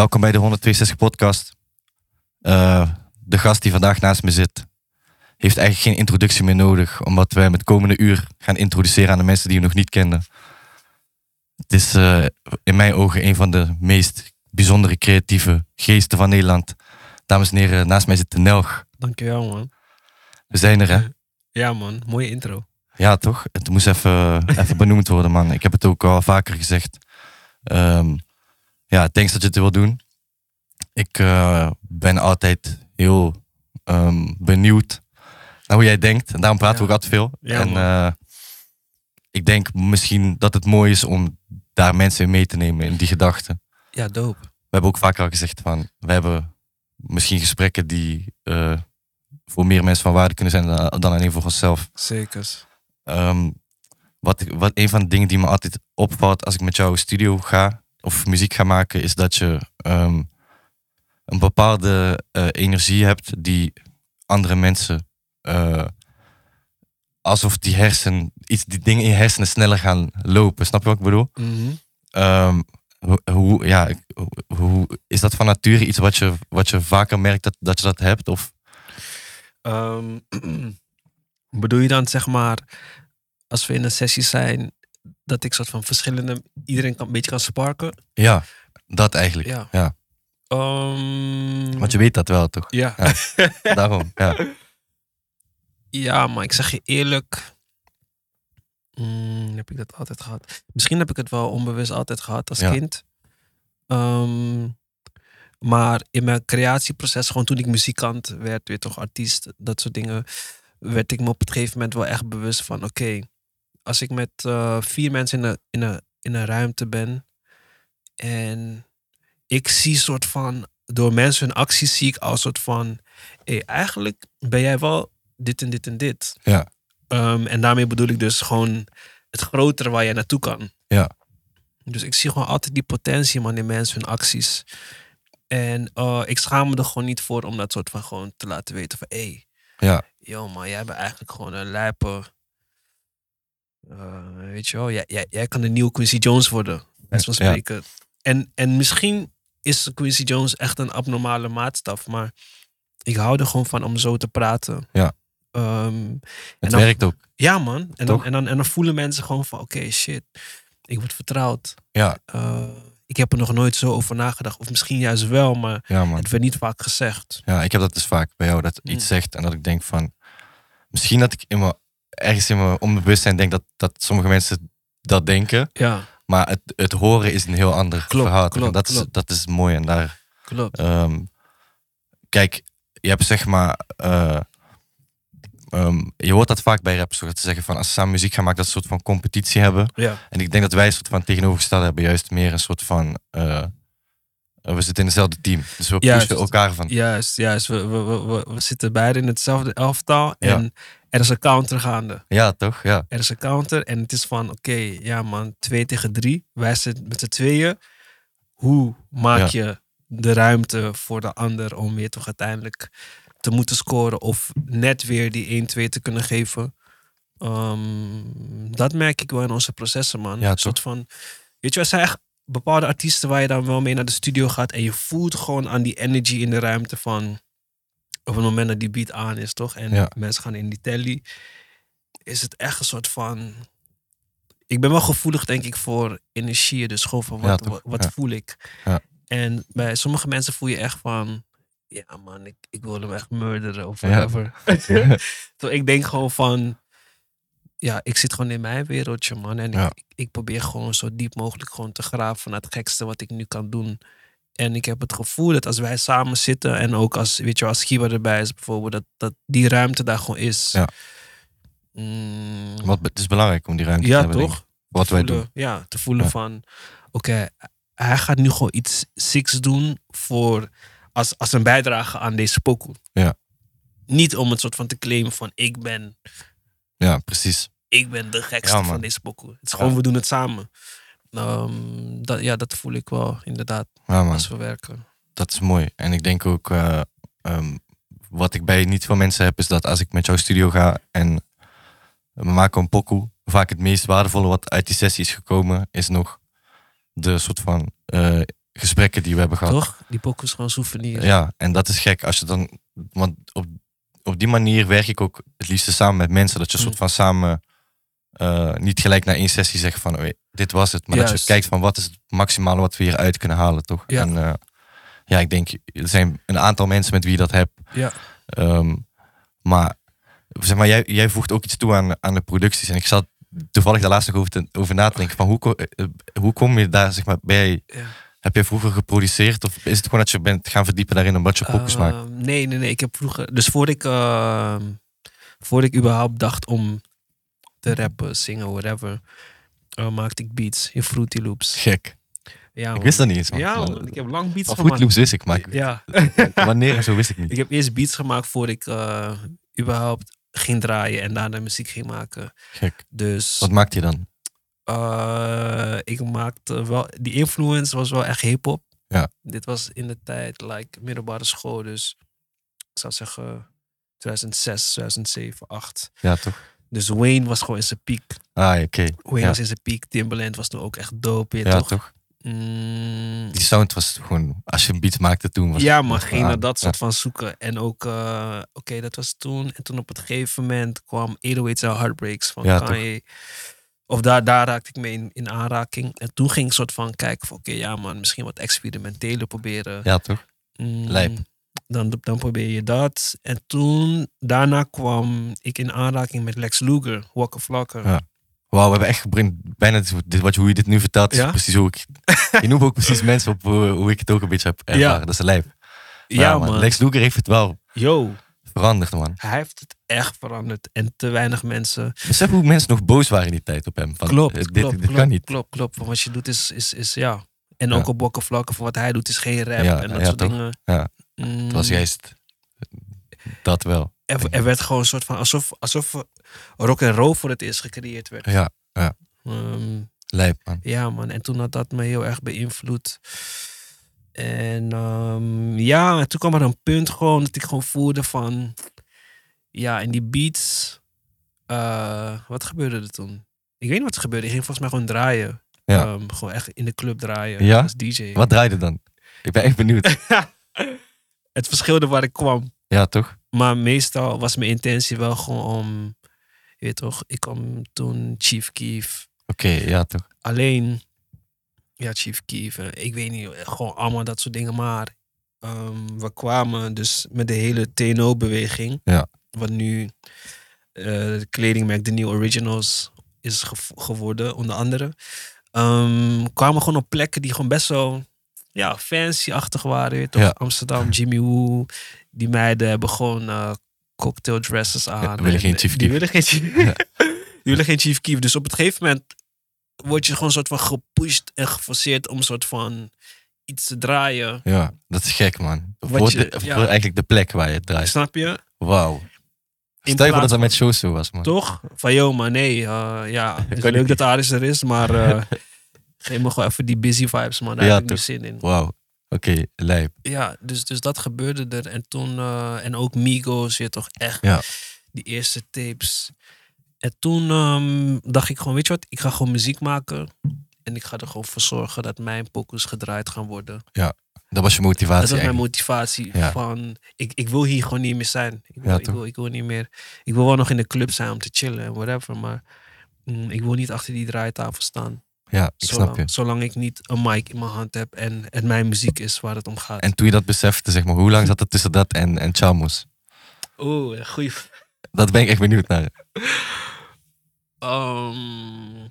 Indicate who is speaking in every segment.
Speaker 1: Welkom bij de 162 podcast. Uh, de gast die vandaag naast me zit, heeft eigenlijk geen introductie meer nodig, omdat wij met komende uur gaan introduceren aan de mensen die je nog niet kenden. Het is uh, in mijn ogen een van de meest bijzondere creatieve geesten van Nederland. Dames en heren, naast mij zit de Nelg.
Speaker 2: Dankjewel man.
Speaker 1: We zijn er hè?
Speaker 2: Ja man, mooie intro.
Speaker 1: Ja toch? Het moest even, even benoemd worden man. Ik heb het ook al vaker gezegd. Um, ja, thanks dat je het wil doen. Ik uh, ben altijd heel um, benieuwd naar hoe jij denkt. En daarom praten ja. we ook altijd veel.
Speaker 2: Ja,
Speaker 1: en uh, ik denk misschien dat het mooi is om daar mensen in mee te nemen in die gedachten.
Speaker 2: Ja, dope.
Speaker 1: We hebben ook vaker al gezegd van, we hebben misschien gesprekken die uh, voor meer mensen van waarde kunnen zijn dan, dan alleen voor onszelf.
Speaker 2: Zeker.
Speaker 1: Um, wat, wat een van de dingen die me altijd opvalt als ik met jou studio ga of muziek ga maken, is dat je um, een bepaalde uh, energie hebt die andere mensen uh, alsof die hersen, iets, die dingen in je hersenen sneller gaan lopen. Snap je wat ik bedoel?
Speaker 2: Mm -hmm.
Speaker 1: um, hoe, hoe, ja, hoe, is dat van nature iets wat je, wat je vaker merkt dat, dat je dat hebt? Of?
Speaker 2: Um, bedoel je dan zeg maar, als we in een sessie zijn, dat ik soort van verschillende, iedereen kan, een beetje kan sparken?
Speaker 1: Ja, dat eigenlijk.
Speaker 2: Ja.
Speaker 1: ja.
Speaker 2: Um,
Speaker 1: Want je weet dat wel, toch?
Speaker 2: Ja.
Speaker 1: ja. Daarom, ja.
Speaker 2: Ja, maar ik zeg je eerlijk. Mm, heb ik dat altijd gehad? Misschien heb ik het wel onbewust altijd gehad als
Speaker 1: Ja.
Speaker 2: kind. Um, maar in mijn creatieproces, gewoon toen ik muzikant werd, weer toch artiest, dat soort dingen, werd ik me op het gegeven moment wel echt bewust van: oké, als ik met uh, vier mensen in een, in, een, in een ruimte ben en ik zie soort van, door mensen hun acties zie ik als soort van, hey, eigenlijk ben jij wel dit en dit en dit.
Speaker 1: Ja.
Speaker 2: Um, en daarmee bedoel ik dus gewoon het grotere waar je naartoe kan.
Speaker 1: Ja.
Speaker 2: Dus ik zie gewoon altijd die potentie man in mensen hun acties. En uh, ik schaam me er gewoon niet voor om dat soort van gewoon te laten weten van hé, hey,
Speaker 1: Ja.
Speaker 2: yo man, jij bent eigenlijk gewoon een lijpe. Uh, weet je wel, jij, jij, jij kan de nieuwe Quincy Jones worden. Best
Speaker 1: Ja.
Speaker 2: spreken. En, en misschien is Quincy Jones echt een abnormale maatstaf, maar ik hou er gewoon van om zo te praten.
Speaker 1: Ja.
Speaker 2: Um,
Speaker 1: Het
Speaker 2: dan-
Speaker 1: werkt ook.
Speaker 2: ja, man. En dan, en, dan, en dan voelen mensen gewoon van: oké, shit, ik word vertrouwd.
Speaker 1: Ja,
Speaker 2: Uh, ik heb er nog nooit zo over nagedacht. Of misschien juist wel, maar
Speaker 1: ja
Speaker 2: het werd niet vaak gezegd.
Speaker 1: Ja, ik heb dat dus vaak bij jou, dat
Speaker 2: Mm.
Speaker 1: iets zegt en dat ik denk van... Misschien dat ik in mijn, ergens in mijn onbewustzijn denk dat, dat sommige mensen dat denken.
Speaker 2: Ja,
Speaker 1: Maar het, het horen is een heel ander
Speaker 2: Klopt,
Speaker 1: verhaal. En
Speaker 2: klopt,
Speaker 1: dat, is, dat is mooi. En daar,
Speaker 2: klopt.
Speaker 1: ehm, kijk, je hebt zeg maar... eh, ehm, je hoort dat vaak bij rappers, dat ze zeggen van als ze samen muziek gaan maken, dat ze een soort van competitie hebben.
Speaker 2: Ja,
Speaker 1: En ik denk dat wij een soort van tegenovergestelde hebben, juist meer een soort van. eh, we zitten in hetzelfde team. Dus we pushen elkaar van.
Speaker 2: juist, juist. We, we, we, we, zitten beide in hetzelfde elftal.
Speaker 1: Ja.
Speaker 2: Er is een counter gaande.
Speaker 1: Ja, toch? Ja.
Speaker 2: Er is een counter en het is van: oké, ja man, twee tegen drie. Wij zitten met z'n tweeën. Hoe maak je de ruimte voor de ander om weer toch uiteindelijk te moeten scoren of net weer die 1-2 te kunnen geven? Ehm, dat merk ik wel in onze processen, man.
Speaker 1: Ja,
Speaker 2: een soort van, weet je, er zijn echt bepaalde artiesten waar je dan wel mee naar de studio gaat en je voelt gewoon aan die energy in de ruimte van op het moment dat die beat aan is, toch? En
Speaker 1: Ja.
Speaker 2: mensen gaan in die telly, is het echt een soort van. Ik ben wel gevoelig, denk ik, voor energie. Dus gewoon van wat, wat, wat
Speaker 1: Ja.
Speaker 2: voel ik.
Speaker 1: Ja.
Speaker 2: En bij sommige mensen voel je echt van. Ja, man, ik, ik wil hem echt murderen of whatever. Ik denk gewoon van. Ja, ik zit gewoon in mijn wereldje, man. En ik, ik probeer gewoon zo diep mogelijk gewoon te graven naar het gekste wat ik nu kan doen. En ik heb het gevoel dat als wij samen zitten en ook als, weet je, als Giba erbij is bijvoorbeeld, dat, dat die ruimte daar gewoon is.
Speaker 1: Ja.
Speaker 2: Mm,
Speaker 1: Want het is belangrijk om die ruimte te hebben.
Speaker 2: toch?
Speaker 1: Wat wij
Speaker 2: voelen,
Speaker 1: doen.
Speaker 2: Ja, te voelen
Speaker 1: Ja.
Speaker 2: van, oké, hij gaat nu gewoon iets six doen voor, als, als een bijdrage aan deze pokoe.
Speaker 1: Ja.
Speaker 2: Niet om het soort van te claimen van, ik ben,
Speaker 1: Ja, precies.
Speaker 2: ik ben de gekste
Speaker 1: Ja,
Speaker 2: van deze pokoe. Het is gewoon, we doen het samen. Dat, ja, dat voel ik wel, inderdaad,
Speaker 1: Ja,
Speaker 2: als we werken.
Speaker 1: Dat is mooi. En ik denk ook, eh, ehm, wat ik bij niet veel mensen heb, is dat als ik met jouw studio ga en we maken een pokoe, vaak het meest waardevolle wat uit die sessie is gekomen, is nog de soort van eh, gesprekken die we hebben gehad.
Speaker 2: Toch? Die pokoe is gewoon souvenir.
Speaker 1: Ja, en dat is gek als je dan. Want op, op die manier werk ik ook het liefste samen met mensen. Dat je een
Speaker 2: Mm.
Speaker 1: soort van samen. Eh, niet gelijk na één sessie zegt van dit was het. Maar dat je kijkt van wat is het maximale wat we hieruit kunnen halen, toch?
Speaker 2: Ja.
Speaker 1: En eh, ja, ik denk, er zijn een aantal mensen met wie je dat hebt.
Speaker 2: Ja.
Speaker 1: Ehm, maar zeg maar, jij, jij voegt ook iets toe aan, aan de producties. En ik zat toevallig daar laatst nog over, te- over na te denken. Van hoe, eh, hoe kom je daar, zeg maar, bij...
Speaker 2: Ja.
Speaker 1: Heb jij vroeger geproduceerd? Of is het gewoon dat je bent gaan verdiepen daarin omdat je pokus maakt?
Speaker 2: Ehm, nee, nee, nee. Ik heb vroeger. Dus voordat ik, ehm, voordat ik überhaupt dacht om te rappen, zingen, whatever, eh, maakte ik beats in Fruity Loops.
Speaker 1: Gek.
Speaker 2: Ja,
Speaker 1: Ik wist dat niet eens. Man.
Speaker 2: Ja, ik heb lang beats gemaakt.
Speaker 1: Fruit Loops wist ik, maar ik-
Speaker 2: Ja,
Speaker 1: wanneer en zo wist ik niet.
Speaker 2: ik heb eerst beats gemaakt voordat ik eh, überhaupt ging draaien en daarna muziek ging maken.
Speaker 1: Gek.
Speaker 2: Dus
Speaker 1: Wat maakt je dan?
Speaker 2: eh, ik maakte wel. Die influence was wel echt hip-hop.
Speaker 1: Ja.
Speaker 2: Dit was in de tijd, like middelbare school. Dus ik zou zeggen 2006, 2007, 2008.
Speaker 1: Ja, toch?
Speaker 2: Dus Wayne was gewoon in zijn piek.
Speaker 1: Ah, oké.
Speaker 2: Wayne
Speaker 1: Ja.
Speaker 2: was in zijn piek. Timbaland was toen ook echt dope. je
Speaker 1: Ja,
Speaker 2: toch?
Speaker 1: toch?
Speaker 2: Mm,
Speaker 1: Die sound was gewoon... Als je een beat maakte toen... Was
Speaker 2: ja, maar ging naar dat soort van zoeken. En ook, eh, oké, dat was toen. En toen op het gegeven moment kwam 808's en Heartbreaks van
Speaker 1: Ja,
Speaker 2: Kanye. Of daar, daar raakte ik mee in, in aanraking. En toen ging ik soort van kijken van, oké, ja man, misschien wat experimenteler proberen.
Speaker 1: Ja, toch?
Speaker 2: Mm,
Speaker 1: lijp.
Speaker 2: Dan, dan probeer je dat. En toen, daarna kwam ik in aanraking met Lex Luger, Walker Flocker.
Speaker 1: Ja. Wauw, we hebben echt bijna dit, wat, hoe je dit nu vertelt,
Speaker 2: Ja?
Speaker 1: precies hoe ik... je noemt ook precies mensen op hoe, hoe ik het ook een beetje heb ervaren.
Speaker 2: Ja.
Speaker 1: Dat is een lijp.
Speaker 2: Ja, man.
Speaker 1: Lex Luger heeft het wel
Speaker 2: Yo,
Speaker 1: veranderd, man.
Speaker 2: hij heeft het echt veranderd. En te weinig mensen
Speaker 1: Besef hoe mensen nog boos waren in die tijd op hem. Van,
Speaker 2: Klopt,
Speaker 1: eh, dit,
Speaker 2: klopt,
Speaker 1: dit
Speaker 2: klopt,
Speaker 1: kan niet.
Speaker 2: Klopt, klopt. Want wat je doet is, is, is ja. En ook op Bokken Vlakken, van wat hij doet is geen rap
Speaker 1: Ja,
Speaker 2: en dat soort
Speaker 1: toch?
Speaker 2: dingen.
Speaker 1: Ja.
Speaker 2: Mm,
Speaker 1: Het was juist dat wel.
Speaker 2: er, er werd gewoon een soort van, alsof, alsof rock en roll voor het eerst gecreëerd werd.
Speaker 1: Ja,
Speaker 2: Ehm,
Speaker 1: lijp, man.
Speaker 2: ja man, en toen had dat me heel erg beïnvloed. En ehm, ja, en toen kwam er een punt gewoon dat ik gewoon voelde van, ja, in die beats, eh, wat gebeurde er toen? Ik weet niet wat er gebeurde. Ik ging volgens mij gewoon draaien.
Speaker 1: Ja.
Speaker 2: Ehm, gewoon echt in de club draaien
Speaker 1: Ja?
Speaker 2: als DJ.
Speaker 1: Wat draaide dan? Ik ben echt benieuwd.
Speaker 2: het verschilde waar ik kwam.
Speaker 1: Ja, toch?
Speaker 2: Maar meestal was mijn intentie wel gewoon om, je weet toch, ik kwam toen Chief Keef.
Speaker 1: Oké, ja, toch?
Speaker 2: Alleen, ja, Chief Keef, eh, ik weet niet, gewoon allemaal dat soort dingen. Maar ehm, we kwamen dus met de hele TNO-beweging.
Speaker 1: Ja.
Speaker 2: Wat nu eh het kledingmerk The New Originals is geworden, onder andere. Ehm, kwamen gewoon op plekken die gewoon best wel ja, fancy-achtig waren. weet Toch?
Speaker 1: Ja.
Speaker 2: Amsterdam, Jimmy Woo. Die meiden hebben gewoon eh, cocktail dresses aan.
Speaker 1: willen
Speaker 2: En
Speaker 1: geen Chief
Speaker 2: Die willen geen Chief,
Speaker 1: Ja.
Speaker 2: die willen geen Chief Keef. Dus op het gegeven moment word je gewoon een soort van gepusht en geforceerd om een soort van iets te draaien.
Speaker 1: Ja, dat is gek, man.
Speaker 2: Wat
Speaker 1: Voor,
Speaker 2: je-
Speaker 1: de-
Speaker 2: ja.
Speaker 1: voor eigenlijk de plek waar je het draait.
Speaker 2: Snap je?
Speaker 1: Wauw.
Speaker 2: In
Speaker 1: Stel je voor dat dat met shows zo was, man.
Speaker 2: Toch? Van joh, maar nee. eh, ja, het is leuk
Speaker 1: niet.
Speaker 2: dat Aris er is, maar eh, geef me gewoon even die busy vibes, man. Daar
Speaker 1: Ja,
Speaker 2: heb ik nu
Speaker 1: toch.
Speaker 2: zin in.
Speaker 1: Wauw. Oké, lijp.
Speaker 2: Ja, dus, dus dat gebeurde er. En toen, eh, en ook Migos, je toch echt
Speaker 1: Ja.
Speaker 2: die eerste tapes. En toen ehm, dacht ik gewoon, weet je wat, ik ga gewoon muziek maken. En ik ga er gewoon voor zorgen dat mijn pokus gedraaid gaan worden.
Speaker 1: Dat was je motivatie
Speaker 2: Dat was mijn motivatie
Speaker 1: Ja.
Speaker 2: van, ik, ik wil hier gewoon niet meer zijn. Ik wil,
Speaker 1: Ja,
Speaker 2: ik,
Speaker 1: toch?
Speaker 2: wil, ik wil niet meer, ik wil wel nog in de club zijn om te chillen en whatever. Maar mm, ik wil niet achter die draaitafel staan.
Speaker 1: Ja, ik
Speaker 2: zolang,
Speaker 1: snap je.
Speaker 2: zolang ik niet een mic in mijn hand heb en het mijn muziek is waar het om gaat.
Speaker 1: En toen je dat besefte, zeg maar, hoe lang zat het tussen dat en, en Chalmers?
Speaker 2: Oeh, goeie
Speaker 1: Dat ben ik echt benieuwd naar.
Speaker 2: Ehm,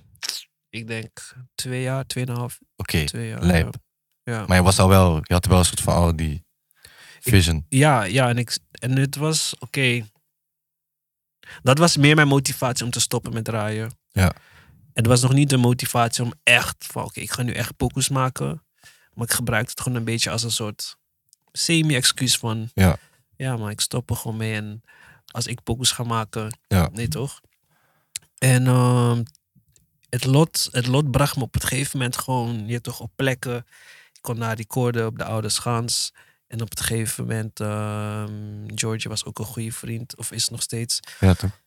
Speaker 2: ik denk twee jaar, tweeënhalf,
Speaker 1: Oké,
Speaker 2: twee jaar.
Speaker 1: lijp.
Speaker 2: Ja.
Speaker 1: maar je was al wel, je had wel een soort van al die vision.
Speaker 2: Ja, ja, en, ik, en het was oké. Dat was meer mijn motivatie om te stoppen met draaien.
Speaker 1: Ja.
Speaker 2: Het was nog niet de motivatie om echt van oké, ik ga nu echt pokus maken. Maar ik gebruikte het gewoon een beetje als een soort semi-excuus van
Speaker 1: Ja.
Speaker 2: ja, maar ik stop er gewoon mee. En als ik pokus ga maken,
Speaker 1: Ja.
Speaker 2: nee toch? En ehm, het, lot, het lot bracht me op het gegeven moment gewoon je toch op plekken. Ik kon daar recorden op de Oude Schans. En op het gegeven moment, ehm George was ook een goede vriend, of is nog steeds.
Speaker 1: Ja, toch?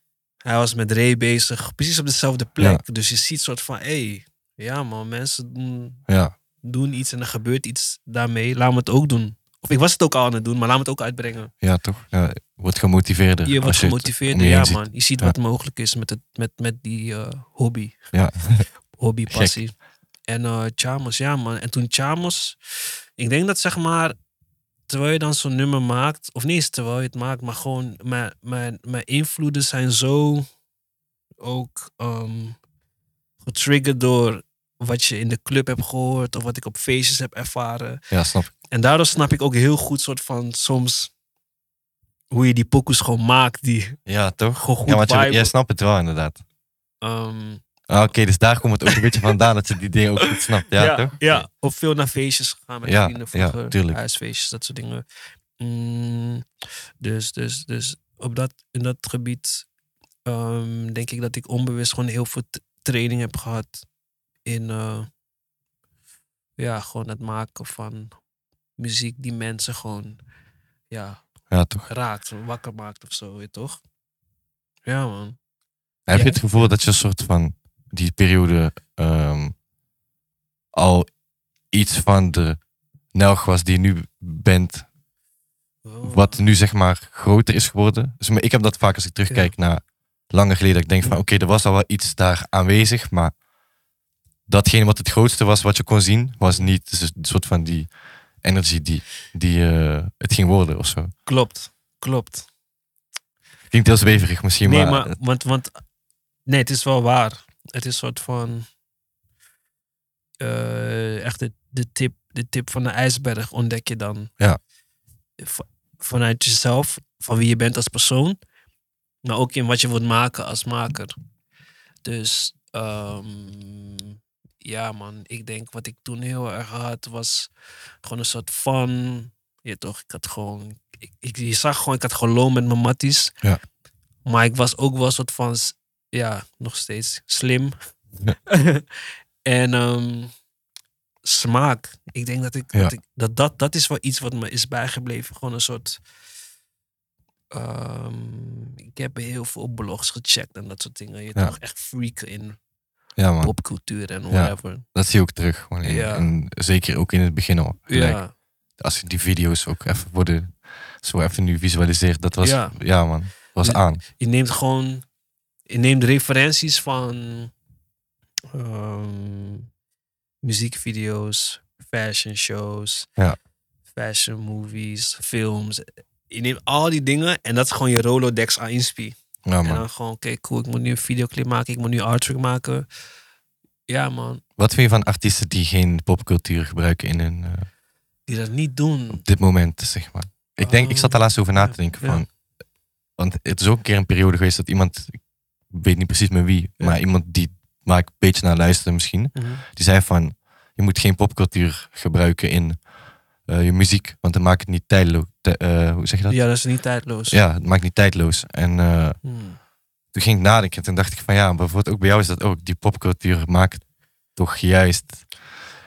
Speaker 2: Hij was met Ray bezig, precies op dezelfde plek. Dus je ziet soort van, hé, hey, ja man, mensen doen
Speaker 1: Ja.
Speaker 2: doen iets en er gebeurt iets daarmee. Laat me het ook doen. Of ik was het ook al aan het doen, maar laat me het ook uitbrengen.
Speaker 1: Ja, toch? Ja, wordt gemotiveerder.
Speaker 2: Je wordt
Speaker 1: als het
Speaker 2: gemotiveerd.
Speaker 1: om je
Speaker 2: Ja,
Speaker 1: ziet.
Speaker 2: man. Je ziet wat mogelijk is met, het, met, met die eh, hobby.
Speaker 1: Ja.
Speaker 2: Hobby, passie. En eh Chamos, ja, man. En toen Chamos, ik denk dat zeg maar, terwijl je dan zo'n nummer maakt, of niet eens terwijl je het maakt, maar gewoon mijn, mijn, mijn invloeden zijn zo ook ehm, getriggerd door wat je in de club hebt gehoord of wat ik op feestjes heb ervaren.
Speaker 1: Ja, snap ik.
Speaker 2: En daardoor snap ik ook heel goed soort van soms hoe je die pokoes gewoon maakt die
Speaker 1: Ja, toch?
Speaker 2: gewoon goed
Speaker 1: Ja, want je, jij snapt het wel inderdaad.
Speaker 2: Ehm,
Speaker 1: Ah, Oké, dus daar komt het ook een beetje vandaan dat je die dingen ook goed snapt. Ja,
Speaker 2: ja,
Speaker 1: toch?
Speaker 2: Ja, of veel naar feestjes gegaan met
Speaker 1: Ja,
Speaker 2: vrienden
Speaker 1: ja, tuurlijk.
Speaker 2: Huisfeestjes, dat soort dingen. Mm, dus, dus, dus op dat, in dat gebied ehm, denk ik dat ik onbewust gewoon heel veel training heb gehad in eh, ja, gewoon het maken van muziek die mensen gewoon ja,
Speaker 1: Ja, toch?
Speaker 2: raakt, wakker maakt of zo, weet je toch? Ja, man.
Speaker 1: Heb je het gevoel dat je een soort van die periode ehm, al iets van de Nelg was die je nu bent,
Speaker 2: Oh.
Speaker 1: wat nu zeg maar groter is geworden? Dus maar ik heb dat vaak als ik terugkijk naar langer geleden, dat ik denk van oké, er was al wel iets daar aanwezig, maar datgene wat het grootste was wat je kon zien, was niet dus een soort van die energie die, die eh, het ging worden of zo.
Speaker 2: Klopt, klopt.
Speaker 1: Klinkt heel zweverig misschien,
Speaker 2: Nee,
Speaker 1: maar,
Speaker 2: maar, want, want nee, het is wel waar. Het is een soort van eh, echt de, de, tip, de tip van de ijsberg ontdek je dan.
Speaker 1: Ja.
Speaker 2: Vanuit jezelf, van wie je bent als persoon, maar ook in wat je wilt maken als maker. Dus ehm, ja, man, ik denk wat ik toen heel erg had was gewoon een soort van, je toch, ik had gewoon, ik, ik, je zag gewoon, ik had gewoon loon met mijn matties.
Speaker 1: Ja.
Speaker 2: Maar ik was ook wel een soort van, ja, nog steeds slim. En ehm, smaak. Ik denk dat ik,
Speaker 1: Ja.
Speaker 2: dat, ik dat, dat, dat is wel iets wat me is bijgebleven. Gewoon een soort. ehm, ik heb heel veel blogs gecheckt en dat soort dingen. Je
Speaker 1: Ja.
Speaker 2: toch echt freaken in
Speaker 1: ja man,
Speaker 2: popcultuur en whatever.
Speaker 1: dat zie je ook terug. Gewoon in-
Speaker 2: Ja.
Speaker 1: in- zeker ook in het begin al.
Speaker 2: Ja,
Speaker 1: als je die video's ook even worden, zo even nu visualiseert, dat was, ja, man, was aan.
Speaker 2: je neemt gewoon. Je neemt referenties van. ehm, muziekvideo's, fashion shows,
Speaker 1: Ja.
Speaker 2: fashion movies, films. Je neemt al die dingen en dat is gewoon je Rolodex aan inspi.
Speaker 1: Ja,
Speaker 2: En dan gewoon, oké, cool, ik moet nu een videoclip maken, ik moet nu artwork maken. Ja, man,
Speaker 1: Wat vind je van artiesten die geen popcultuur gebruiken in hun, eh,
Speaker 2: die dat niet doen.
Speaker 1: op dit moment, zeg maar? Ik denk, ik zat daar laatst over na te denken
Speaker 2: Ja.
Speaker 1: van, want het is ook een keer een periode geweest dat iemand, ik weet niet precies met wie,
Speaker 2: Ja.
Speaker 1: maar iemand die, waar ik een beetje naar luisterde misschien,
Speaker 2: Mhm.
Speaker 1: die zei van, je moet geen popcultuur gebruiken in eh, je muziek, want dan maakt het niet tijdloos. hoe zeg je dat?
Speaker 2: Ja, dat is niet tijdloos.
Speaker 1: Ja, het maakt niet tijdloos. En eh,
Speaker 2: Hmm.
Speaker 1: toen ging ik nadenken en toen dacht ik van ja, maar bijvoorbeeld ook bij jou is dat ook. Die popcultuur maakt toch juist.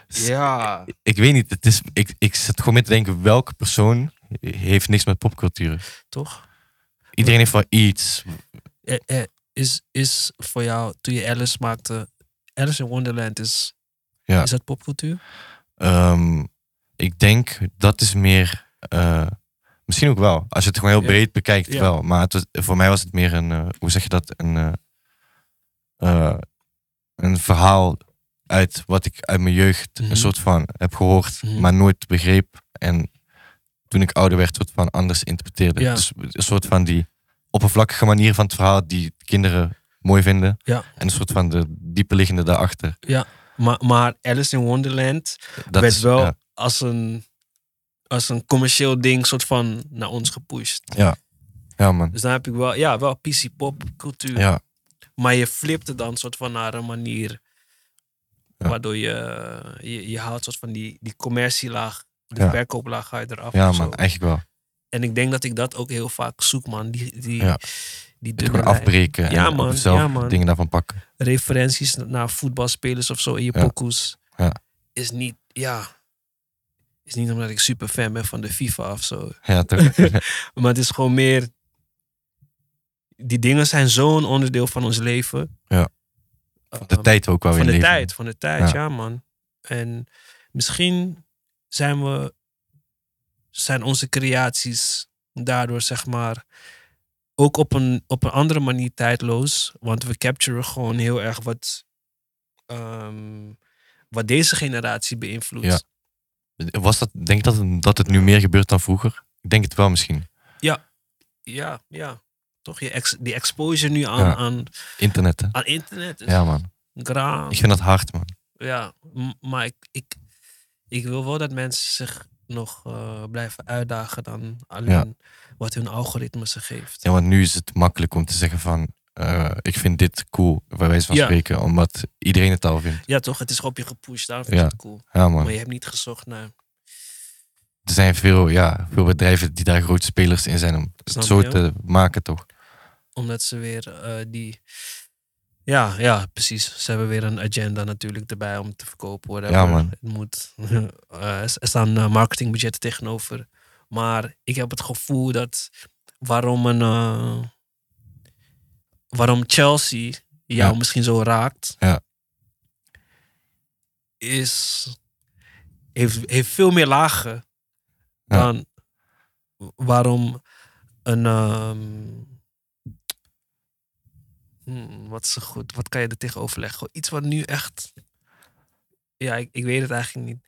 Speaker 2: Ja.
Speaker 1: Ik weet niet, het is, ik, ik zit gewoon met te denken, welke persoon heeft niks met popcultuur?
Speaker 2: toch?
Speaker 1: Iedereen heeft wel iets.
Speaker 2: Eh, eh, is, is voor jou, toen je Alice maakte, Alice in Wonderland, is,
Speaker 1: Ja.
Speaker 2: is dat popcultuur?
Speaker 1: Ehm, ik denk dat is meer, eh, misschien ook wel. Als je het gewoon heel
Speaker 2: Ja.
Speaker 1: breed bekijkt,
Speaker 2: Ja.
Speaker 1: wel. Maar het was, voor mij was het meer een, eh, hoe zeg je dat? Een, eh, een verhaal uit wat ik uit mijn jeugd
Speaker 2: Mhm.
Speaker 1: een soort van heb gehoord,
Speaker 2: Mhm.
Speaker 1: maar nooit begreep. En toen ik ouder werd, soort van anders interpreteerde. Dus een soort van die oppervlakkige manier van het verhaal die kinderen mooi vinden.
Speaker 2: Ja.
Speaker 1: En een soort van de diepe liggende daarachter.
Speaker 2: Maar, maar Alice in Wonderland
Speaker 1: Dat
Speaker 2: werd
Speaker 1: is,
Speaker 2: wel
Speaker 1: ja.
Speaker 2: als, een, als een commercieel ding soort van naar ons gepusht.
Speaker 1: Ja, man.
Speaker 2: Dus dan heb ik wel, ja, wel PC pop cultuur.
Speaker 1: Ja,
Speaker 2: Maar je flipt het dan soort van naar een manier
Speaker 1: Ja.
Speaker 2: waardoor je, je, je haalt soort van die, die commercielaag,
Speaker 1: Ja.
Speaker 2: verkooplaag ga je eraf.
Speaker 1: ja man, eigenlijk wel.
Speaker 2: En ik denk dat ik dat ook heel vaak zoek, man. Die, die,
Speaker 1: Ja.
Speaker 2: die dunne
Speaker 1: afbreken
Speaker 2: Ja,
Speaker 1: en
Speaker 2: man,
Speaker 1: op zelf
Speaker 2: ja, man.
Speaker 1: dingen daarvan pakken.
Speaker 2: referenties naar voetbalspelers of zo in je
Speaker 1: Ja.
Speaker 2: pokoes.
Speaker 1: Ja.
Speaker 2: Is niet, ja. Is niet omdat ik super fan ben van de FIFA of zo.
Speaker 1: Ja, toch?
Speaker 2: Maar het is gewoon meer. Die dingen zijn zo'n onderdeel van ons leven.
Speaker 1: Ja.
Speaker 2: Van
Speaker 1: de tijd ook wel
Speaker 2: Van
Speaker 1: weer
Speaker 2: de
Speaker 1: leven.
Speaker 2: tijd, van de tijd,
Speaker 1: ja.
Speaker 2: man. En misschien zijn we, zijn onze creaties daardoor zeg maar ook op een, op een andere manier tijdloos. Want we capturen gewoon heel erg wat, ehm, wat deze generatie beïnvloedt.
Speaker 1: Ja. Was dat, denk je dat, het- dat het nu meer gebeurt dan vroeger? Ik denk het wel misschien.
Speaker 2: Ja, ja. Toch je ex, die exposure nu aan,
Speaker 1: Ja.
Speaker 2: aan,
Speaker 1: Internet, hè?
Speaker 2: aan internet. Is
Speaker 1: Ja, man.
Speaker 2: graan.
Speaker 1: Ik vind dat hard, man.
Speaker 2: Ja, maar ik, ik, ik wil wel dat mensen zich nog eh, blijven uitdagen dan alleen wat hun algoritme ze geeft.
Speaker 1: Ja, want nu is het makkelijk om te zeggen van... eh, ik vind dit cool, bij wijze van
Speaker 2: Ja.
Speaker 1: spreken. Omdat iedereen het al vindt.
Speaker 2: Ja, toch? Het is gewoon op je gepusht. Daarom vind
Speaker 1: Ja.
Speaker 2: het cool.
Speaker 1: Ja, man.
Speaker 2: Maar je hebt niet gezocht naar...
Speaker 1: Er zijn veel, ja, veel bedrijven die daar grote spelers in zijn om
Speaker 2: Snap
Speaker 1: het zo
Speaker 2: je?
Speaker 1: te maken, toch?
Speaker 2: Omdat ze weer eh, die... Ja, ja, precies. Ze hebben weer een agenda natuurlijk erbij om te verkopen. Whatever.
Speaker 1: Ja, man.
Speaker 2: Het moet, eh, er staan eh, marketingbudgetten tegenover. Maar ik heb het gevoel dat waarom een... eh, waarom Chelsea jou
Speaker 1: Ja.
Speaker 2: misschien zo raakt...
Speaker 1: Ja.
Speaker 2: is... Heeft, heeft veel meer lagen
Speaker 1: Ja.
Speaker 2: dan waarom een... ehm, Hmm, wat is zo goed? Wat kan je er tegenover leggen? Gewoon Iets wat nu echt. Ja, ik, ik weet het eigenlijk niet.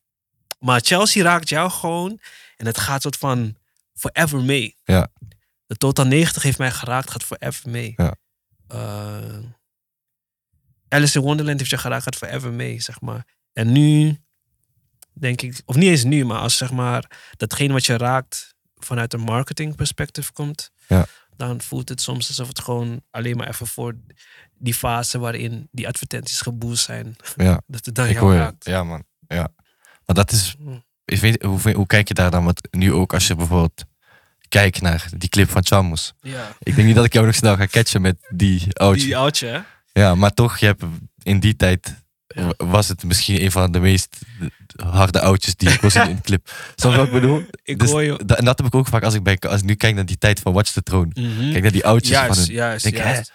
Speaker 2: Maar Chelsea raakt jou gewoon. En het gaat soort van forever mee.
Speaker 1: Ja.
Speaker 2: De Total 90 heeft mij geraakt, gaat forever mee.
Speaker 1: Ja.
Speaker 2: Eh, Alice in Wonderland heeft je geraakt, gaat forever mee, zeg maar. En nu, denk ik, of niet eens nu, maar als zeg maar datgene wat je raakt vanuit een marketing perspectief komt,
Speaker 1: Ja.
Speaker 2: Dan voelt het soms alsof het gewoon alleen maar even voor die fase waarin die advertenties geboost zijn,
Speaker 1: Ja,
Speaker 2: dat het dan
Speaker 1: ik
Speaker 2: jou
Speaker 1: hoor. Ja, man. Ja. Maar dat is...
Speaker 2: Mm.
Speaker 1: Ik weet, hoe, hoe kijk je daar dan? Want nu ook als je bijvoorbeeld kijkt naar die clip van Chamos.
Speaker 2: Ja.
Speaker 1: Ik denk niet dat ik jou nog snel ga catchen met die oudje.
Speaker 2: Die oudje, hè?
Speaker 1: Ja, maar toch, je hebt in die tijd was het misschien een van de meest harde oudjes die ik zien in de clip. Snap je wat ik bedoel?
Speaker 2: Ik
Speaker 1: Dus
Speaker 2: hoor je.
Speaker 1: da- en dat heb ik ook vaak als ik, bij, als ik nu kijk naar die tijd van Watch the Throne.
Speaker 2: Mhm.
Speaker 1: Kijk naar die oudjes van hun.
Speaker 2: juist,
Speaker 1: denk, hè?
Speaker 2: juist.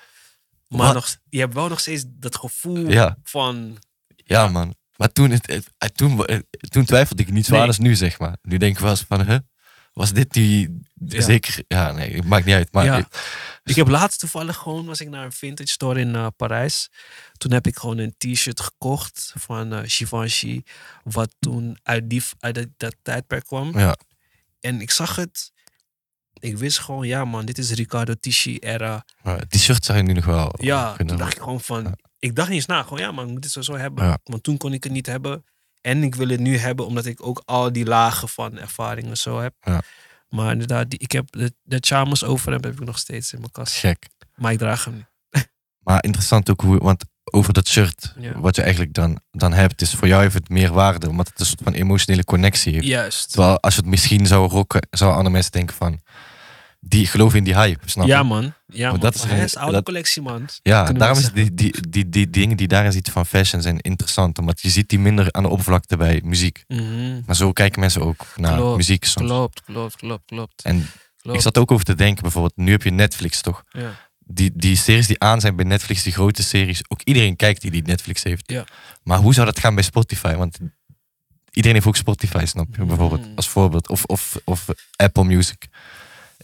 Speaker 2: Maar
Speaker 1: Wat?
Speaker 2: nog, je hebt wel nog steeds dat gevoel
Speaker 1: Ja.
Speaker 2: van...
Speaker 1: Ja, man. Maar toen, het, toen, eh, toen twijfelde ik niet zo
Speaker 2: Nee.
Speaker 1: aan als nu, zeg maar. Nu denk ik wel eens van, huh? Was dit die...
Speaker 2: Ja.
Speaker 1: Zeker... Ja, nee, maakt niet uit. Maar
Speaker 2: Ja.
Speaker 1: ik-
Speaker 2: Ik heb laatst toevallig gewoon, was ik naar een vintage store in eh, Parijs. Toen heb ik gewoon een t-shirt gekocht van eh Givenchy. Wat toen uit, die, uit dat, dat tijdperk kwam.
Speaker 1: ja,
Speaker 2: En ik zag het. Ik wist gewoon, ja man, dit is Ricardo Tisci era.
Speaker 1: die shirt je nu nog wel
Speaker 2: Ja, toen dacht ik gewoon van...
Speaker 1: Ja.
Speaker 2: Ik dacht niet eens na, gewoon ja man, ik moet dit sowieso hebben.
Speaker 1: Ja.
Speaker 2: Want toen kon ik het niet hebben. En ik wil het nu hebben, omdat ik ook al die lagen van ervaringen zo heb.
Speaker 1: Ja.
Speaker 2: Maar inderdaad, die, ik heb de, de over heb ik nog steeds in mijn kast.
Speaker 1: Gek.
Speaker 2: Maar ik draag hem niet.
Speaker 1: Maar interessant ook hoe... Want over dat shirt,
Speaker 2: Ja.
Speaker 1: wat je eigenlijk dan, dan hebt, is voor jou heeft het meer waarde. Omdat het een soort van emotionele connectie heeft.
Speaker 2: Juist.
Speaker 1: Terwijl als je het misschien zou rocken, zouden andere mensen denken van... Die geloven in die hype, snap je?
Speaker 2: Ja man. Ja, man.
Speaker 1: dat is
Speaker 2: Maar hij
Speaker 1: een-
Speaker 2: is oude
Speaker 1: dat-
Speaker 2: collectie man.
Speaker 1: Ja,
Speaker 2: kunnen
Speaker 1: daarom is die, die, die, die dingen die daarin ziet van fashion zijn interessant. Omdat je ziet die minder aan de oppervlakte bij muziek.
Speaker 2: Mhm.
Speaker 1: Maar zo kijken mensen ook naar
Speaker 2: Klopt,
Speaker 1: muziek soms.
Speaker 2: Klopt, klopt, klopt, klopt.
Speaker 1: En
Speaker 2: klopt.
Speaker 1: ik zat ook over te denken, bijvoorbeeld, nu heb je Netflix toch?
Speaker 2: Ja.
Speaker 1: Die, die series die aan zijn bij Netflix, die grote series, ook iedereen kijkt die die Netflix heeft.
Speaker 2: Ja.
Speaker 1: Maar hoe zou dat gaan bij Spotify? Want iedereen heeft ook Spotify, snap je? Bijvoorbeeld,
Speaker 2: Mm.
Speaker 1: als voorbeeld. Of, of, of Apple Music.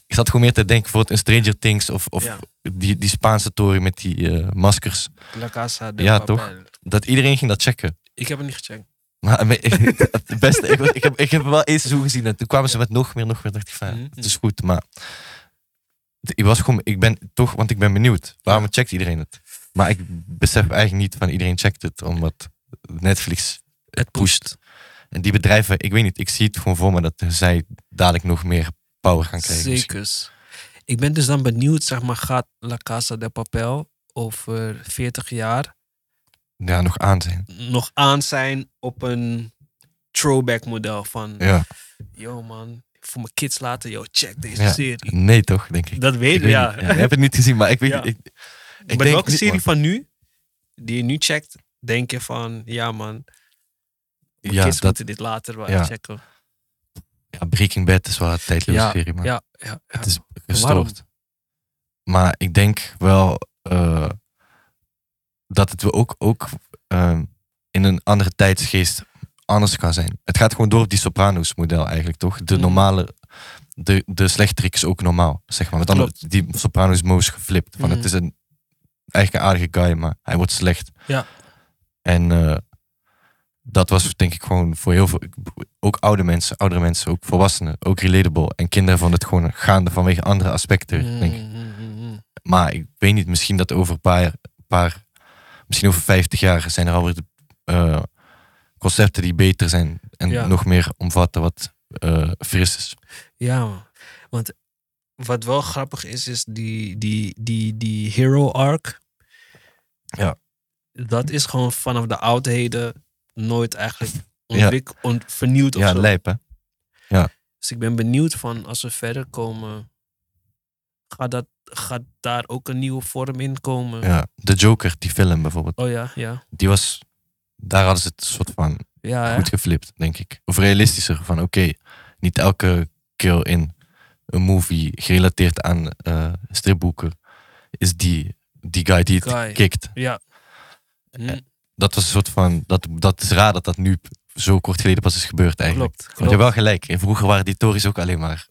Speaker 1: Ik zat gewoon meer te denken, bijvoorbeeld een Stranger Things of, of
Speaker 2: Ja.
Speaker 1: die, die Spaanse tory met die eh, maskers.
Speaker 2: La Casa de
Speaker 1: Ja,
Speaker 2: Papel.
Speaker 1: toch? Dat iedereen ging dat checken.
Speaker 2: Ik heb het niet gecheckt.
Speaker 1: Maar maar ik- het beste, ik, ik, heb, ik heb wel één seizoen gezien en toen kwamen ze met nog meer, nog meer. dacht ik van,
Speaker 2: Mhm.
Speaker 1: het is goed, maar ik was gewoon, ik ben toch, want ik ben benieuwd. Waarom
Speaker 2: Ja.
Speaker 1: checkt iedereen het? Maar ik besef eigenlijk niet van iedereen checkt het, omdat Netflix het pusht. En die bedrijven, ik weet niet, ik zie het gewoon voor me dat zij dadelijk nog meer power gaan krijgen.
Speaker 2: Zeker. Ik ben dus dan benieuwd, zeg maar, gaat La Casa de Papel over 40 jaar
Speaker 1: Ja, nog aan zijn.
Speaker 2: nog aan zijn op een throwback model van,
Speaker 1: Ja.
Speaker 2: yo man, voor mijn kids laten, yo, check deze
Speaker 1: Ja.
Speaker 2: serie.
Speaker 1: Nee, toch, denk ik.
Speaker 2: Dat weet
Speaker 1: ik
Speaker 2: ik,
Speaker 1: weet
Speaker 2: ja.
Speaker 1: niet. ik heb het niet gezien, maar ik weet
Speaker 2: Ja.
Speaker 1: ik, ik
Speaker 2: Met
Speaker 1: denk
Speaker 2: welke serie
Speaker 1: man.
Speaker 2: van nu, die je nu checkt, denk je van, ja man, mijn
Speaker 1: Ja,
Speaker 2: kids
Speaker 1: dat,
Speaker 2: moeten dit later wel checken.
Speaker 1: Ja, Breaking Bad is wel een tijdloze
Speaker 2: Ja,
Speaker 1: serie, maar
Speaker 2: Ja, ja, ja.
Speaker 1: het is gestoord. Maar ik denk wel eh, dat het we ook, ook ehm, in een andere tijdsgeest anders kan zijn. Het gaat gewoon door op die Sopranos model eigenlijk, toch? De
Speaker 2: Mhm.
Speaker 1: normale, de, de slechterik is ook normaal, zeg maar. Met andere, die Sopranos moos geflipt. Van
Speaker 2: Mhm.
Speaker 1: het is een, eigenlijk een aardige guy, maar hij wordt slecht.
Speaker 2: Ja.
Speaker 1: En eh, dat was denk ik gewoon voor heel veel, ook oude mensen, oudere mensen, ook volwassenen, ook relatable. En kinderen vonden het gewoon gaande vanwege andere aspecten, denk ik.
Speaker 2: Mm,
Speaker 1: Maar ik weet niet, misschien dat over een paar, paar misschien over 50 jaar zijn er alweer de, eh, concepten die beter zijn en
Speaker 2: Ja.
Speaker 1: nog meer omvatten wat eh, fris is.
Speaker 2: Ja, want wat wel grappig is, is die, die, die, die hero arc.
Speaker 1: Ja.
Speaker 2: Dat is gewoon vanaf de oudheden nooit eigenlijk
Speaker 1: Ja.
Speaker 2: ontwik ont- vernieuwd of
Speaker 1: Ja,
Speaker 2: zo.
Speaker 1: lijp hè?
Speaker 2: Dus ik ben benieuwd van als we verder komen, gaat, dat, gaat daar ook een nieuwe vorm in komen?
Speaker 1: Ja. De Joker, die film bijvoorbeeld,
Speaker 2: Oh ja, ja.
Speaker 1: die was, daar hadden ze het soort van
Speaker 2: Ja, hè?
Speaker 1: goed geflipt, denk ik. Of realistischer, van oké, niet elke kill in een movie gerelateerd aan eh stripboeken is die, die guy die het
Speaker 2: Guy.
Speaker 1: kikt.
Speaker 2: ja. Hm,
Speaker 1: Dat was een soort van, dat, dat is raar dat dat nu zo kort geleden pas is gebeurd eigenlijk.
Speaker 2: klopt.
Speaker 1: Want je hebt wel gelijk. En vroeger waren die Tories ook alleen maar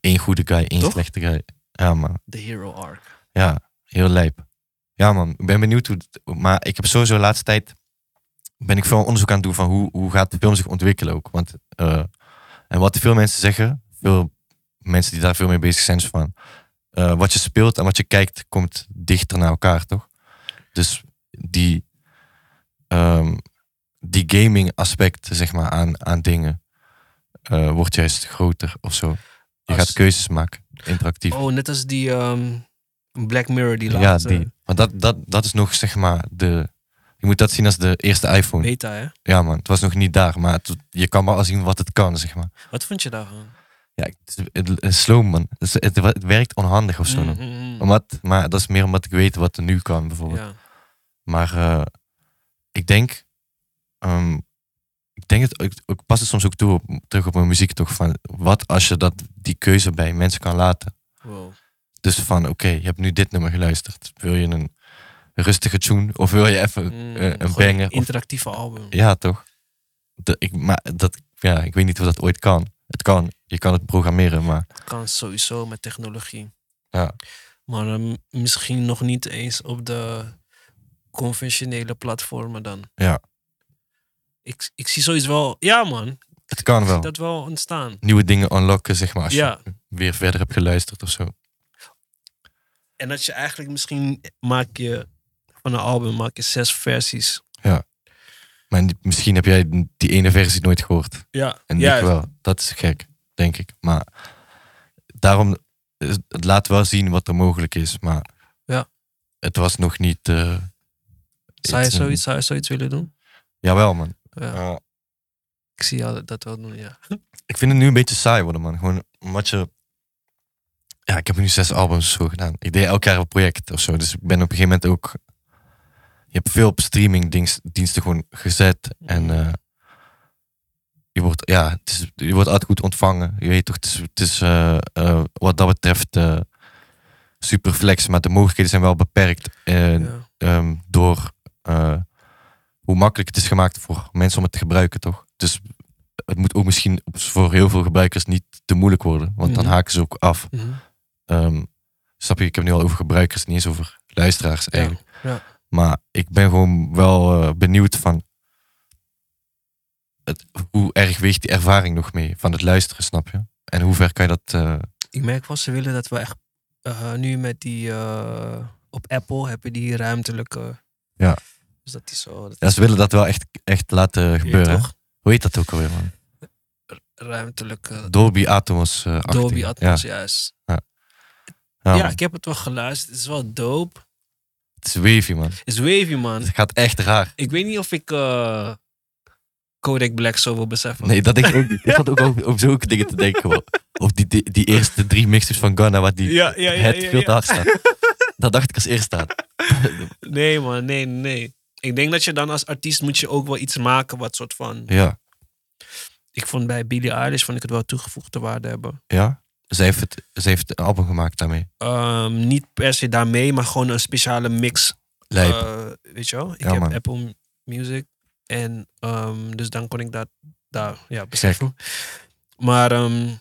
Speaker 1: één goede guy, één
Speaker 2: Toch?
Speaker 1: slechte guy. Ja, man.
Speaker 2: De hero arc.
Speaker 1: Ja, heel lijp. Ja, man. Ik ben benieuwd hoe... het- Maar ik heb sowieso de laatste tijd... Ben ik veel onderzoek aan het doen van hoe, hoe gaat de film zich ontwikkelen ook. Want... eh, en wat veel mensen zeggen... Veel mensen die daar veel mee bezig zijn... is van... eh, wat je speelt en wat je kijkt... komt dichter naar elkaar, toch? Dus die... ehm, die gaming aspect, zeg maar, aan, aan dingen... eh, wordt juist groter of zo. Je
Speaker 2: Als-
Speaker 1: gaat keuzes maken. Interactief.
Speaker 2: Oh, net als die ehm, Black Mirror die
Speaker 1: Ja,
Speaker 2: laatste
Speaker 1: die. Maar dat, dat, dat is nog, zeg maar, de... Je moet dat zien als de eerste iPhone.
Speaker 2: beta, hè?
Speaker 1: Ja man, het was nog niet daar. Maar het- je kan maar al zien wat het kan, zeg maar.
Speaker 2: Wat vond je daarvan?
Speaker 1: Ja, het, is- slow man. Het, het, het werkt onhandig of zo.
Speaker 2: Mm, mm, mm.
Speaker 1: Omdat, maar dat is meer omdat ik weet wat er nu kan, bijvoorbeeld.
Speaker 2: Ja.
Speaker 1: Maar eh, ik denk... ehm, ik denk het, ik, ik pas het soms ook toe op, terug op mijn muziek toch. Van wat als je dat, die keuze bij mensen kan laten.
Speaker 2: Wow.
Speaker 1: Dus van, oké, je hebt nu dit nummer geluisterd. Wil je een rustige tune? Of wil je even
Speaker 2: Mm,
Speaker 1: eh, een banger? Of-
Speaker 2: interactieve album.
Speaker 1: ja, toch? De, ik, maar dat, ja, ik weet niet of dat ooit kan. Het kan. Je kan het programmeren, maar
Speaker 2: Kan sowieso met technologie.
Speaker 1: ja.
Speaker 2: Maar ehm, misschien nog niet eens op de conventionele platformen dan.
Speaker 1: Ja.
Speaker 2: Ik, ik zie zoiets wel... Ja man,
Speaker 1: Het kan
Speaker 2: ik zie
Speaker 1: wel.
Speaker 2: dat wel ontstaan.
Speaker 1: Nieuwe dingen unlocken, zeg maar. Als
Speaker 2: Ja.
Speaker 1: je weer verder hebt geluisterd of zo.
Speaker 2: En dat je eigenlijk misschien maak je van een album maak je zes versies.
Speaker 1: Maar die- misschien heb jij die ene versie nooit gehoord.
Speaker 2: Ja,
Speaker 1: En
Speaker 2: ja
Speaker 1: ik wel. Dat is gek, denk ik. Maar daarom, het laat wel zien wat er mogelijk is. Maar
Speaker 2: Ja.
Speaker 1: het was nog niet... eh,
Speaker 2: Zou je,
Speaker 1: iets-
Speaker 2: zoiets, zou je zoiets willen doen?
Speaker 1: Jawel, man.
Speaker 2: Ja,
Speaker 1: Eh,
Speaker 2: ik zie jou dat wel doen, ja.
Speaker 1: ik vind het nu een beetje saai worden, man. Gewoon omdat je... Ja, ik heb nu zes albums zo gedaan. Ik deed elk jaar een project of zo. Dus ik ben op een gegeven moment ook... Je hebt veel op streamingdiensten gewoon gezet. En
Speaker 2: Mhm.
Speaker 1: eh, je, wordt, ja, het is, je wordt altijd goed ontvangen. Je weet toch, het is, het is eh, eh, wat dat betreft eh super flex. Maar de mogelijkheden zijn wel beperkt. eh,
Speaker 2: ja.
Speaker 1: ehm, door eh, hoe makkelijk het is gemaakt voor mensen om het te gebruiken, toch? Dus het moet ook misschien voor heel veel gebruikers niet te moeilijk worden, want dan
Speaker 2: Mhm.
Speaker 1: haken ze ook af.
Speaker 2: Mhm.
Speaker 1: Ehm, snap je? Ik heb nu al over gebruikers, niet eens over luisteraars eigenlijk.
Speaker 2: ja.
Speaker 1: Maar ik ben gewoon wel eh, benieuwd van het, hoe erg weegt die ervaring nog mee van het luisteren, snap je? En hoe ver kan je dat... eh,
Speaker 2: Ik merk wel, ze willen dat we echt nu met die op Apple heb je die ruimtelijke.
Speaker 1: Ja.
Speaker 2: Dus dat die zo. Dat
Speaker 1: ja, ze willen dat wel echt, echt laten gebeuren. Hoe heet dat ook alweer, man?
Speaker 2: Ruimtelijke.
Speaker 1: Dolby Atmos. 18.
Speaker 2: Dolby
Speaker 1: Ja.
Speaker 2: Atmos, juist.
Speaker 1: Ja,
Speaker 2: Ja,
Speaker 1: man.
Speaker 2: ik heb het wel geluisterd. Het is wel dope.
Speaker 1: Het is wavy, man.
Speaker 2: Het is wavy, man.
Speaker 1: Het gaat echt raar.
Speaker 2: Ik weet niet of ik eh Kodak Black zo wil beseffen.
Speaker 1: Nee, dat denk ik ook niet. Ik zat ook over, over zulke dingen te denken. Gewoon. Of die, die, die eerste drie mixtapes van Ghana, waar die
Speaker 2: Ja, ja, ja,
Speaker 1: het
Speaker 2: ja,
Speaker 1: veel te
Speaker 2: ja.
Speaker 1: hard staat. Dat dacht ik als eerste aan.
Speaker 2: Nee, man. Nee, nee. Ik denk dat je dan als artiest moet je ook wel iets maken wat soort van...
Speaker 1: Ja,
Speaker 2: Ik vond bij Billie Eilish vond ik het wel toegevoegde waarde hebben.
Speaker 1: ja. Zij heeft, het, zij heeft een album gemaakt daarmee.
Speaker 2: Ehm, niet per se daarmee, maar gewoon een speciale mix. Eh, weet je wel? Ik
Speaker 1: Ja,
Speaker 2: heb
Speaker 1: man.
Speaker 2: Apple Music. En ehm, dus dan kon ik dat daar ja, beseffen. Maar ehm,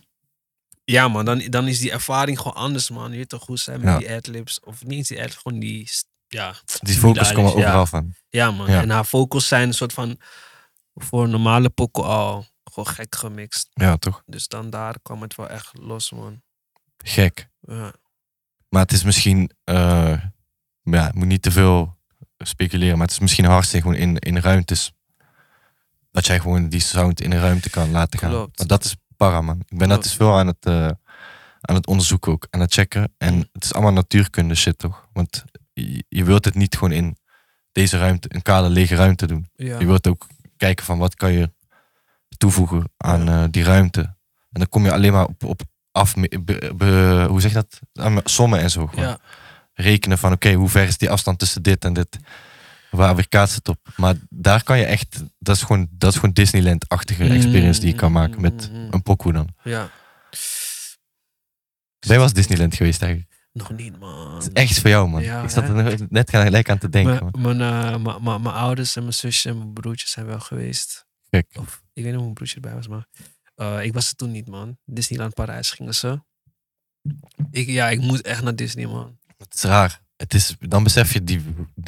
Speaker 2: ja, man, dan, dan is die ervaring gewoon anders, man. Je weet toch goed zijn met
Speaker 1: Ja.
Speaker 2: die adlibs. Of niet eens die adlibs, gewoon die... Ja,
Speaker 1: Die focus komt
Speaker 2: is- ja.
Speaker 1: overal van.
Speaker 2: ja man.
Speaker 1: Ja.
Speaker 2: En haar vocals zijn een soort van... Voor een normale pokoe al gewoon gek gemixt.
Speaker 1: Ja, toch?
Speaker 2: Dus dan daar kwam het wel echt los, man.
Speaker 1: Gek.
Speaker 2: Ja,
Speaker 1: Maar het is misschien, eh, ja, ik moet niet te veel speculeren, maar het is misschien hardste gewoon in, in ruimtes. Dat jij gewoon die sound in een ruimte kan laten gaan.
Speaker 2: Klopt.
Speaker 1: Maar dat is para, man. Ik ben dat dus veel aan het, eh, aan het onderzoeken ook, aan het checken. En het is allemaal natuurkunde shit, toch? Want je, je wilt het niet gewoon in deze ruimte, een kale lege ruimte doen.
Speaker 2: ja.
Speaker 1: Je wilt ook kijken van wat kan je toevoegen aan eh, die ruimte. En dan kom je alleen maar op, op af, be- be- hoe zeg je dat? Aan sommen en zo.
Speaker 2: ja.
Speaker 1: rekenen van oké, hoe ver is die afstand tussen dit en dit? Waar weerkaatst het op? Maar daar kan je echt, dat is gewoon, dat is gewoon Disneyland-achtige experience die je kan maken met
Speaker 2: Mm.
Speaker 1: een pokoe dan.
Speaker 2: ja.
Speaker 1: Jij was Disneyland geweest eigenlijk.
Speaker 2: Nog niet, man.
Speaker 1: Het is echt voor jou man.
Speaker 2: Ja,
Speaker 1: ik zat
Speaker 2: hè?
Speaker 1: er net gelijk aan te denken. Man.
Speaker 2: Mijn, eh, mijn- ouders en mijn zusje en mijn broertje zijn wel geweest.
Speaker 1: Kijk,
Speaker 2: Of ik weet niet of mijn broertje erbij was, maar eh, ik was er toen niet, man. Disneyland Parijs gingen ze. Ik, ja, ik moet echt naar Disney, man.
Speaker 1: het is raar. Het is, dan besef je die,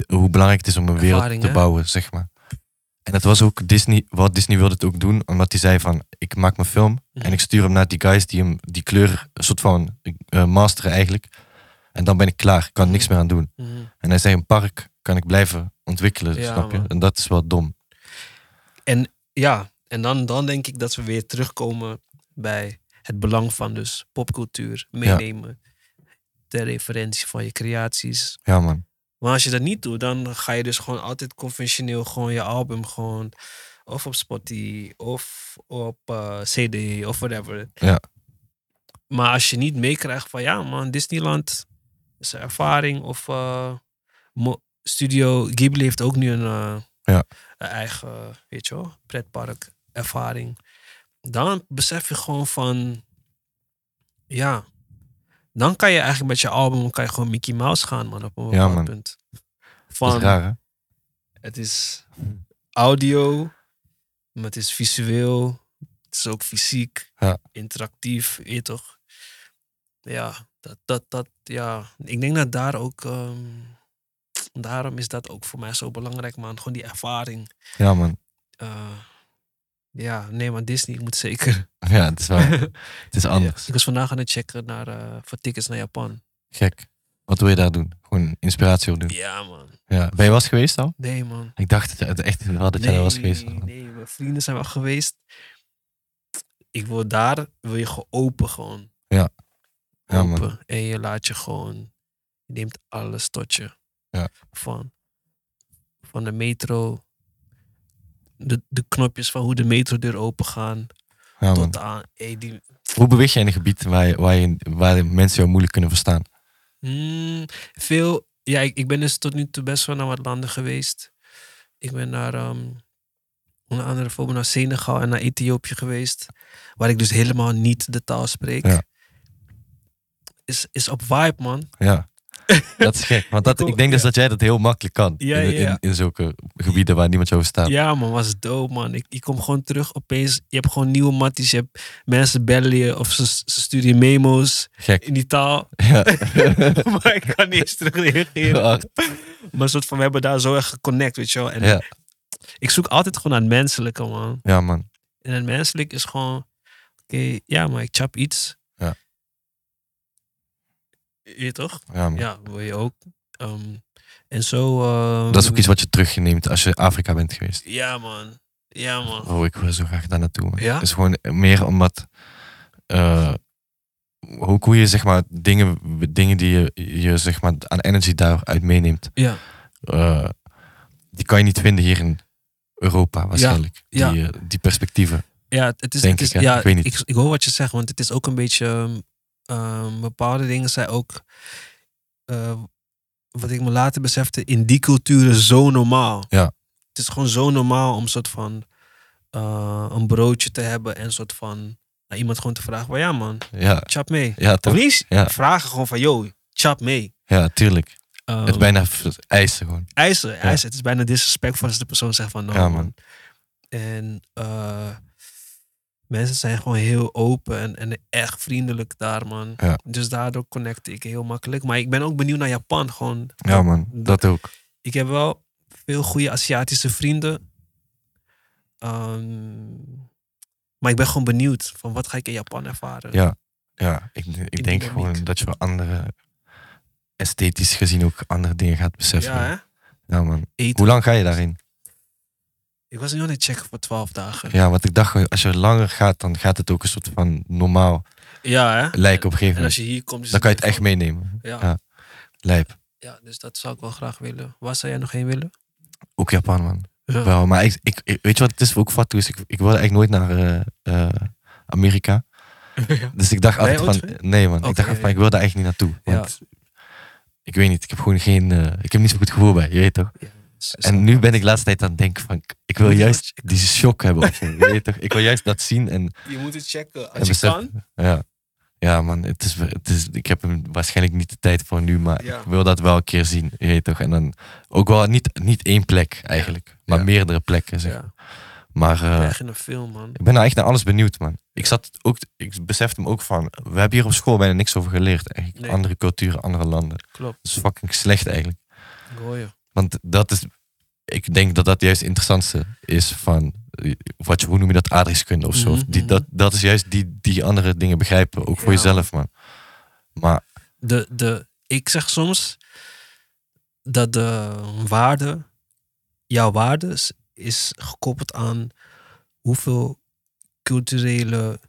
Speaker 1: hoe belangrijk het is om een wereld te
Speaker 2: hè?
Speaker 1: bouwen, zeg maar. En het was ook Disney, wat Disney wilde het ook doen, omdat hij zei van, ik maak mijn film
Speaker 2: Mhm.
Speaker 1: en ik stuur hem naar die guys die hem die kleur een soort van eh, masteren eigenlijk. En dan ben ik klaar, ik kan niks meer aan doen.
Speaker 2: Mhm.
Speaker 1: En hij zei, een park kan ik blijven ontwikkelen,
Speaker 2: Ja,
Speaker 1: snap je?
Speaker 2: man.
Speaker 1: En dat is wel dom.
Speaker 2: Ja, en dan, dan denk ik dat we weer terugkomen bij het belang van dus popcultuur meenemen. Ter referentie van je creaties.
Speaker 1: Ja man,
Speaker 2: Maar als je dat niet doet, dan ga je dus gewoon altijd conventioneel gewoon je album gewoon of op Spotify of op eh, CD of whatever.
Speaker 1: Ja.
Speaker 2: Maar als je niet meekrijgt van ja man, Disneyland een ervaring of eh, Studio Ghibli heeft ook nu een, eh,
Speaker 1: Ja.
Speaker 2: een eigen, weet je wel, pretpark ervaring. Dan besef je gewoon van ja, dan kan je eigenlijk met je album kan je gewoon Mickey Mouse gaan man op een
Speaker 1: Ja,
Speaker 2: bepaald
Speaker 1: man.
Speaker 2: punt. Van,
Speaker 1: is raar hè?
Speaker 2: het is audio, maar het is visueel. Het is ook fysiek,
Speaker 1: Ja.
Speaker 2: interactief, weet toch? Ja, dat, dat, dat, ja. Ik denk dat daar ook, ehm, daarom is dat ook voor mij zo belangrijk, man. Gewoon die ervaring.
Speaker 1: Ja man,
Speaker 2: Eh, ja, nee, maar Disney, moet zeker.
Speaker 1: ja het is wel, het is anders.
Speaker 2: Ja, ik was vandaag aan het checken naar, eh, voor tickets naar Japan.
Speaker 1: Gek. Wat wil je daar doen? Gewoon inspiratie opdoen.
Speaker 2: Ja, man.
Speaker 1: Ja. Ben je eens geweest al?
Speaker 2: Nee, man.
Speaker 1: Ik dacht echt wel dat jij er was geweest.
Speaker 2: Nee, nee, mijn vrienden zijn wel geweest. Ik wil daar, wil je gewoon open gewoon.
Speaker 1: Ja. Ja,
Speaker 2: en je laat je gewoon, je neemt alles tot je.
Speaker 1: Ja.
Speaker 2: Van, van de metro, de, de knopjes van hoe de metrodeur open gaan.
Speaker 1: Ja,
Speaker 2: tot aan, hey, die,
Speaker 1: Hoe beweeg je in een gebied waar, je, waar, je, waar mensen jou moeilijk kunnen verstaan?
Speaker 2: Hmm, veel. Ja, ik, ik ben dus tot nu toe best wel naar wat landen geweest. Ik ben naar ehm, onder andere bijvoorbeeld naar Senegal en naar Ethiopië geweest. Waar ik dus helemaal niet de taal spreek.
Speaker 1: Ja.
Speaker 2: Is, is op vibe, man.
Speaker 1: Ja, dat is gek. Want dat,
Speaker 2: Ik
Speaker 1: denk dus dat jij dat heel makkelijk kan.
Speaker 2: Ja,
Speaker 1: in, in, in zulke gebieden waar niemand jou verstaat.
Speaker 2: Ja, man, was dope, man. Ik, ik kom gewoon terug opeens. Je hebt gewoon nieuwe matties. Je hebt mensen bellen je of ze, ze sturen je memo's
Speaker 1: Gek.
Speaker 2: in die taal.
Speaker 1: Ja.
Speaker 2: maar ik kan niet eens terug reageren.
Speaker 1: Hard.
Speaker 2: Maar soort van, we hebben daar zo erg geconnect, weet je wel. En
Speaker 1: Ja.
Speaker 2: ik zoek altijd gewoon naar het menselijke, man.
Speaker 1: ja, man.
Speaker 2: En het menselijk is gewoon, oké, ja, maar ik chap iets. Je toch?
Speaker 1: Ja, man.
Speaker 2: Ja, wil je ook. Ehm, en zo. ehm,
Speaker 1: Dat is ook iets wat je terugneemt als je Afrika bent geweest.
Speaker 2: Ja, man. Ja, man.
Speaker 1: Oh, ik wil zo graag daar naartoe. man.
Speaker 2: Ja?
Speaker 1: Het is gewoon meer omdat... eh, hoe, hoe je zeg maar dingen, dingen die je, je zeg maar aan energy daaruit meeneemt.
Speaker 2: Ja.
Speaker 1: eh, die kan je niet vinden hier in Europa waarschijnlijk.
Speaker 2: ja.
Speaker 1: Die, eh, die perspectieven.
Speaker 2: Ja, het is.
Speaker 1: Denk
Speaker 2: het is
Speaker 1: ik,
Speaker 2: ja,
Speaker 1: Ik weet niet.
Speaker 2: Ik, ik hoor wat je zegt, want het is ook een beetje. Ehm, ehm, bepaalde dingen zijn ook. eh, wat ik me later besefte, in die culturen zo normaal.
Speaker 1: Ja.
Speaker 2: Het is gewoon zo normaal om soort van. eh, een broodje te hebben en soort van. naar iemand gewoon te vragen: van ja, man,
Speaker 1: Ja,
Speaker 2: chap mee.
Speaker 1: ja,
Speaker 2: Of
Speaker 1: toch?
Speaker 2: niet
Speaker 1: Ja.
Speaker 2: vragen gewoon van: yo, chap mee.
Speaker 1: ja tuurlijk.
Speaker 2: Ehm,
Speaker 1: het is bijna eisen gewoon.
Speaker 2: eisen, eisen. Het is bijna disrespectful als de persoon zegt van no,
Speaker 1: Ja,
Speaker 2: man.
Speaker 1: man.
Speaker 2: En eh, mensen zijn gewoon heel open en, en echt vriendelijk daar, man.
Speaker 1: Ja.
Speaker 2: Dus daardoor connect ik heel makkelijk. Maar ik ben ook benieuwd naar Japan, gewoon.
Speaker 1: Ja man, dat ook.
Speaker 2: Ik heb wel veel goede Aziatische vrienden. Ehm, maar ik ben gewoon benieuwd van wat ga ik in Japan ervaren.
Speaker 1: Ja, ja ik, ik denk gewoon dat je wel andere, esthetisch gezien ook andere dingen gaat beseffen.
Speaker 2: Ja,
Speaker 1: man.
Speaker 2: Eten.
Speaker 1: Hoe lang ga je daarin?
Speaker 2: Ik was nu aan het checken voor 12 dagen.
Speaker 1: Ja, want ik dacht, als je langer gaat, dan gaat het ook een soort van normaal
Speaker 2: Ja, hè?
Speaker 1: lijken op een gegeven
Speaker 2: En
Speaker 1: moment.
Speaker 2: als je hier komt, is
Speaker 1: Dan kan je het echt
Speaker 2: van-
Speaker 1: meenemen.
Speaker 2: Ja.
Speaker 1: Ja. Lijp.
Speaker 2: ja, dus dat zou ik wel graag willen. Waar zou jij nog heen willen?
Speaker 1: Ook Japan, man.
Speaker 2: Ja.
Speaker 1: Wel, maar ik, ik, ik- weet je wat het is ook is? Ik, ik wilde eigenlijk nooit naar eh, eh, Amerika.
Speaker 2: ja.
Speaker 1: Dus ik dacht altijd van, nee man, ik dacht
Speaker 2: ja,
Speaker 1: van, ik wil daar eigenlijk niet naartoe. Want ik weet niet, ik heb gewoon geen, eh, ik heb niet zo goed gevoel bij, je weet toch? En nu ben ik de laatste tijd aan het denken van, ik- wil juist die shock hebben. of je weet toch? Ik wil juist dat zien en,
Speaker 2: Je moet het checken.
Speaker 1: en
Speaker 2: Als je kan.
Speaker 1: Ja. ja man, het is, het is, ik heb hem waarschijnlijk niet de tijd voor nu, maar
Speaker 2: Ja.
Speaker 1: ik wil dat wel een keer zien, je weet toch? En dan ook wel niet, niet één plek eigenlijk, maar
Speaker 2: Ja.
Speaker 1: meerdere plekken zeg.
Speaker 2: Ja.
Speaker 1: Maar eh,
Speaker 2: Echt in een film, man.
Speaker 1: ik ben nou echt naar alles benieuwd, man. Ik zat ook, ik besefte me ook van, we hebben hier op school bijna niks over geleerd. Eigenlijk.
Speaker 2: Nee.
Speaker 1: Andere culturen, andere landen.
Speaker 2: Klopt.
Speaker 1: Dat is fucking slecht eigenlijk.
Speaker 2: Je.
Speaker 1: Want dat is, ik denk dat dat juist het interessantste is van, wat hoe noem je dat, aardrijkskunde of zo.
Speaker 2: Mhm,
Speaker 1: Die, dat, dat is juist die, die andere dingen begrijpen, ook voor
Speaker 2: Ja.
Speaker 1: jezelf, man. Maar
Speaker 2: De, de, ik zeg soms dat de waarde, jouw waarde, is- is gekoppeld aan hoeveel culturele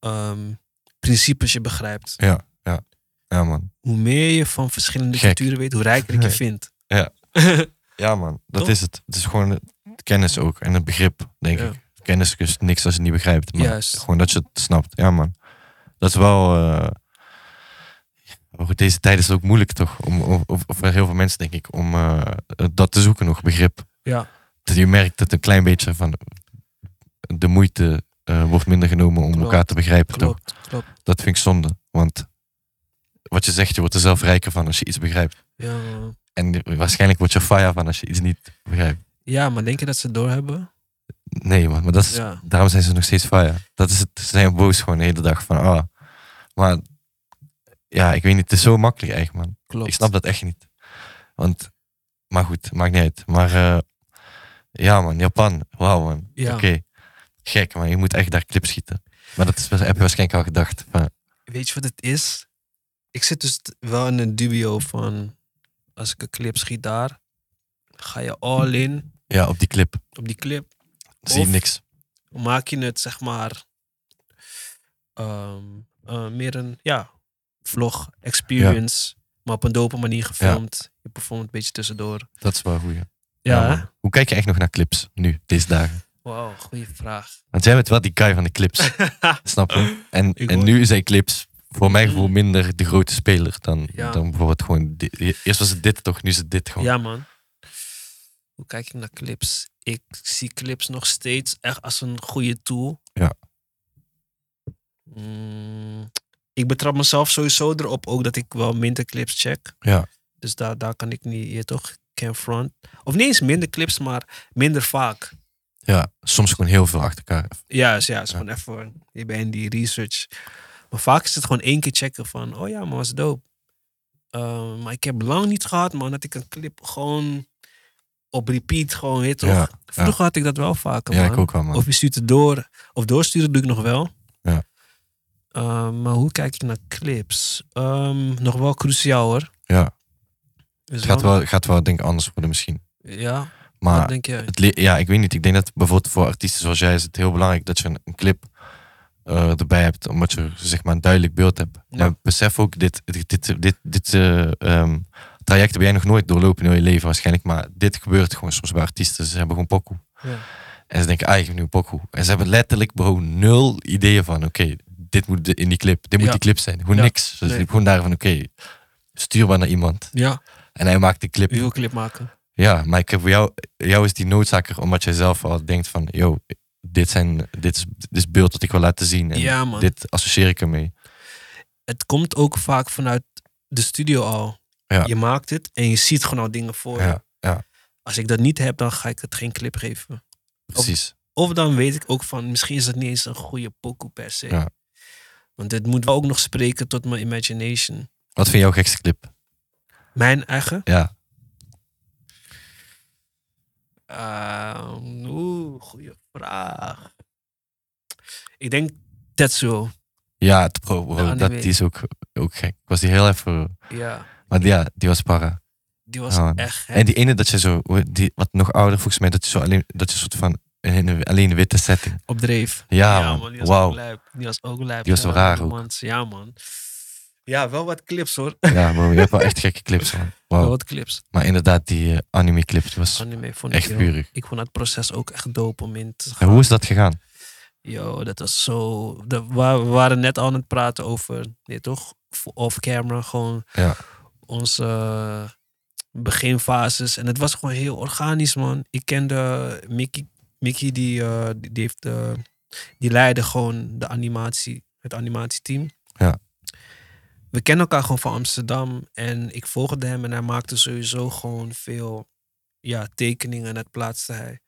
Speaker 2: ehm, principes je begrijpt.
Speaker 1: ja, ja, ja, man.
Speaker 2: Hoe meer je van verschillende
Speaker 1: Gek.
Speaker 2: culturen weet, hoe rijker ik je vindt.
Speaker 1: Ja, man. Dat
Speaker 2: Toch?
Speaker 1: is het. Het is gewoon kennis ook en het begrip, denk
Speaker 2: Ja.
Speaker 1: ik. Kennis is niks als je het niet begrijpt. Maar
Speaker 2: Juist.
Speaker 1: Gewoon dat je het snapt. Ja, man. Dat is wel. eh, deze tijd is het ook moeilijk, toch? Om, of, of, voor heel veel mensen, denk ik, om eh, dat te zoeken nog, begrip.
Speaker 2: Ja,
Speaker 1: Dat je merkt dat een klein beetje van de moeite eh, wordt minder genomen om
Speaker 2: Klopt.
Speaker 1: elkaar te begrijpen, toch?
Speaker 2: klopt.
Speaker 1: Dat vind ik zonde. Want wat je zegt, je wordt er zelf rijker van als je iets begrijpt.
Speaker 2: Ja,
Speaker 1: En waarschijnlijk word je fire van als je iets niet begrijpt.
Speaker 2: ja, maar denk je dat ze het doorhebben?
Speaker 1: Nee, man, maar dat is,
Speaker 2: Ja.
Speaker 1: daarom zijn ze nog steeds fire. Dat is het. Ze zijn boos gewoon de hele dag van, ah. Maar ja, ik weet niet, het is zo makkelijk eigenlijk, man.
Speaker 2: Klopt.
Speaker 1: Ik snap dat echt niet. Want, maar goed, maakt niet uit. Maar eh, ja, man, Japan, wauw, man.
Speaker 2: Ja.
Speaker 1: Oké, gek, man. Je moet echt daar clips schieten. Maar dat is, heb je waarschijnlijk al gedacht.
Speaker 2: Weet je wat het is? Ik zit dus wel in een dubio van... Als ik een clip schiet daar... Ga je all in
Speaker 1: ja, op die clip
Speaker 2: op die clip.
Speaker 1: zie je niks.
Speaker 2: Maak je het, zeg maar... ehm, eh, meer een, ja... Vlog, experience. Maar op een dope manier gefilmd. Je performt een beetje tussendoor.
Speaker 1: Dat is wel goed. Ja.
Speaker 2: Ja.
Speaker 1: Hoe kijk je echt nog naar clips nu, deze dagen?
Speaker 2: Wauw, goede vraag.
Speaker 1: Want jij bent wel die guy van de clips. Snap je? En, en nu zijn clips voor mijn gevoel minder de grote speler dan,
Speaker 2: Ja.
Speaker 1: dan bijvoorbeeld gewoon. dit. Eerst was het dit toch, nu is het dit gewoon.
Speaker 2: Ja, man. Hoe kijk ik naar clips? Ik zie clips nog steeds echt als een goede tool.
Speaker 1: Ja.
Speaker 2: Mm, ik betrap mezelf sowieso erop ook dat ik wel minder clips check.
Speaker 1: Ja.
Speaker 2: Dus daar, daar kan ik niet, je toch, can front. Of niet eens minder clips, maar minder vaak.
Speaker 1: Ja, soms gewoon heel veel achter elkaar.
Speaker 2: Juist, ja, is gewoon even, je bent in die research. Maar vaak is het gewoon één keer checken van, oh ja, maar was dope. Uh, maar ik heb lang niet gehad, man, dat ik een clip gewoon op repeat gewoon, toch?
Speaker 1: Ja,
Speaker 2: Vroeger had ik dat wel vaker,
Speaker 1: Ja,
Speaker 2: man.
Speaker 1: ik ook wel, man.
Speaker 2: Of je stuurt het door. Of doorsturen doe ik nog wel.
Speaker 1: Ja.
Speaker 2: Uh, maar hoe kijk ik naar clips? Um, nog wel cruciaal hoor.
Speaker 1: Ja,
Speaker 2: Is
Speaker 1: het gaat wel, gaat wel denk ik anders worden misschien.
Speaker 2: Ja,
Speaker 1: Maar
Speaker 2: denk jij?
Speaker 1: het, ja, ik weet niet. Ik denk dat bijvoorbeeld voor artiesten zoals jij is het heel belangrijk dat je een, een clip eh, erbij hebt, omdat je zeg maar een duidelijk beeld hebt.
Speaker 2: Ja.
Speaker 1: Maar besef ook, dit, dit, dit, dit, eh, ehm, traject heb jij nog nooit doorlopen in je leven waarschijnlijk. Maar dit gebeurt gewoon soms bij artiesten. Ze hebben gewoon pokoe.
Speaker 2: Ja.
Speaker 1: En ze denken, ah, ik heb nu een pokoe. En ze hebben letterlijk bro nul ideeën van, oké, dit moet de- in die clip. Dit moet
Speaker 2: Ja.
Speaker 1: die clip zijn. Gewoon niks. Ze
Speaker 2: Nee.
Speaker 1: gewoon daar van, oké, stuur maar naar iemand.
Speaker 2: ja,
Speaker 1: En hij maakt de clip.
Speaker 2: wil clip maken?
Speaker 1: Ja, maar ik heb voor jou, jou is die noodzaker omdat jij zelf al denkt van, yo, dit, zijn, dit, is, dit is beeld dat ik wil laten zien. En
Speaker 2: Ja, man.
Speaker 1: dit associeer ik ermee.
Speaker 2: Het komt ook vaak vanuit de studio al.
Speaker 1: Ja.
Speaker 2: Je maakt het en je ziet gewoon al dingen voor je.
Speaker 1: Ja, ja.
Speaker 2: Als ik dat niet heb, dan ga ik het geen clip geven.
Speaker 1: Precies.
Speaker 2: Of dan weet ik ook van, misschien is het niet eens een goede pokoe per se.
Speaker 1: Ja.
Speaker 2: Want dit moet wel ook nog spreken tot mijn imagination.
Speaker 1: Wat vind je jouw gekste clip?
Speaker 2: Mijn eigen?
Speaker 1: Ja.
Speaker 2: Ehm, Oeh, goede vraag. Ik denk Tetsuo.
Speaker 1: Ja, het bro, bro,
Speaker 2: De
Speaker 1: dat, die is ook, ook gek. Ik was die heel even...
Speaker 2: Ja,
Speaker 1: Maar ja, die was para.
Speaker 2: die was
Speaker 1: Ja,
Speaker 2: echt gek.
Speaker 1: En die ene dat je zo... Die, wat nog ouder volgens mij, dat je zo alleen... Dat je soort van... Alleen een witte setting.
Speaker 2: Op dreef.
Speaker 1: Ja, man.
Speaker 2: die was
Speaker 1: Wauw.
Speaker 2: ook lijp. Die was ook lijp.
Speaker 1: Die was
Speaker 2: Ja,
Speaker 1: raar ook.
Speaker 2: Ja, man. Ja, wel wat clips hoor.
Speaker 1: Ja, bro, je hebt wel echt gekke clips, man.
Speaker 2: Wel
Speaker 1: Wow.
Speaker 2: wat clips.
Speaker 1: Maar inderdaad, die eh, anime clip was
Speaker 2: Anime vond ik
Speaker 1: echt vurig.
Speaker 2: Ik vond het proces ook echt dope om in te
Speaker 1: En
Speaker 2: gaan.
Speaker 1: hoe is dat gegaan?
Speaker 2: Yo, dat was zo. De, we waren net al aan het praten over, nee toch? Off-camera, gewoon
Speaker 1: Ja.
Speaker 2: onze eh, beginfases. En het was gewoon heel organisch, man. Ik kende Mickey, Mickey die, eh, die, heeft, die leidde gewoon de animatie, het animatieteam.
Speaker 1: Ja.
Speaker 2: We kennen elkaar gewoon van Amsterdam en ik volgde hem en hij maakte sowieso gewoon veel ja, tekeningen en dat plaatste hij.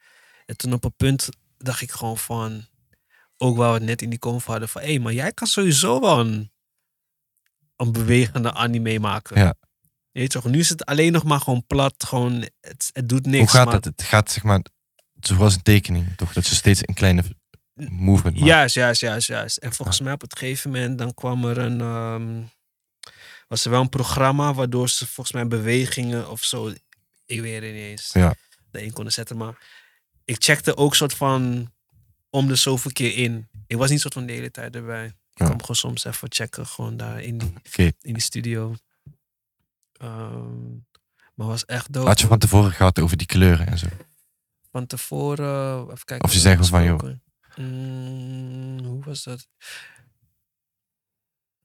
Speaker 2: En toen op een punt dacht ik gewoon van, ook waar we het net in die convo hadden, van hé, hey, maar jij kan sowieso wel een, een bewegende anime maken.
Speaker 1: Ja.
Speaker 2: Weet toch, nu is het alleen nog maar gewoon plat, gewoon, het, het doet niks.
Speaker 1: hoe gaat
Speaker 2: maar,
Speaker 1: dat? Het gaat zeg maar... Zoals een tekening, toch? Dat je steeds een kleine movement maakt.
Speaker 2: Juist, juist, juist, juist. En volgens mij op het gegeven moment dan kwam er een. ehm, was er wel een programma waardoor ze volgens mij bewegingen of zo. Ik weet het niet eens.
Speaker 1: Ja.
Speaker 2: Erin konden zetten. Maar ik checkte ook soort van om de zoveel keer in. Ik was niet soort van de hele tijd erbij. Ik
Speaker 1: Ja.
Speaker 2: kwam gewoon soms even checken, gewoon daar in die, in die studio. Ehm, maar was echt dope.
Speaker 1: Had je van tevoren gehad over die kleuren en zo?
Speaker 2: van tevoren. Even kijken.
Speaker 1: Of je
Speaker 2: wat
Speaker 1: zegt van, joh.
Speaker 2: Mm, hoe was dat?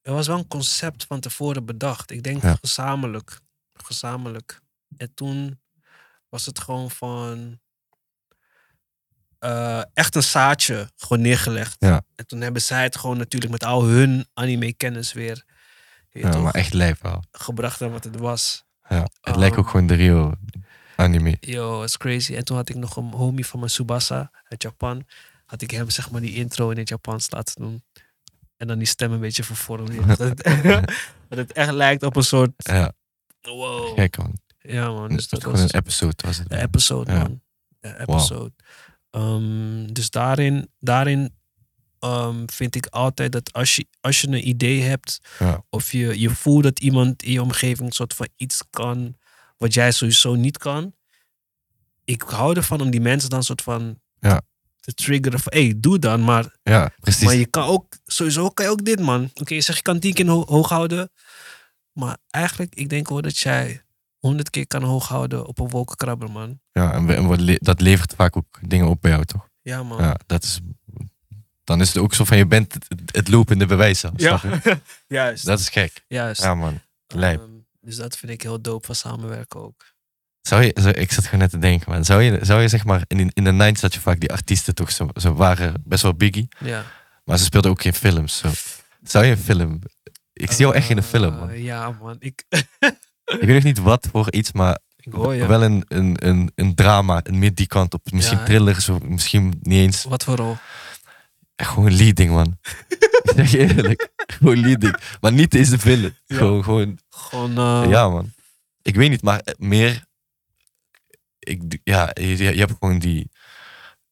Speaker 2: Er was wel een concept van tevoren bedacht. Ik denk
Speaker 1: Ja.
Speaker 2: gezamenlijk. Gezamenlijk. En toen was het gewoon van. eh, echt een zaadje gewoon neergelegd.
Speaker 1: Ja.
Speaker 2: En toen hebben zij het gewoon natuurlijk met al hun anime-kennis weer
Speaker 1: Ja,
Speaker 2: toch,
Speaker 1: maar echt lijp wel.
Speaker 2: gebracht naar wat het was.
Speaker 1: Ja. Het lijkt ook
Speaker 2: Um,
Speaker 1: gewoon de real anime.
Speaker 2: Yo, it's crazy. En toen had ik nog een homie van mijn Subasa uit Japan. Had ik hem zeg maar die intro in het Japans laten doen. En dan die stem een beetje vervormen. dat, het, dat het echt lijkt op een soort...
Speaker 1: Ja,
Speaker 2: Wow.
Speaker 1: gek man.
Speaker 2: Ja man, dus dat was
Speaker 1: een episode was het.
Speaker 2: een episode
Speaker 1: Ja.
Speaker 2: man. Een episode. Ehm, dus daarin, daarin ehm, vind ik altijd dat als je, als je een idee hebt...
Speaker 1: Ja.
Speaker 2: of je, je voelt dat iemand in je omgeving een soort van iets kan... wat jij sowieso niet kan. Ik hou ervan om die mensen dan soort van
Speaker 1: Ja.
Speaker 2: Te triggeren van, hé, hey, doe dan. Maar,
Speaker 1: Ja, precies.
Speaker 2: maar je kan ook, sowieso kan je ook dit, man. Oké, je zegt je kan tien keer ho- hoog houden. Maar eigenlijk, ik denk wel dat jij honderd keer kan hoog houden op een wolkenkrabber, man.
Speaker 1: Ja, en, we- en wat le- dat levert vaak ook dingen op bij jou, toch?
Speaker 2: Ja, man.
Speaker 1: Ja, dat is... Dan is het ook zo van, je bent het, het lopende bewijs.
Speaker 2: Ja.
Speaker 1: snap je?
Speaker 2: Juist.
Speaker 1: Dat is gek.
Speaker 2: Juist.
Speaker 1: Ja, man. lijp.
Speaker 2: Ehm, dus dat vind ik heel dope van samenwerken ook.
Speaker 1: Zou je, zou- ik zat gewoon net te denken, man. Zou je, zou je zeg maar, in, in de 90s had je vaak die artiesten toch, zo, ze waren best wel biggie,
Speaker 2: Ja.
Speaker 1: maar ze speelden ook in films. Zo. Zou je een film... Ik zie jou echt in een film, man.
Speaker 2: Eh, ja, man. Ik,
Speaker 1: Ik weet nog niet wat voor iets, maar
Speaker 2: ik hoor je.
Speaker 1: wel een, een, een, een drama, een meer die kant op. Misschien
Speaker 2: Ja.
Speaker 1: thriller, zo, misschien niet eens.
Speaker 2: Wat voor rol?
Speaker 1: Echt gewoon leading, man. ik zeg je eerlijk. Gewoon leading. Maar niet deze film.
Speaker 2: Ja.
Speaker 1: Gewoon, gewoon,
Speaker 2: Gewoon, eh,
Speaker 1: ja, man. Ik weet niet, maar meer... Ik, ja, je, je hebt gewoon die...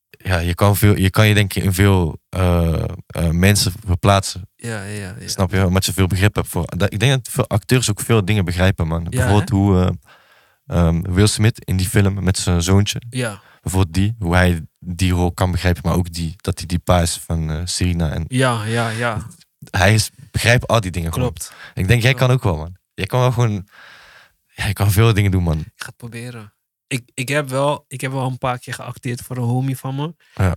Speaker 1: Ja, je kan, veel, je kan je denk ik in veel eh, eh, mensen verplaatsen.
Speaker 2: Ja, ja, ja.
Speaker 1: Snap je? Omdat je veel begrip hebt voor... dat- Ik denk dat veel acteurs ook veel dingen begrijpen, man.
Speaker 2: Ja,
Speaker 1: Bijvoorbeeld hoe eh, ehm, Will Smith in die film met zijn zoontje...
Speaker 2: Ja,
Speaker 1: bijvoorbeeld die, hoe hij die rol kan begrijpen, maar ook die, dat hij die pa is van Serena. En
Speaker 2: ja, ja, ja.
Speaker 1: hij is, begrijpt al die dingen gewoon.
Speaker 2: Klopt.
Speaker 1: Ik denk, jij kan ook wel, man. Jij kan wel gewoon, ja, je kan veel dingen doen, man.
Speaker 2: Ik ga het proberen. Ik, ik, heb wel, ik heb wel een paar keer geacteerd voor een homie van me.
Speaker 1: Ja.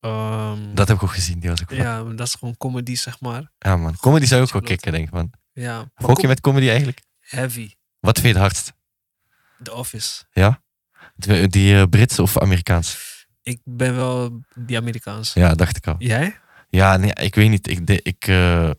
Speaker 2: Ehm,
Speaker 1: Dat heb ik ook gezien, die was ook ja.
Speaker 2: dat is gewoon comedy, zeg maar.
Speaker 1: ja, man. Comedy zou ook wel kicken, denk ik, man.
Speaker 2: Ja.
Speaker 1: je met comedy eigenlijk?
Speaker 2: Heavy.
Speaker 1: Wat vind je het hardst?
Speaker 2: The Office.
Speaker 1: Ja? Die, die eh, Britse of Amerikaans?
Speaker 2: Ik ben wel die Amerikaans.
Speaker 1: Ja, dacht ik al.
Speaker 2: Jij?
Speaker 1: Ja, nee, ik weet niet. Ik, de, ik, eh,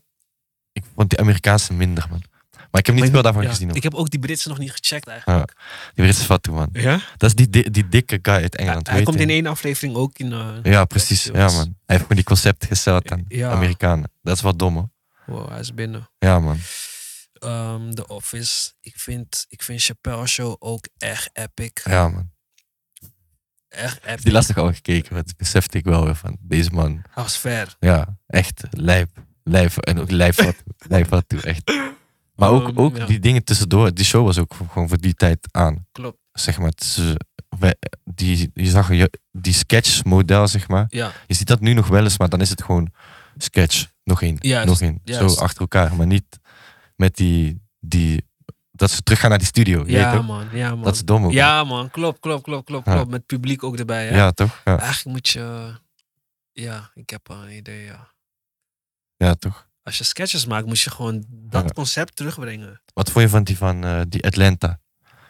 Speaker 1: ik vond die Amerikaanse minder, man. Maar ik heb niet veel daarvan
Speaker 2: ja,
Speaker 1: gezien. Hoor.
Speaker 2: Ik heb ook die Britse nog niet gecheckt eigenlijk.
Speaker 1: Die Britse Fatou, man.
Speaker 2: Ja?
Speaker 1: Dat is die, di- die dikke guy uit Engeland.
Speaker 2: hij komt in één aflevering ook in... eh,
Speaker 1: Ja, precies. Ja, man. Hij heeft gewoon die concept gesteld aan. Amerikanen. Dat is wat dom, hoor.
Speaker 2: Wow, hij is binnen.
Speaker 1: Ja, man.
Speaker 2: Ehm, The Office. Ik vind, ik vind Chappelle Show ook echt epic.
Speaker 1: Ja, man.
Speaker 2: Echt epic.
Speaker 1: Die lastig al gekeken, dat besefte ik wel weer van deze man.
Speaker 2: Hij was ver.
Speaker 1: Ja, echt lijp. Lijp en ook lijp wat lijp wat toe, echt. Maar ook,
Speaker 2: Um,
Speaker 1: ook
Speaker 2: ja.
Speaker 1: die dingen tussendoor. Die show was ook gewoon voor die tijd aan.
Speaker 2: Klopt.
Speaker 1: Zeg maar, is, eh, wij- die, je zag je- die sketchmodel, zeg maar.
Speaker 2: Ja,
Speaker 1: Je ziet dat nu nog wel eens, maar dan is het gewoon sketch. Nog één, nog één. Zo achter elkaar. Maar niet met die, die... Dat ze teruggaan naar die studio.
Speaker 2: ja
Speaker 1: weet
Speaker 2: man. Ja, man.
Speaker 1: Dat is dom ook.
Speaker 2: Ja man, klopt, klopt, klopt, klopt,
Speaker 1: Ja.
Speaker 2: klopt. Met publiek ook erbij. Hè?
Speaker 1: Ja, toch? Ja,
Speaker 2: Eigenlijk moet je... Ja, ik heb al een idee, ja.
Speaker 1: ja, toch?
Speaker 2: Als je sketches maakt, moet je gewoon dat concept terugbrengen.
Speaker 1: Wat vond je van die van eh, die Atlanta?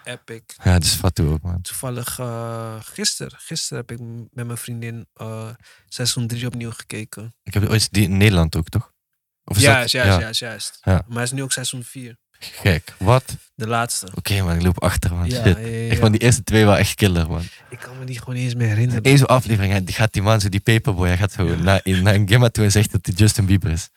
Speaker 2: Epic.
Speaker 1: Ja, dat is Fatou ook, man.
Speaker 2: Toevallig uh, gisteren, gisteren heb ik m- met mijn vriendin eh, seizoen 3 opnieuw gekeken.
Speaker 1: Ik heb ooit die in Nederland ook, toch? Of is
Speaker 2: Juist,
Speaker 1: dat-
Speaker 2: juist,
Speaker 1: ja,
Speaker 2: juist, juist.
Speaker 1: Ja.
Speaker 2: Maar hij is nu ook seizoen 4.
Speaker 1: Gek. Wat?
Speaker 2: De laatste.
Speaker 1: Oké, man, ik loop achter, man.
Speaker 2: Ja,
Speaker 1: Shit. Ik vond die eerste twee wel echt killer, man.
Speaker 2: Ik kan me die gewoon niet eens meer herinneren.
Speaker 1: Eén zo'n aflevering, hij- die gaat die man, zo die paperboy, hij gaat zo naar, in, naar een gamma toe en zegt dat hij Justin Bieber is.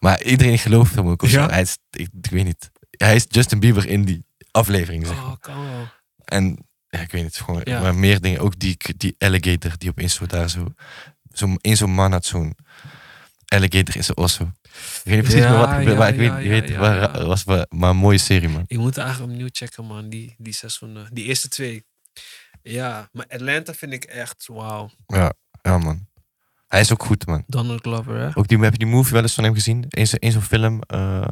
Speaker 1: Maar iedereen gelooft hem ook. Of
Speaker 2: Ja?
Speaker 1: zo. Hij is, ik, ik weet niet. Hij is Justin Bieber in die aflevering, zeg maar.
Speaker 2: Oh, kan wel.
Speaker 1: En ja, ik weet niet, gewoon
Speaker 2: Ja.
Speaker 1: maar meer dingen. Ook die, die alligator die opeens zo daar zo... zo in zo'n man had zo'n alligator in zijn osso. Ik weet niet precies
Speaker 2: Ja,
Speaker 1: wat er maar ik weet,
Speaker 2: ja,
Speaker 1: je
Speaker 2: ja,
Speaker 1: weet waar- was wel- maar een mooie serie, man.
Speaker 2: Ik moet eigenlijk opnieuw checken, man. Die, die seizoenen. Die eerste twee. Ja, maar Atlanta vind ik echt wauw.
Speaker 1: Ja, ja, man. Hij is ook goed, man.
Speaker 2: Donald Glover, hè?
Speaker 1: Ook die, heb je die movie wel eens van hem gezien? Eén zo- één zo'n film. eh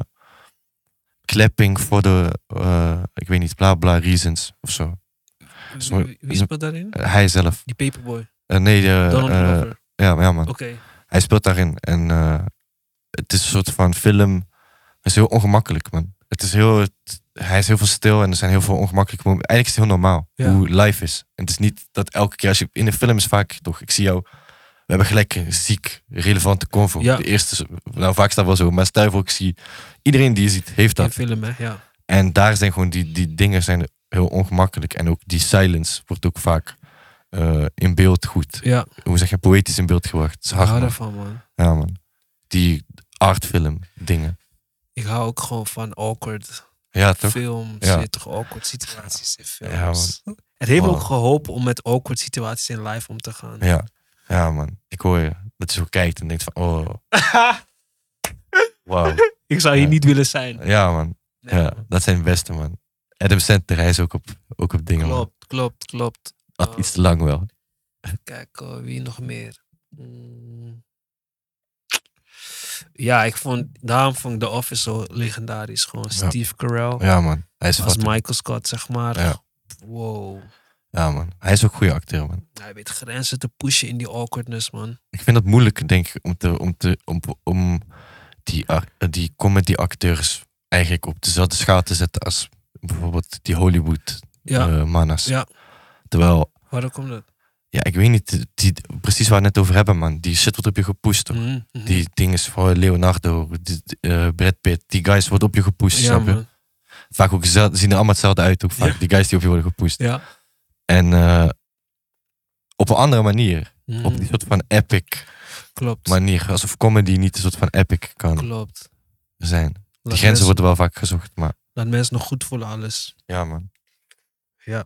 Speaker 1: clapping voor de, eh, ik weet niet, bla bla reasons of zo.
Speaker 2: Wie, wie- wie speelt daarin?
Speaker 1: Eh, hij zelf.
Speaker 2: Die Paperboy.
Speaker 1: Nee, de,
Speaker 2: Donald Glover.
Speaker 1: ja, ja, man.
Speaker 2: Oké.
Speaker 1: Hij speelt daarin. En het is een soort van film. Het is heel ongemakkelijk, man. Het is heel, het- hij is heel veel stil en er zijn heel veel ongemakkelijke momenten. Eigenlijk is het heel normaal
Speaker 2: Ja.
Speaker 1: hoe live is. En het is niet dat elke keer als je in een film is vaak toch, ik zie jou. We hebben gelijk een ziek, relevante convo.
Speaker 2: Ja.
Speaker 1: De eerste, nou vaak staat wel zo, maar stel voor, ik zie iedereen die je ziet, heeft
Speaker 2: In
Speaker 1: dat.
Speaker 2: film, hè? Ja.
Speaker 1: En daar zijn gewoon die, die dingen zijn heel ongemakkelijk. En ook die silence wordt ook vaak eh, in beeld goed.
Speaker 2: Ja,
Speaker 1: Hoe zeg je, poëtisch in beeld gebracht.
Speaker 2: Ik hou
Speaker 1: man.
Speaker 2: ervan, man.
Speaker 1: Ja, man. Die artfilm dingen.
Speaker 2: Ik hou ook gewoon van awkward
Speaker 1: Ja, toch?
Speaker 2: films.
Speaker 1: Ja.
Speaker 2: Ja. toch awkward situaties in films.
Speaker 1: Ja, man.
Speaker 2: Het heeft
Speaker 1: Wow.
Speaker 2: ook geholpen om met awkward situaties in live om te gaan.
Speaker 1: Ja. Ja, man. Ik hoor je. Dat je zo kijkt en denkt van, oh, wauw.
Speaker 2: ik zou hier
Speaker 1: Ja.
Speaker 2: niet willen zijn.
Speaker 1: Ja, man.
Speaker 2: Nee,
Speaker 1: Ja, dat zijn de beste, man. Adam Sandler, hij is ook op, ook op dingen, man.
Speaker 2: Klopt, klopt, klopt.
Speaker 1: Had
Speaker 2: Uh,
Speaker 1: iets te lang wel.
Speaker 2: Kijk, uh, wie nog meer? Mm. Ja, ik vond, daarom vond ik The Office zo legendarisch. Gewoon
Speaker 1: Ja.
Speaker 2: Steve Carell
Speaker 1: Ja, man. Hij is
Speaker 2: als. Michael Scott, zeg maar.
Speaker 1: Ja.
Speaker 2: Wow.
Speaker 1: Ja, man. Hij is ook een goede acteur, man.
Speaker 2: Hij weet grenzen te pushen in die awkwardness, man.
Speaker 1: Ik vind dat moeilijk, denk ik, om, te, om, te, om, om die, die comedy acteurs eigenlijk op dezelfde schaal te zetten als bijvoorbeeld die Hollywood
Speaker 2: Ja,
Speaker 1: eh.
Speaker 2: Ja.
Speaker 1: Terwijl,
Speaker 2: waarom komt dat?
Speaker 1: ja, ik weet niet, die, precies waar we het net over hebben, man. Die shit wordt op je gepusht, toch?
Speaker 2: Mhm, mhm.
Speaker 1: Die dingen voor Leonardo, die, eh, Brad Pitt, die guys worden op je gepusht,
Speaker 2: ja,
Speaker 1: snap je?
Speaker 2: man.
Speaker 1: Vaak ook, ze zien er allemaal hetzelfde uit, ook vaak.
Speaker 2: Ja.
Speaker 1: Die guys die op je worden gepusht.
Speaker 2: Ja.
Speaker 1: En eh, op een andere manier,
Speaker 2: Mhm,
Speaker 1: op die soort van epic
Speaker 2: Klopt.
Speaker 1: manier. Alsof comedy niet een soort van epic kan
Speaker 2: Klopt.
Speaker 1: zijn. Die
Speaker 2: Laat
Speaker 1: grenzen
Speaker 2: mensen-
Speaker 1: worden wel vaak gezocht, maar
Speaker 2: Laat mensen nog goed voelen, alles.
Speaker 1: ja, man.
Speaker 2: Ja.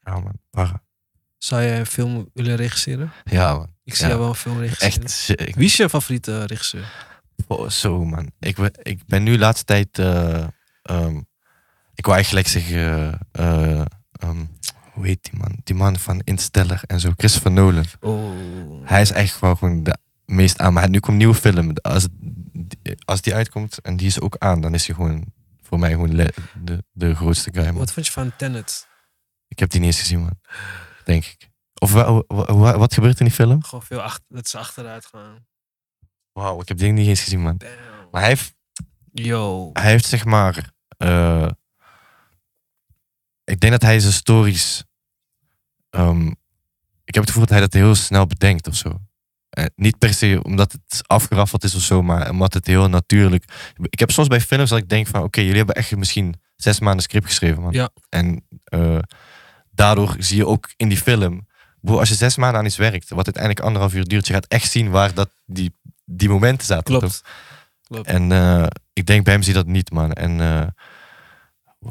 Speaker 1: Ja, man. Para.
Speaker 2: Zou jij een film willen regisseren?
Speaker 1: Ja, man.
Speaker 2: Ik zie
Speaker 1: Ja.
Speaker 2: jou wel een film regisseren.
Speaker 1: Echt, ik,
Speaker 2: Wie is je favoriete regisseur?
Speaker 1: oh, zo, man. Ik ben, ik ben nu de laatste tijd... eh, ehm, ik wou eigenlijk zeggen... eh, ehm, hoe heet die man? Die man van Interstellar en zo. Christopher Nolan.
Speaker 2: Oh.
Speaker 1: Hij is echt wel gewoon de meest aan. Maar nu komt een nieuwe film. Als, als die uitkomt en die is ook aan, dan is hij gewoon voor mij gewoon de, de grootste guy, man.
Speaker 2: Wat vond je van Tenet?
Speaker 1: Ik heb die niet eens gezien, man. Denk ik. Of wa- wa- wa- wat gebeurt in die film?
Speaker 2: Gewoon veel achter, dat ze achteruit gaan.
Speaker 1: Wauw, ik heb die niet eens gezien, man.
Speaker 2: Damn.
Speaker 1: Maar hij heeft,
Speaker 2: Yo.
Speaker 1: hij heeft zeg maar... eh, ik denk dat hij zijn stories... ehm, ik heb het gevoel dat hij dat heel snel bedenkt of zo. Eh, niet per se omdat het afgeraffeld is of zo, maar omdat het heel natuurlijk. Ik heb soms bij films dat ik denk van, oké, jullie hebben echt misschien zes maanden script geschreven, man.
Speaker 2: Ja.
Speaker 1: En eh, daardoor zie je ook in die film, als je zes maanden aan iets werkt, wat uiteindelijk anderhalf uur duurt, je gaat echt zien waar dat die, die momenten zaten.
Speaker 2: Klopt. Klopt.
Speaker 1: En eh, ik denk bij hem zie dat niet, man. En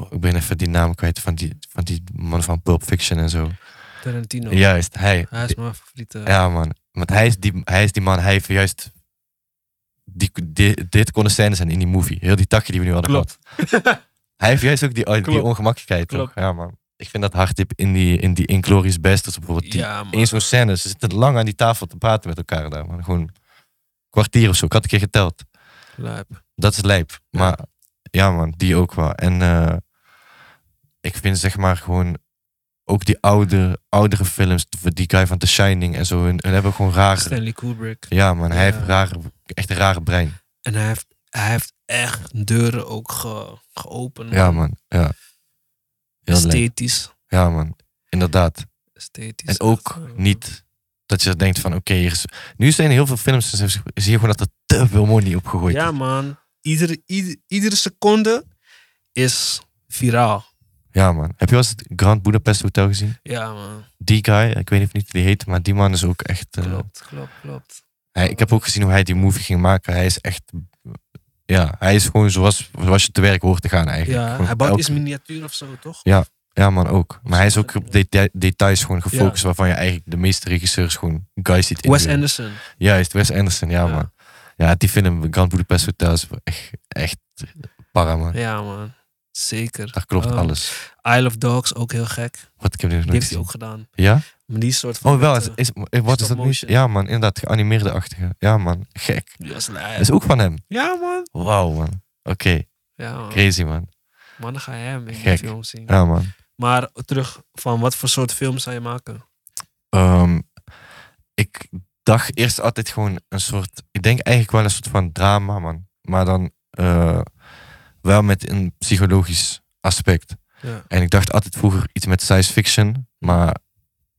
Speaker 1: ik ben even die naam kwijt van die, van die man van Pulp Fiction en zo.
Speaker 2: Tarantino.
Speaker 1: Juist, hij.
Speaker 2: Hij is mijn favoriete.
Speaker 1: Ja, man. Want hij is die, hij is die man, hij heeft juist. Die, die- dit kon de scène zijn in die movie. Heel die takje die we nu hadden
Speaker 2: Klopt.
Speaker 1: gehad. Hij heeft juist ook die, die
Speaker 2: Klopt.
Speaker 1: ongemakkelijkheid, toch? Ja, man. Ik vind dat hardtip in die, in die Inglorious Bastards bijvoorbeeld. Die,
Speaker 2: Ja, man.
Speaker 1: Eén zo'n scène, ze zitten lang aan die tafel te praten met elkaar daar, man. Gewoon een kwartier of zo. Ik had een keer geteld.
Speaker 2: Lijp.
Speaker 1: Dat is lijp. Maar ja, man, die ook wel. En eh, ik vind zeg maar gewoon ook die oude, oudere films, die guy van The Shining en zo, hun, hun hebben gewoon rare.
Speaker 2: Stanley Kubrick.
Speaker 1: Ja, man, hij
Speaker 2: Ja.
Speaker 1: heeft rare, echt een rare brein.
Speaker 2: En hij heeft, hij heeft echt deuren ook ge- geopend.
Speaker 1: Ja, man. Ja. Heel.
Speaker 2: Esthetisch.
Speaker 1: Ja, man. Inderdaad.
Speaker 2: Esthetisch.
Speaker 1: En ook
Speaker 2: Echt, eh,
Speaker 1: niet dat je denkt van, oké. Nu zijn er heel veel films, zie je gewoon dat er te veel money op gegooid
Speaker 2: Ja,
Speaker 1: is.
Speaker 2: man. Iedere, ieder, iedere seconde is viraal.
Speaker 1: Ja, man. Heb je wel eens het Grand Budapest Hotel gezien?
Speaker 2: Ja, man.
Speaker 1: Die guy, ik weet niet of hoe die heet, maar die man is ook echt... eh,
Speaker 2: Klopt, klopt, klopt.
Speaker 1: Hij, ik heb ook gezien hoe hij die movie ging maken. Hij is echt. Ja, hij is gewoon zoals, zoals je te werk hoort te gaan eigenlijk.
Speaker 2: Ja,
Speaker 1: Gewoon
Speaker 2: hij bouwt
Speaker 1: elke-
Speaker 2: iets miniatuur of zo, toch?
Speaker 1: Ja, man, ook. Maar hij is ook op deta- details gewoon gefocust
Speaker 2: Ja.
Speaker 1: waarvan je eigenlijk de meeste regisseurs gewoon guys ziet in.
Speaker 2: Wes Anderson.
Speaker 1: Juist, Wes Anderson, ja,
Speaker 2: Ja.
Speaker 1: man. Ja, die film Grand Budapest Hotel is echt, echt para, man.
Speaker 2: Ja, man. Zeker.
Speaker 1: Daar klopt
Speaker 2: Um,
Speaker 1: alles.
Speaker 2: Isle of Dogs, ook heel gek.
Speaker 1: Wat ik heb nog
Speaker 2: Die heeft hij ook gedaan.
Speaker 1: Ja?
Speaker 2: Maar die soort van...
Speaker 1: Oh, wel. Het
Speaker 2: eh,
Speaker 1: is, wat is dat nu? Ja, man, inderdaad. Geanimeerde-achtige. Ja, man. Gek.
Speaker 2: die was
Speaker 1: Dat
Speaker 2: lijp.
Speaker 1: is ook van hem.
Speaker 2: Ja, man.
Speaker 1: Wauw, man. Oké,
Speaker 2: Ja, man.
Speaker 1: crazy, man.
Speaker 2: Mannen ga je hem in die film zien.
Speaker 1: Ja, man.
Speaker 2: Maar terug van wat voor soort film zou je maken?
Speaker 1: Ehm, ik dacht eerst altijd gewoon een soort. Ik denk eigenlijk wel een soort van drama, man. Maar dan eh, wel met een psychologisch aspect.
Speaker 2: Ja.
Speaker 1: En ik dacht altijd vroeger iets met science fiction. Maar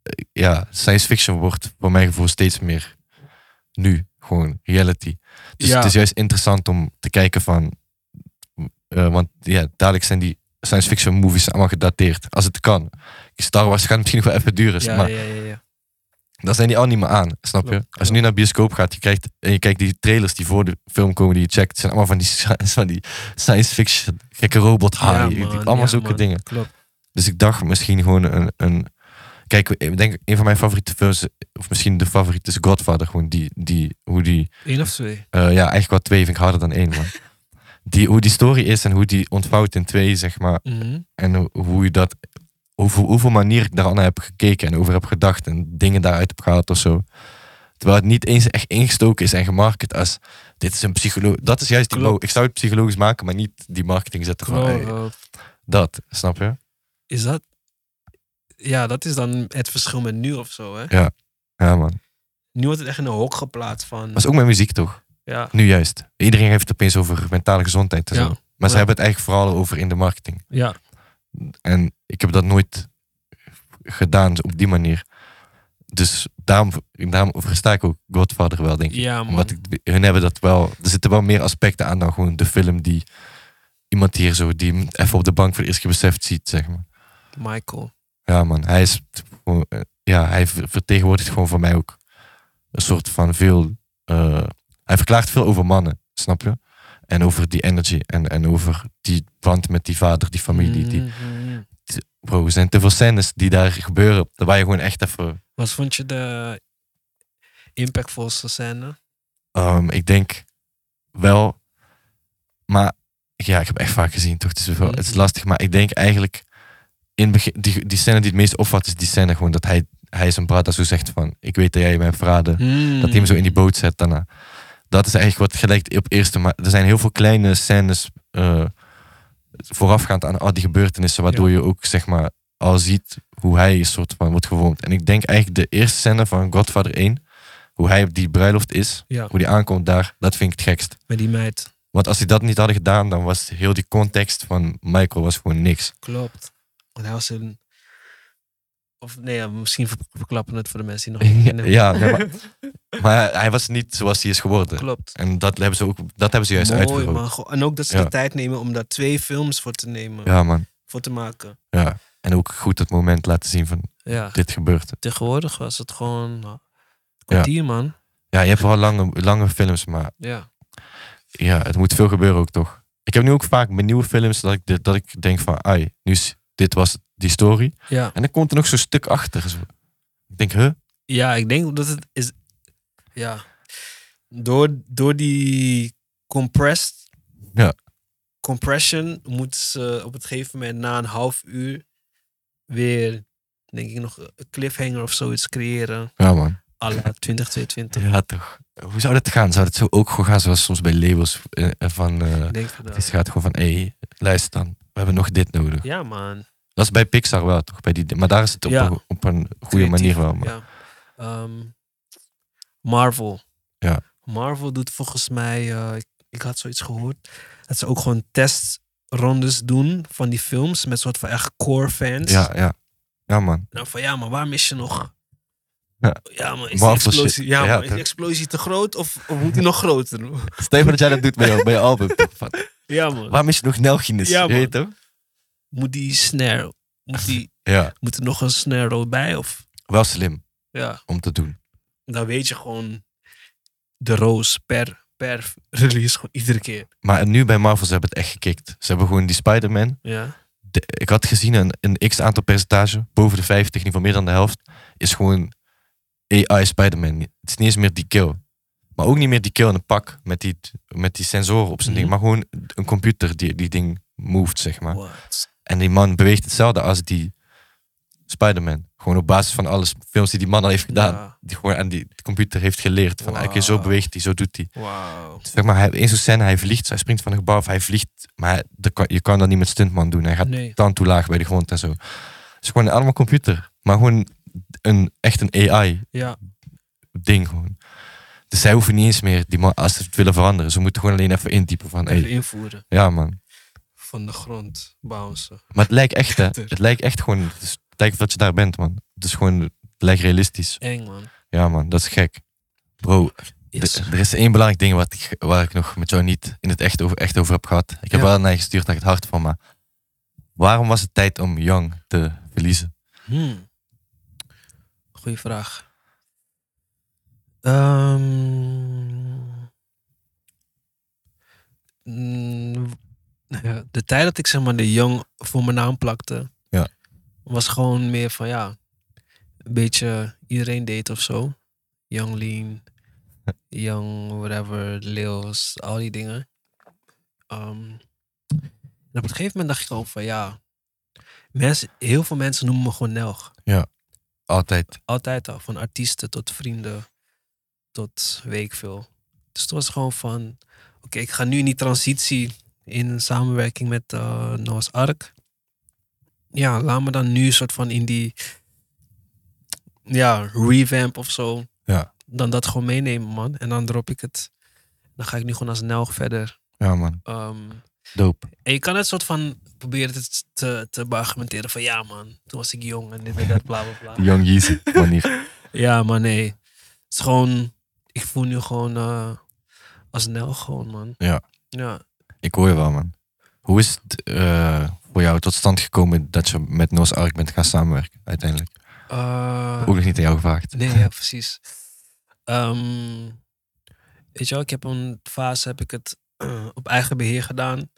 Speaker 1: eh, ja, science fiction wordt voor mijn gevoel steeds meer nu gewoon reality. Dus
Speaker 2: Ja.
Speaker 1: het is juist interessant om te kijken van. eh, want ja, dadelijk zijn die science fiction movies allemaal gedateerd. Als het kan. Star Wars gaat misschien nog wel even duren.
Speaker 2: Ja,
Speaker 1: maar
Speaker 2: ja.
Speaker 1: Dan zijn die al niet meer aan, snap je? Als je nu naar bioscoop gaat je kijkt, en je kijkt die trailers die voor de film komen die je checkt, zijn allemaal van die, van die science fiction, gekke robot
Speaker 2: Ja,
Speaker 1: haai, die-
Speaker 2: man,
Speaker 1: allemaal
Speaker 2: ja,
Speaker 1: zulke
Speaker 2: man.
Speaker 1: dingen.
Speaker 2: Klopt.
Speaker 1: Dus ik dacht misschien gewoon een, een kijk, ik denk een van mijn favoriete films, of misschien de favoriete is Godfather, gewoon die, die hoe die,
Speaker 2: Eén of twee?
Speaker 1: eh, ja, eigenlijk wel twee vind ik harder dan één, man. Die, hoe die story is en hoe die ontvouwt in twee, zeg maar,
Speaker 2: Mhm.
Speaker 1: en hoe, hoe je dat, hoeveel, hoeveel manier ik daar al naar heb gekeken en over heb gedacht en dingen daaruit heb gehaald of zo. Terwijl het niet eens echt ingestoken is en gemarket als dit is een psycholoog. Dat is juist die
Speaker 2: Klopt.
Speaker 1: Ik zou het psychologisch maken, maar niet die marketing zetten van hey, dat, snap je?
Speaker 2: Is dat... Ja, dat is dan het verschil met nu of zo, hè?
Speaker 1: Ja, man.
Speaker 2: Nu wordt het echt in een hok geplaatst van...
Speaker 1: Dat is ook met muziek toch?
Speaker 2: Ja,
Speaker 1: Nu juist. Iedereen heeft het opeens over mentale gezondheid en
Speaker 2: Ja.
Speaker 1: zo. Maar
Speaker 2: Ja.
Speaker 1: ze hebben het eigenlijk vooral over in de marketing.
Speaker 2: ja.
Speaker 1: En ik heb dat nooit gedaan op die manier. Dus daarom, daarom versta ik ook Godfather wel, denk ik.
Speaker 2: Ja.
Speaker 1: Omdat ik, hun hebben dat wel. Er zitten wel meer aspecten aan dan gewoon de film die iemand hier zo die even op de bank voor het eerst beseft ziet, zeg maar.
Speaker 2: Michael.
Speaker 1: Ja, man, hij is eh, ja, hij ver- vertegenwoordigt gewoon voor mij ook een soort van veel. eh, hij verklaart veel over mannen, snap je? En over die energy en, en over die band met die vader, die familie. Die, Bro, er zijn te veel scènes die daar gebeuren, waar je gewoon echt even.
Speaker 2: Wat vond je de impactvolste scène?
Speaker 1: ehm, ik denk wel, maar ja, ik heb echt vaak gezien, toch? Het is, wel, het is
Speaker 2: Mhm.
Speaker 1: lastig, maar ik denk eigenlijk in begin, die, die scène die het meest opvat, is die scène gewoon dat hij, hij zijn brada zo zegt van, ik weet dat jij mij verraden. Dat hij hem zo in die boot zet daarna. Dat is eigenlijk wat gelijk op eerste. Maar er zijn heel veel kleine scènes eh, voorafgaand aan al die gebeurtenissen. Waardoor je ook zeg maar al ziet hoe hij een soort van wordt gevormd. En ik denk eigenlijk de eerste scène van Godfather 1. Hoe hij op die bruiloft is.
Speaker 2: Ja,
Speaker 1: Hoe die aankomt daar. Dat vind ik het gekst.
Speaker 2: met die meid.
Speaker 1: Want als hij dat niet hadden gedaan. Dan was heel die context van Michael was gewoon niks.
Speaker 2: Klopt. Want hij was een Of nee, ja, misschien ver- verklappen het voor de mensen die nog niet kennen.
Speaker 1: ja, nee, maar, maar hij was niet zoals hij is geworden.
Speaker 2: Klopt.
Speaker 1: En dat hebben ze ook, dat hebben ze juist
Speaker 2: Mooi, man. En ook dat ze
Speaker 1: Ja.
Speaker 2: de tijd nemen om daar twee films voor te nemen.
Speaker 1: Ja, man.
Speaker 2: Voor te maken.
Speaker 1: Ja. En ook goed het moment laten zien van
Speaker 2: Ja.
Speaker 1: dit gebeurt.
Speaker 2: Tegenwoordig was het gewoon... nou, kwartier, man.
Speaker 1: Ja, je hebt wel lange, lange films, maar
Speaker 2: Ja.
Speaker 1: ja, het moet veel gebeuren ook toch. Ik heb nu ook vaak met nieuwe films dat ik, dat ik denk van, ai, nu is, dit was die story.
Speaker 2: Ja.
Speaker 1: En dan komt er nog zo'n stuk achter. Zo. Ik denk, huh?
Speaker 2: Ja, ik denk dat het is. Ja. Door, door die compressed.
Speaker 1: Ja.
Speaker 2: Compression moeten ze op het gegeven moment na een half uur weer, denk ik, nog een cliffhanger of zoiets creëren.
Speaker 1: Ja, man.
Speaker 2: à la 2022.
Speaker 1: Ja, toch. Hoe zou dat gaan? Zou het zo ook gewoon gaan zoals soms bij labels eh, van...
Speaker 2: van
Speaker 1: het gaat gewoon van, hé, hey, luister dan. We hebben nog dit nodig.
Speaker 2: Ja, man.
Speaker 1: Dat is bij Pixar wel, toch? Bij die, maar daar is het op,
Speaker 2: Ja.
Speaker 1: een, op een goede manier wel. Maar,
Speaker 2: Ja. Ehm, Marvel.
Speaker 1: Ja.
Speaker 2: Marvel doet volgens mij, eh, ik, ik had zoiets gehoord, dat ze ook gewoon testrondes doen van die films met soort van echt core fans.
Speaker 1: ja, ja. Ja, man.
Speaker 2: Nou van ja, maar waar mis je nog?
Speaker 1: Ja.
Speaker 2: Ja, maar is die explosie,
Speaker 1: shit.
Speaker 2: ja, maar is die explosie te groot of, of moet die nog groter?
Speaker 1: Je voor dat jij dat doet bij je, bij je album. toch?
Speaker 2: Ja, man.
Speaker 1: waarom is je nog Nelgines?
Speaker 2: Ja,
Speaker 1: Je
Speaker 2: man.
Speaker 1: weet toch?
Speaker 2: Moet die snare, moet, die,
Speaker 1: Ja,
Speaker 2: moet er nog een snare bij? Of
Speaker 1: wel slim
Speaker 2: ja,
Speaker 1: om te doen.
Speaker 2: dan weet je gewoon de roos per, per release gewoon iedere keer.
Speaker 1: Maar nu bij Marvel, ze hebben het echt gekikt. Ze hebben gewoon die Spider-Man.
Speaker 2: Ja.
Speaker 1: de- ik had gezien een, een x-aantal percentage, boven de 50, in ieder geval meer dan de helft, is gewoon AI Spider-Man. Het is niet eens meer die kill. Maar ook niet meer die kill in een pak met die, met die sensoren op zijn
Speaker 2: Mhm.
Speaker 1: ding. Maar gewoon een computer die die ding moved, zeg maar.
Speaker 2: What?
Speaker 1: En die man beweegt hetzelfde als die Spider-Man. Gewoon op basis van alle films die die man al heeft gedaan.
Speaker 2: Ja.
Speaker 1: Die gewoon aan die computer heeft geleerd. Van, oké, zo
Speaker 2: Wauw.
Speaker 1: beweegt hij, zo doet hij.
Speaker 2: Wauw.
Speaker 1: Zeg maar, hij, in zo'n scène, hij vliegt, hij springt van een gebouw af, hij vliegt. Maar je kan dat niet met stuntman doen. Hij gaat
Speaker 2: Nee.
Speaker 1: dan toe laag bij de grond en zo. Het is gewoon een allemaal computer. Maar gewoon een, echt een AI-ding
Speaker 2: Ja,
Speaker 1: gewoon. Dus zij hoeven niet eens meer, die man, als ze het willen veranderen. Ze moeten gewoon alleen even intypen van,
Speaker 2: even
Speaker 1: hey,
Speaker 2: invoeren.
Speaker 1: ja man.
Speaker 2: Van de grond bouncen.
Speaker 1: Maar het lijkt echt, hè. Het lijkt echt gewoon, het, is, het lijkt dat je daar bent, man. Het is gewoon, het lijkt realistisch.
Speaker 2: Eng, man.
Speaker 1: Ja man, dat is gek. Bro,
Speaker 2: Yes.
Speaker 1: er is één belangrijk ding wat ik, waar ik nog met jou niet in het echt over, echt over heb gehad. Ik heb
Speaker 2: Ja.
Speaker 1: wel naar je gestuurd ik het hart van, maar waarom was het tijd om Young te verliezen?
Speaker 2: Hmm. Goeie vraag. Ehm, mm, ja, de tijd dat ik zeg maar de Young voor mijn naam plakte,
Speaker 1: Ja.
Speaker 2: was gewoon meer van ja, een beetje iedereen deed of zo. Young Lean, Young whatever, Leels, al die dingen. Ehm, en op een gegeven moment dacht ik ook van ja, mensen, heel veel mensen noemen me gewoon Nelg.
Speaker 1: Altijd.
Speaker 2: Altijd al, van artiesten tot vrienden tot weet ik veel. Dus het was gewoon van, oké, ik ga nu in die transitie in samenwerking met eh Noah's Ark. Ja, laat me dan nu soort van in die, ja, revamp of zo.
Speaker 1: Ja.
Speaker 2: Dan dat gewoon meenemen, man. En dan drop ik het. Dan ga ik nu gewoon als Nelg verder.
Speaker 1: Ja man,
Speaker 2: Ehm,
Speaker 1: dope.
Speaker 2: en je kan het soort van proberen te, te, te argumenteren van ja man, toen was ik jong en dit en dat, bla bla bla.
Speaker 1: Young Yeezy manier.
Speaker 2: Ja, maar nee. Het is gewoon, ik voel nu gewoon eh, als Nel gewoon, man.
Speaker 1: Ja.
Speaker 2: Ja.
Speaker 1: Ik hoor je wel man. Hoe is het eh, voor jou tot stand gekomen dat je met Noos Ark bent gaan samenwerken uiteindelijk?
Speaker 2: Eh,
Speaker 1: Ook nog niet aan jou gevraagd.
Speaker 2: nee, ja, precies. Ehm, weet je wel, ik heb een fase, heb ik het op eigen beheer gedaan.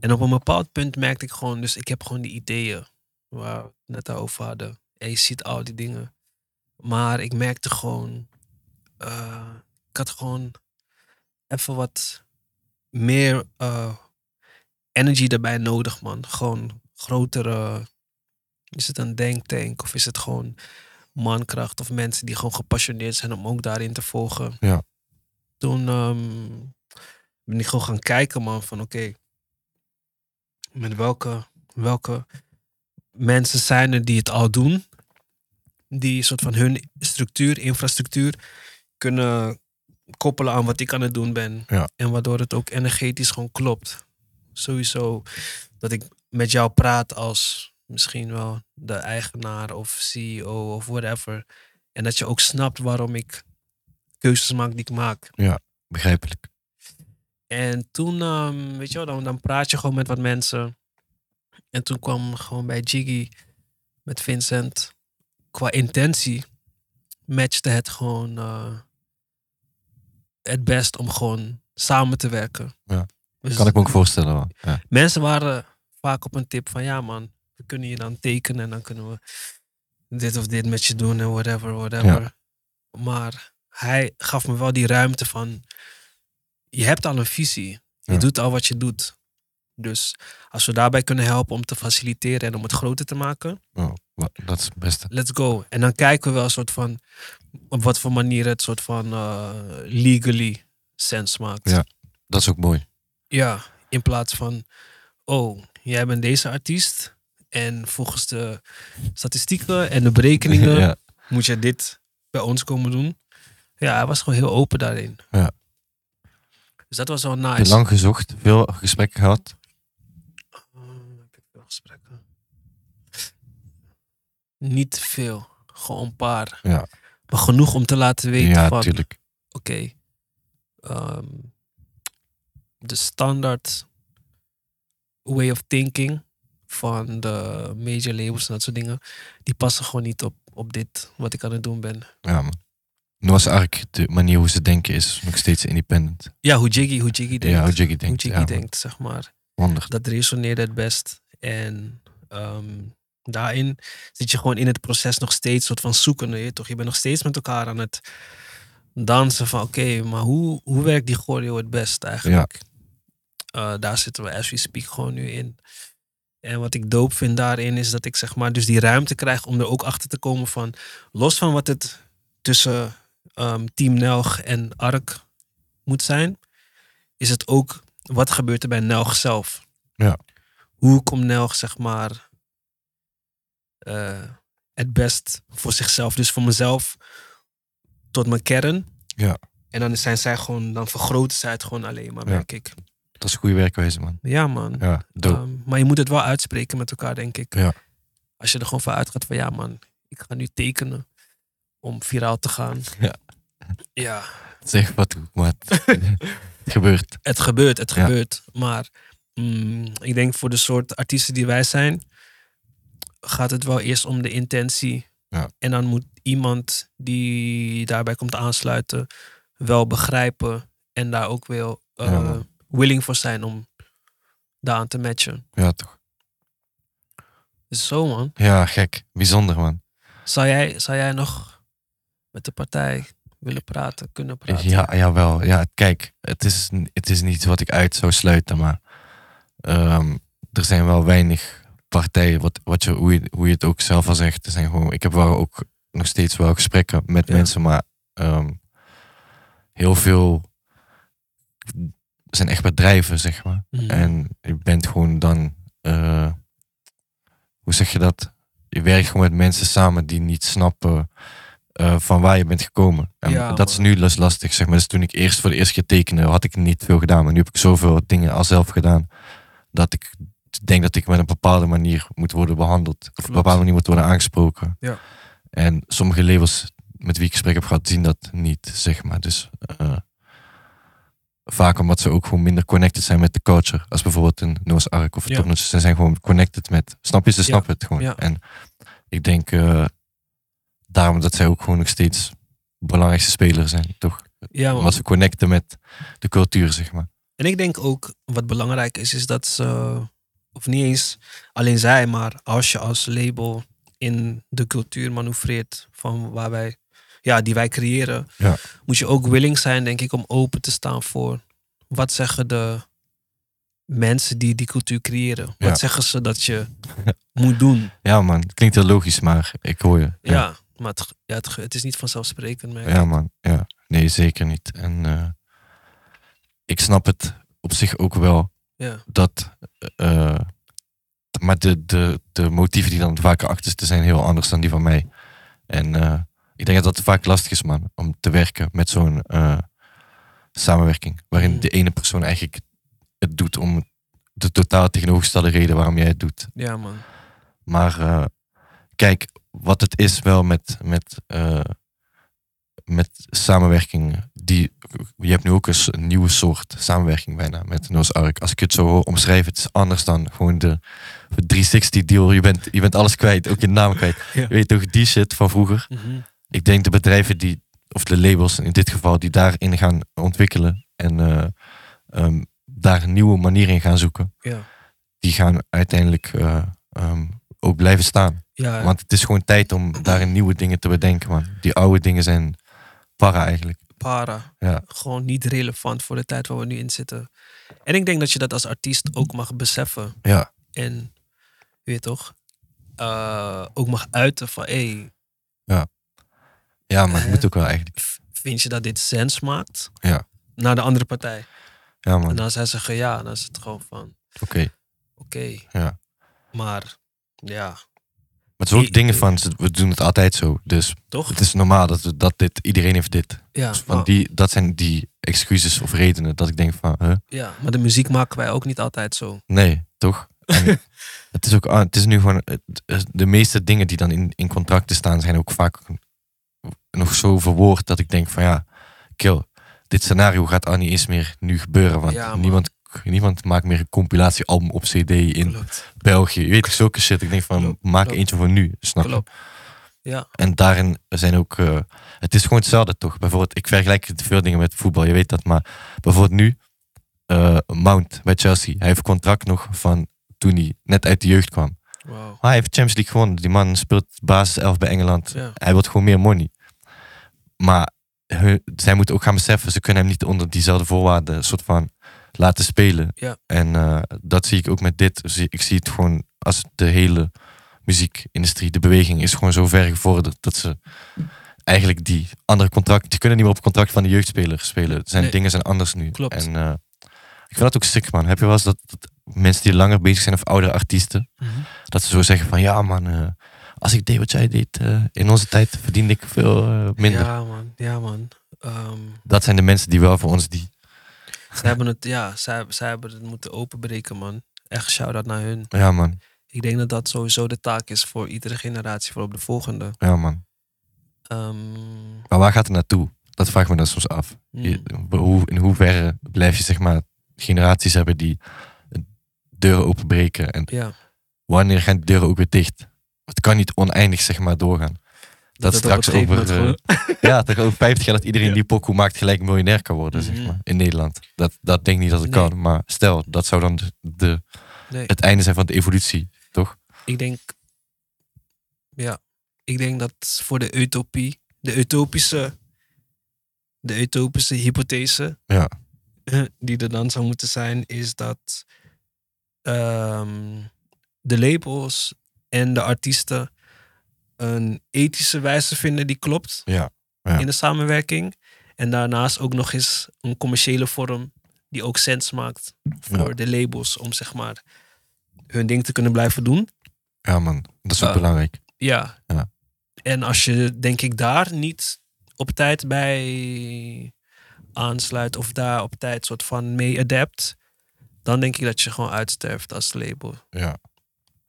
Speaker 2: En op een bepaald punt merkte ik gewoon, dus ik heb gewoon die ideeën waar we het net over hadden. En je ziet al die dingen. Maar ik merkte gewoon, eh, ik had gewoon even wat meer eh, energy erbij nodig, man. Gewoon grotere, is het een denktank of is het gewoon mankracht of mensen die gewoon gepassioneerd zijn om ook daarin te volgen.
Speaker 1: Ja.
Speaker 2: Toen ehm, ben ik gewoon gaan kijken, man, van oké, met welke, welke mensen zijn er die het al doen, die een soort van hun structuur, infrastructuur kunnen koppelen aan wat ik aan het doen ben.
Speaker 1: Ja.
Speaker 2: En waardoor het ook energetisch gewoon klopt. Sowieso dat ik met jou praat als misschien wel de eigenaar of CEO of whatever. En dat je ook snapt waarom ik keuzes maak die ik maak.
Speaker 1: Begrijpelijk.
Speaker 2: En toen, ehm, weet je wel, dan, dan praat je gewoon met wat mensen. En toen kwam gewoon bij Jiggy met Vincent. Qua intentie matchte het gewoon eh, het best om gewoon samen te werken.
Speaker 1: Ja.
Speaker 2: Dus
Speaker 1: Kan ik me ook voorstellen. man. Ja.
Speaker 2: Mensen waren vaak op een tip van ja man, we kunnen je dan tekenen en dan kunnen we dit of dit met je doen en whatever, whatever. Maar hij gaf me wel die ruimte van je hebt al een visie. Je
Speaker 1: Ja.
Speaker 2: doet al wat je doet. Dus als we daarbij kunnen helpen om te faciliteren en om het groter te maken,
Speaker 1: Oh, dat is het beste.
Speaker 2: let's go. En dan kijken we wel een soort van op wat voor manier het soort van eh, legally sens maakt.
Speaker 1: Ja. Dat is ook mooi.
Speaker 2: Ja, in plaats van, oh, jij bent deze artiest. En volgens de statistieken en de berekeningen
Speaker 1: ja.
Speaker 2: moet je dit bij ons komen doen. Ja, hij was gewoon heel open daarin.
Speaker 1: Ja.
Speaker 2: Dus dat was wel nice.
Speaker 1: lang gezocht, veel gesprekken gehad.
Speaker 2: Hmm, heb ik veel gesprekken? Niet veel. Gewoon een paar.
Speaker 1: Ja.
Speaker 2: Maar genoeg om te laten weten
Speaker 1: ja,
Speaker 2: van,
Speaker 1: tuurlijk.
Speaker 2: oké, ehm, de standaard way of thinking van de major labels en dat soort dingen, die passen gewoon niet op, op dit wat ik aan het doen ben.
Speaker 1: Ja, man. Noah's Ark, de manier hoe ze denken, is nog steeds independent.
Speaker 2: Ja, hoe Jiggy, hoe Jiggy denkt.
Speaker 1: Ja, hoe Jiggy
Speaker 2: hoe
Speaker 1: denkt.
Speaker 2: Jiggy
Speaker 1: ja, man.
Speaker 2: denkt, zeg maar.
Speaker 1: Wonder.
Speaker 2: Dat resoneerde het best. En ehm, daarin zit je gewoon in het proces nog steeds soort van zoekende. Je, toch? je bent nog steeds met elkaar aan het dansen van oké, maar hoe, hoe werkt die choreo het best eigenlijk? Eh, daar zitten we as we speak gewoon nu in. En wat ik doop vind daarin is dat ik zeg maar dus die ruimte krijg om er ook achter te komen van los van wat het tussen ehm, Team Nelg en Ark moet zijn, is het ook wat gebeurt er bij Nelg zelf.
Speaker 1: Ja.
Speaker 2: Hoe komt Nelg zeg maar eh, het best voor zichzelf, dus voor mezelf tot mijn kern.
Speaker 1: Ja.
Speaker 2: En dan zijn zij gewoon, dan vergroten zij het gewoon alleen maar,
Speaker 1: Ja.
Speaker 2: merk ik.
Speaker 1: Dat is een goede werkwijze, man.
Speaker 2: Ja, man.
Speaker 1: Ja.
Speaker 2: Ehm, maar je moet het wel uitspreken met elkaar, denk ik.
Speaker 1: Ja.
Speaker 2: Als je er gewoon van uitgaat van ja, man, ik ga nu tekenen om viraal te gaan.
Speaker 1: Ja.
Speaker 2: Ja,
Speaker 1: zeg wat, maar het, het gebeurt.
Speaker 2: het gebeurt, het
Speaker 1: Ja.
Speaker 2: gebeurt. Maar mm, ik denk voor de soort artiesten die wij zijn, gaat het wel eerst om de intentie.
Speaker 1: Ja.
Speaker 2: En dan moet iemand die daarbij komt aansluiten wel begrijpen en daar ook wel eh,
Speaker 1: Ja,
Speaker 2: willing voor zijn om daaraan te matchen.
Speaker 1: Ja, toch.
Speaker 2: Dus zo man.
Speaker 1: Ja, gek. Bijzonder, man.
Speaker 2: Zou jij, zou jij nog met de partij willen praten, kunnen praten?
Speaker 1: Ja, jawel. Ja, kijk, het is, het is niet wat ik uit zou sluiten, maar ehm, er zijn wel weinig partijen, wat, wat je, hoe, je, hoe je het ook zelf al zegt. Zijn gewoon, ik heb wel ook nog steeds wel gesprekken met
Speaker 2: Ja.
Speaker 1: mensen, maar ehm, heel veel zijn echt bedrijven, zeg maar.
Speaker 2: Mhm.
Speaker 1: En je bent gewoon dan, eh, hoe zeg je dat? Je werkt gewoon met mensen samen die niet snappen eh, van waar je bent gekomen. En
Speaker 2: Ja,
Speaker 1: dat is nu dus lastig, zeg maar. Dus toen ik eerst voor de eerste keer tekende, had ik niet veel gedaan. Maar nu heb ik zoveel dingen al zelf gedaan, dat ik denk dat ik met een bepaalde manier moet worden behandeld. Of op een bepaalde manier moet worden aangesproken.
Speaker 2: Ja.
Speaker 1: En sommige labels met wie ik gesprek heb gehad, zien dat niet, zeg maar. Dus eh, vaak omdat ze ook gewoon minder connected zijn met de culture. Als bijvoorbeeld een Noah's Ark of
Speaker 2: Ja.
Speaker 1: Ze zijn gewoon connected met, snap je? Ze
Speaker 2: Ja.
Speaker 1: snappen het gewoon.
Speaker 2: Ja.
Speaker 1: En ik denk eh, daarom dat zij ook gewoon nog steeds belangrijkste speler zijn, toch?
Speaker 2: ja.
Speaker 1: Omdat ze connecten met de cultuur, zeg maar.
Speaker 2: En ik denk ook wat belangrijk is, is dat ze, of niet eens alleen zij, maar als je als label in de cultuur manoeuvreert van waar wij, ja, die wij creëren,
Speaker 1: Ja.
Speaker 2: moet je ook willing zijn, denk ik, om open te staan voor wat zeggen de mensen die die cultuur creëren.
Speaker 1: Ja.
Speaker 2: Wat zeggen ze dat je moet doen?
Speaker 1: Ja man, het klinkt heel logisch, maar ik hoor je.
Speaker 2: Ja, maar het, ja, het, het is niet vanzelfsprekend. merk
Speaker 1: Ja, man. Ja. Nee, zeker niet. En eh, ik snap het op zich ook wel
Speaker 2: ja.
Speaker 1: dat. eh, maar de, de, de motieven die dan vaak achter zitten zijn heel anders dan die van mij. En eh, ik denk dat dat vaak lastig is, man, om te werken met zo'n eh, samenwerking. Waarin
Speaker 2: Mm.
Speaker 1: de ene persoon eigenlijk het doet om de totaal tegenovergestelde reden waarom jij het doet.
Speaker 2: ja, man.
Speaker 1: Maar eh, kijk, wat het is wel met, met, eh, met samenwerking. Die, je hebt nu ook een, s- een nieuwe soort samenwerking bijna met Noah's Ark. Als ik het zo hoor omschrijven, het is anders dan gewoon de 360 deal. Je bent, je bent alles kwijt, ook je naam kwijt.
Speaker 2: Ja.
Speaker 1: Je weet toch, die shit van vroeger.
Speaker 2: Mhm.
Speaker 1: Ik denk de bedrijven die, of de labels in dit geval, die daarin gaan ontwikkelen en eh, ehm, daar een nieuwe manier in gaan zoeken,
Speaker 2: Ja.
Speaker 1: die gaan uiteindelijk eh, ehm, ook blijven staan.
Speaker 2: Ja,
Speaker 1: Want het is gewoon tijd om daarin nieuwe dingen te bedenken, man. Die oude dingen zijn para eigenlijk.
Speaker 2: para.
Speaker 1: Ja.
Speaker 2: Gewoon niet relevant voor de tijd waar we nu in zitten. En ik denk dat je dat als artiest ook mag beseffen.
Speaker 1: Ja,
Speaker 2: En, je weet toch, eh, ook mag uiten van, hé,
Speaker 1: ja maar het moet ook wel eigenlijk.
Speaker 2: vind je dat dit sens maakt?
Speaker 1: Ja.
Speaker 2: Naar de andere partij.
Speaker 1: Ja,
Speaker 2: En
Speaker 1: man.
Speaker 2: dan zij zeggen ja, dan is het gewoon van,
Speaker 1: Oké.
Speaker 2: oké.
Speaker 1: Ja.
Speaker 2: Maar, ja,
Speaker 1: Maar het is ook
Speaker 2: I-
Speaker 1: dingen van, ze- we doen het altijd zo. Dus
Speaker 2: toch?
Speaker 1: het is normaal dat, we, dat dit, iedereen heeft dit.
Speaker 2: Ja,
Speaker 1: Dus van die, dat zijn die excuses of redenen dat ik denk van, huh?
Speaker 2: ja, maar de muziek maken wij ook niet altijd zo.
Speaker 1: Nee, toch? En het is ook, ah, het is nu gewoon, de meeste dingen die dan in, in contracten staan zijn ook vaak nog zo verwoord dat ik denk van ja, kill, dit scenario gaat al niet eens meer nu gebeuren, want
Speaker 2: Ja, man.
Speaker 1: Niemand, niemand maakt meer een compilatiealbum op cd in
Speaker 2: Klopt,
Speaker 1: België. Je weet zulke shit. Ik denk van,
Speaker 2: Klopt,
Speaker 1: maak
Speaker 2: klopt.
Speaker 1: eentje voor nu, snap je?
Speaker 2: Ja,
Speaker 1: En daarin zijn ook, eh, het is gewoon hetzelfde toch? Bijvoorbeeld, ik vergelijk veel dingen met voetbal, je weet dat, maar bijvoorbeeld nu, eh, Mount bij Chelsea, hij heeft contract nog van toen hij net uit de jeugd kwam.
Speaker 2: wow.
Speaker 1: Maar hij heeft Champions League gewonnen. Die man speelt basis 11 bij Engeland.
Speaker 2: Ja.
Speaker 1: Hij wil gewoon meer money. Maar hun- zij moeten ook gaan beseffen, ze kunnen hem niet onder diezelfde voorwaarden soort van laten spelen.
Speaker 2: Ja.
Speaker 1: En eh, dat zie ik ook met dit. Ik zie het gewoon als de hele muziekindustrie, de beweging is gewoon zo ver gevorderd dat ze eigenlijk die andere contracten, die kunnen niet meer op contract van de jeugdspeler spelen. Zijn
Speaker 2: Nee.
Speaker 1: dingen zijn anders nu.
Speaker 2: Klopt.
Speaker 1: En eh, ik vind dat ook sick man. Heb je wel eens dat, dat mensen die langer bezig zijn of oudere artiesten,
Speaker 2: Mhm.
Speaker 1: dat ze zo zeggen van ja man, eh, als ik deed wat jij deed in onze tijd verdiende ik veel minder.
Speaker 2: Ja, man. Ja, man. Ehm,
Speaker 1: Dat zijn de mensen die wel voor ons die.
Speaker 2: Zij hebben het, ja, zij, zij hebben het moeten openbreken, man. Echt shout-out naar hun.
Speaker 1: Ja man,
Speaker 2: Ik denk dat dat sowieso de taak is voor iedere generatie, voor op de volgende.
Speaker 1: ja man.
Speaker 2: Ehm,
Speaker 1: Maar waar gaat het naartoe? Dat vraag ik me dan soms af.
Speaker 2: hmm.
Speaker 1: Je- hoe, in hoeverre blijf je zeg maar generaties hebben die deuren openbreken en
Speaker 2: ja,
Speaker 1: wanneer gaan die deuren ook weer dicht? Het kan niet oneindig zeg maar doorgaan. Dat,
Speaker 2: op
Speaker 1: straks over,
Speaker 2: moment
Speaker 1: eh, ja, over 50 jaar dat iedereen
Speaker 2: Ja.
Speaker 1: die pokoe maakt gelijk miljonair kan worden, zeg
Speaker 2: Mhm.
Speaker 1: maar, in Nederland. Dat, dat denk ik niet dat het
Speaker 2: Nee.
Speaker 1: kan. Maar stel, dat zou dan de, de,
Speaker 2: Nee,
Speaker 1: het einde zijn van de evolutie, toch?
Speaker 2: ik denk, ja, ik denk dat voor de utopie, de utopische, de utopische hypothese
Speaker 1: Ja.
Speaker 2: die er dan zou moeten zijn, is dat ehm, de labels en de artiesten een ethische wijze vinden die klopt
Speaker 1: Ja, ja.
Speaker 2: in de samenwerking. En daarnaast ook nog eens een commerciële vorm die ook sens maakt voor
Speaker 1: Ja.
Speaker 2: de labels om zeg maar hun ding te kunnen blijven doen.
Speaker 1: Ja man, dat is ook belangrijk.
Speaker 2: Ja.
Speaker 1: Ja.
Speaker 2: En als je, denk ik, daar niet op tijd bij aansluit of daar op tijd soort van mee adapt, dan denk ik dat je gewoon uitsterft als label.
Speaker 1: Ja,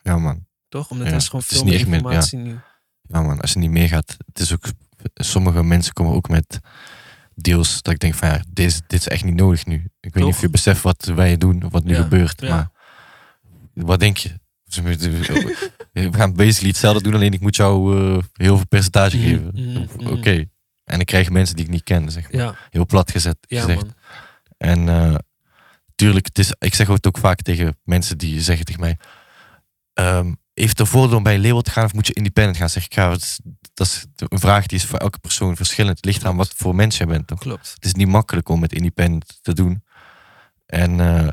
Speaker 1: ja man.
Speaker 2: Toch? Omdat
Speaker 1: Ja,
Speaker 2: er is gewoon veel meer informatie nu.
Speaker 1: Ja man, als je niet meegaat. Het is ook, sommige mensen komen ook met deals dat ik denk van ja, dit is, dit is echt niet nodig nu. Ik weet niet of je beseft wat wij doen of wat nu
Speaker 2: Ja,
Speaker 1: gebeurt.
Speaker 2: ja.
Speaker 1: Maar wat denk je? We gaan basically hetzelfde doen, alleen ik moet jou eh, heel veel percentage
Speaker 2: Mhm,
Speaker 1: geven.
Speaker 2: mhm, mhm.
Speaker 1: Oké. En dan krijg mensen die ik niet ken, zeg maar.
Speaker 2: Ja,
Speaker 1: Heel plat gezet,
Speaker 2: ja
Speaker 1: gezegd.
Speaker 2: man.
Speaker 1: En eh, tuurlijk, het is, ik zeg het ook vaak tegen mensen die zeggen tegen mij: ehm, Voordeel om bij label te gaan of moet je independent gaan? Zeg ik, ja, dat is, dat is een vraag die is voor elke persoon verschillend. Het ligt aan wat voor mens je bent. Toch?
Speaker 2: Klopt.
Speaker 1: Het is niet makkelijk om met independent te doen. En eh,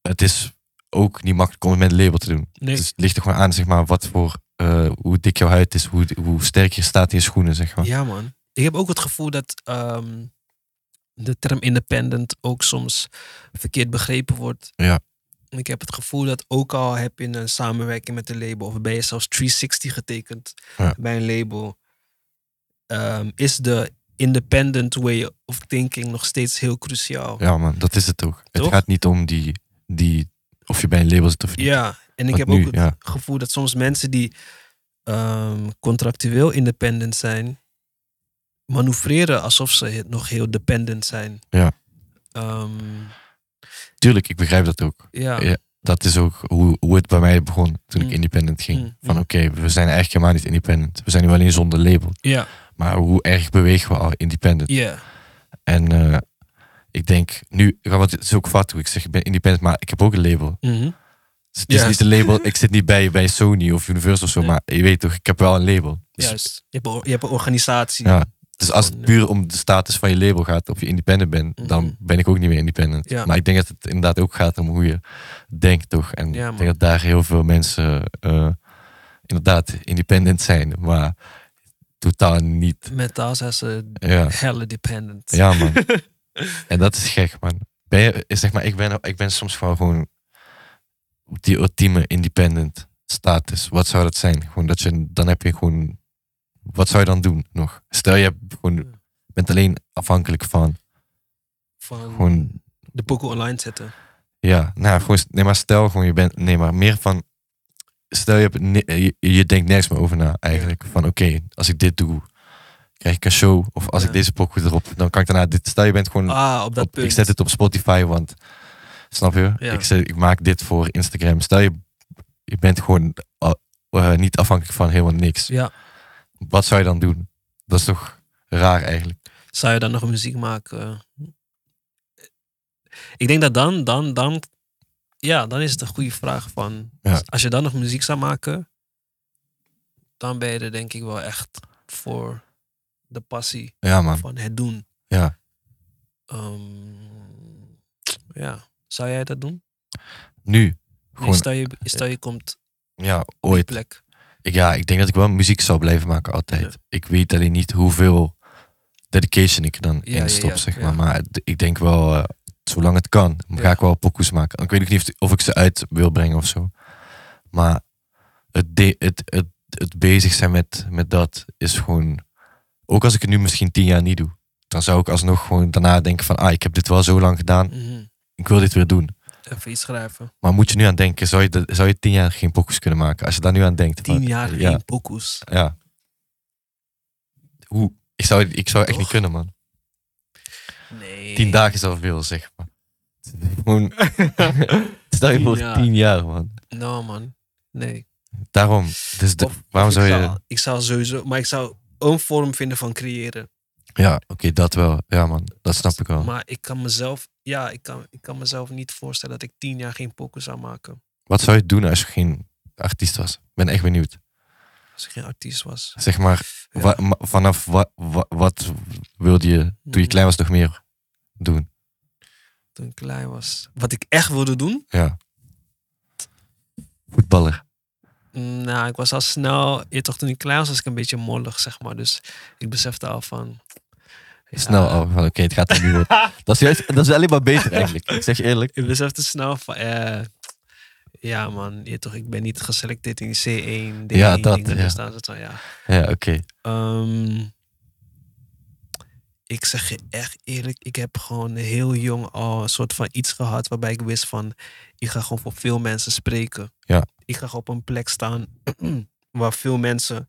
Speaker 1: het is ook niet makkelijk om het met een label te doen.
Speaker 2: Nee.
Speaker 1: Dus het ligt er gewoon aan, zeg maar, wat voor, eh, hoe dik jouw huid is, hoe, hoe sterk je staat in je schoenen, zeg maar.
Speaker 2: Ja, man. Ik heb ook het gevoel dat ehm, de term independent ook soms verkeerd begrepen wordt.
Speaker 1: Ja.
Speaker 2: Ik heb het gevoel dat ook al heb je een samenwerking met een label, of ben je zelfs 360 getekend
Speaker 1: Ja.
Speaker 2: bij een label, ehm, is de independent way of thinking nog steeds heel cruciaal.
Speaker 1: Ja, man, dat is het ook. Het
Speaker 2: Toch?
Speaker 1: gaat niet om die, die, of je bij een label zit of niet.
Speaker 2: Ja, En ik heb
Speaker 1: nu,
Speaker 2: ook het
Speaker 1: ja.
Speaker 2: gevoel dat soms mensen die ehm, contractueel independent zijn, manoeuvreren alsof ze nog heel dependent zijn.
Speaker 1: Ja.
Speaker 2: Ehm,
Speaker 1: Tuurlijk, ik begrijp dat ook.
Speaker 2: ja.
Speaker 1: Ja. Dat is ook hoe, hoe het bij mij begon toen ik
Speaker 2: Mm.
Speaker 1: independent ging.
Speaker 2: Mm,
Speaker 1: Van
Speaker 2: mm.
Speaker 1: oké, we zijn eigenlijk helemaal niet independent. We zijn nu alleen zonder label.
Speaker 2: Ja.
Speaker 1: Maar hoe erg bewegen we al independent?
Speaker 2: Ja.
Speaker 1: En eh, ik denk nu, want het is ook hoe ik zeg, ik ben independent, maar ik heb ook een label.
Speaker 2: Mhm.
Speaker 1: Dus het is niet een label, ik zit niet bij, bij Sony of Universal of zo,
Speaker 2: Nee.
Speaker 1: maar je weet toch, ik heb wel een label. Dus,
Speaker 2: Juist. Je hebt, een- je hebt een organisatie.
Speaker 1: Ja. Dus als het puur om de status van je label gaat, of je independent bent,
Speaker 2: Mhm.
Speaker 1: dan ben ik ook niet meer independent.
Speaker 2: Ja.
Speaker 1: Maar ik denk dat het inderdaad ook gaat om hoe je denkt, toch? En
Speaker 2: Ja,
Speaker 1: ik denk dat daar heel veel mensen eh, inderdaad independent zijn, maar totaal niet.
Speaker 2: Mentaal zijn ze
Speaker 1: Ja,
Speaker 2: helle dependent.
Speaker 1: ja man. en dat is gek, man. Ben je, zeg maar, ik ben, ik ben soms gewoon, gewoon die ultieme independent status. Wat zou dat zijn? Gewoon dat je, dan heb je gewoon, wat zou je dan doen nog? Stel je gewoon, bent alleen afhankelijk van,
Speaker 2: Van
Speaker 1: gewoon,
Speaker 2: de pokoe online zetten.
Speaker 1: ja, nou, gewoon, nee, maar stel gewoon, je bent, nee, maar meer van, stel je, hebt, je, je denkt nergens meer over na eigenlijk. Van oké, als ik dit doe, krijg ik een show. Of als
Speaker 2: Ja.
Speaker 1: ik deze pokoe erop, dan kan ik daarna dit, stel je bent gewoon
Speaker 2: Ah, op dat
Speaker 1: op-
Speaker 2: punt.
Speaker 1: ik zet het op Spotify, want snap je?
Speaker 2: Ja.
Speaker 1: Ik, zet, ik maak dit voor Instagram. Stel je, je bent gewoon uh, uh, niet afhankelijk van helemaal niks.
Speaker 2: Ja.
Speaker 1: Wat zou je dan doen? Dat is toch raar eigenlijk.
Speaker 2: Zou je dan nog muziek maken? Ik denk dat dan, dan, dan, ja, dan is het een goede vraag van,
Speaker 1: Ja.
Speaker 2: als je dan nog muziek zou maken, dan ben je er denk ik wel echt voor de passie
Speaker 1: Ja man,
Speaker 2: van het doen.
Speaker 1: ja.
Speaker 2: Ehm, ja, zou jij dat doen?
Speaker 1: Nu,
Speaker 2: Nee,
Speaker 1: gewoon,
Speaker 2: stel, je, stel je komt
Speaker 1: ja, ooit.
Speaker 2: plek.
Speaker 1: Ik, ja, ik denk dat ik wel muziek zal blijven maken altijd.
Speaker 2: Ja.
Speaker 1: Ik weet alleen niet hoeveel dedication ik er dan
Speaker 2: Ja,
Speaker 1: in stop,
Speaker 2: ja,
Speaker 1: zeg maar. Maar ik denk wel, eh, zolang het kan, ga ik wel pokoes maken. Ik weet ook niet of, of ik ze uit wil brengen of zo. Maar het, de- het, het, het bezig zijn met, met dat is gewoon... Ook als ik het nu misschien tien jaar niet doe. Dan zou ik alsnog gewoon daarna denken van... Ah, ik heb dit wel zo lang gedaan.
Speaker 2: Mhm.
Speaker 1: Ik wil dit weer doen.
Speaker 2: Even schrijven.
Speaker 1: Maar moet je nu aan denken, zou je, dat- zou je tien jaar geen pokoes kunnen maken? Als je daar nu aan denkt.
Speaker 2: Tien jaar
Speaker 1: ja,
Speaker 2: geen pokoes.
Speaker 1: ja. Hoe? Ik zou, ik zou echt niet kunnen, man.
Speaker 2: Nee.
Speaker 1: Tien dagen is al veel, zeg maar. Gewoon, stel je voor
Speaker 2: jaar.
Speaker 1: tien jaar, man.
Speaker 2: No man, nee.
Speaker 1: Daarom. Dus de-
Speaker 2: Of-
Speaker 1: waarom
Speaker 2: of
Speaker 1: zou
Speaker 2: ik
Speaker 1: je...
Speaker 2: Zou, ik zou sowieso, maar ik zou een vorm vinden van creëren.
Speaker 1: Ja, oké, dat wel. Ja, man. Dat snap ik wel.
Speaker 2: Maar ik kan mezelf, ja, ik kan, ik kan mezelf niet voorstellen dat ik tien jaar geen pokoe zou maken.
Speaker 1: Wat zou je doen als je geen artiest was? Ik ben echt benieuwd.
Speaker 2: Als ik geen artiest was.
Speaker 1: Zeg maar,
Speaker 2: Ja.
Speaker 1: wa- ma- vanaf wa- wa- wat wilde je toen je
Speaker 2: Hmm.
Speaker 1: klein was nog meer doen?
Speaker 2: Toen ik klein was. Wat ik echt wilde doen?
Speaker 1: Ja. Voetballer.
Speaker 2: Nou, ik was al snel, je toch toen ik klein was, was ik een beetje mollig, zeg maar. Dus ik besefte al van...
Speaker 1: Snel al. Van oké, het gaat er niet worden. Dat is, juist, dat is alleen maar beter eigenlijk. Ik zeg je eerlijk.
Speaker 2: Ik besefte snel van, eh, ja man, je toch, ik ben niet geselecteerd in die C1. D1
Speaker 1: Ja, dat, ja.
Speaker 2: Van, ja.
Speaker 1: Ja, oké.
Speaker 2: Ehm, ik zeg je echt eerlijk, ik heb gewoon heel jong al een soort van iets gehad waarbij ik wist van, ik ga gewoon voor veel mensen spreken.
Speaker 1: Ja.
Speaker 2: Ik ga op een plek staan waar veel mensen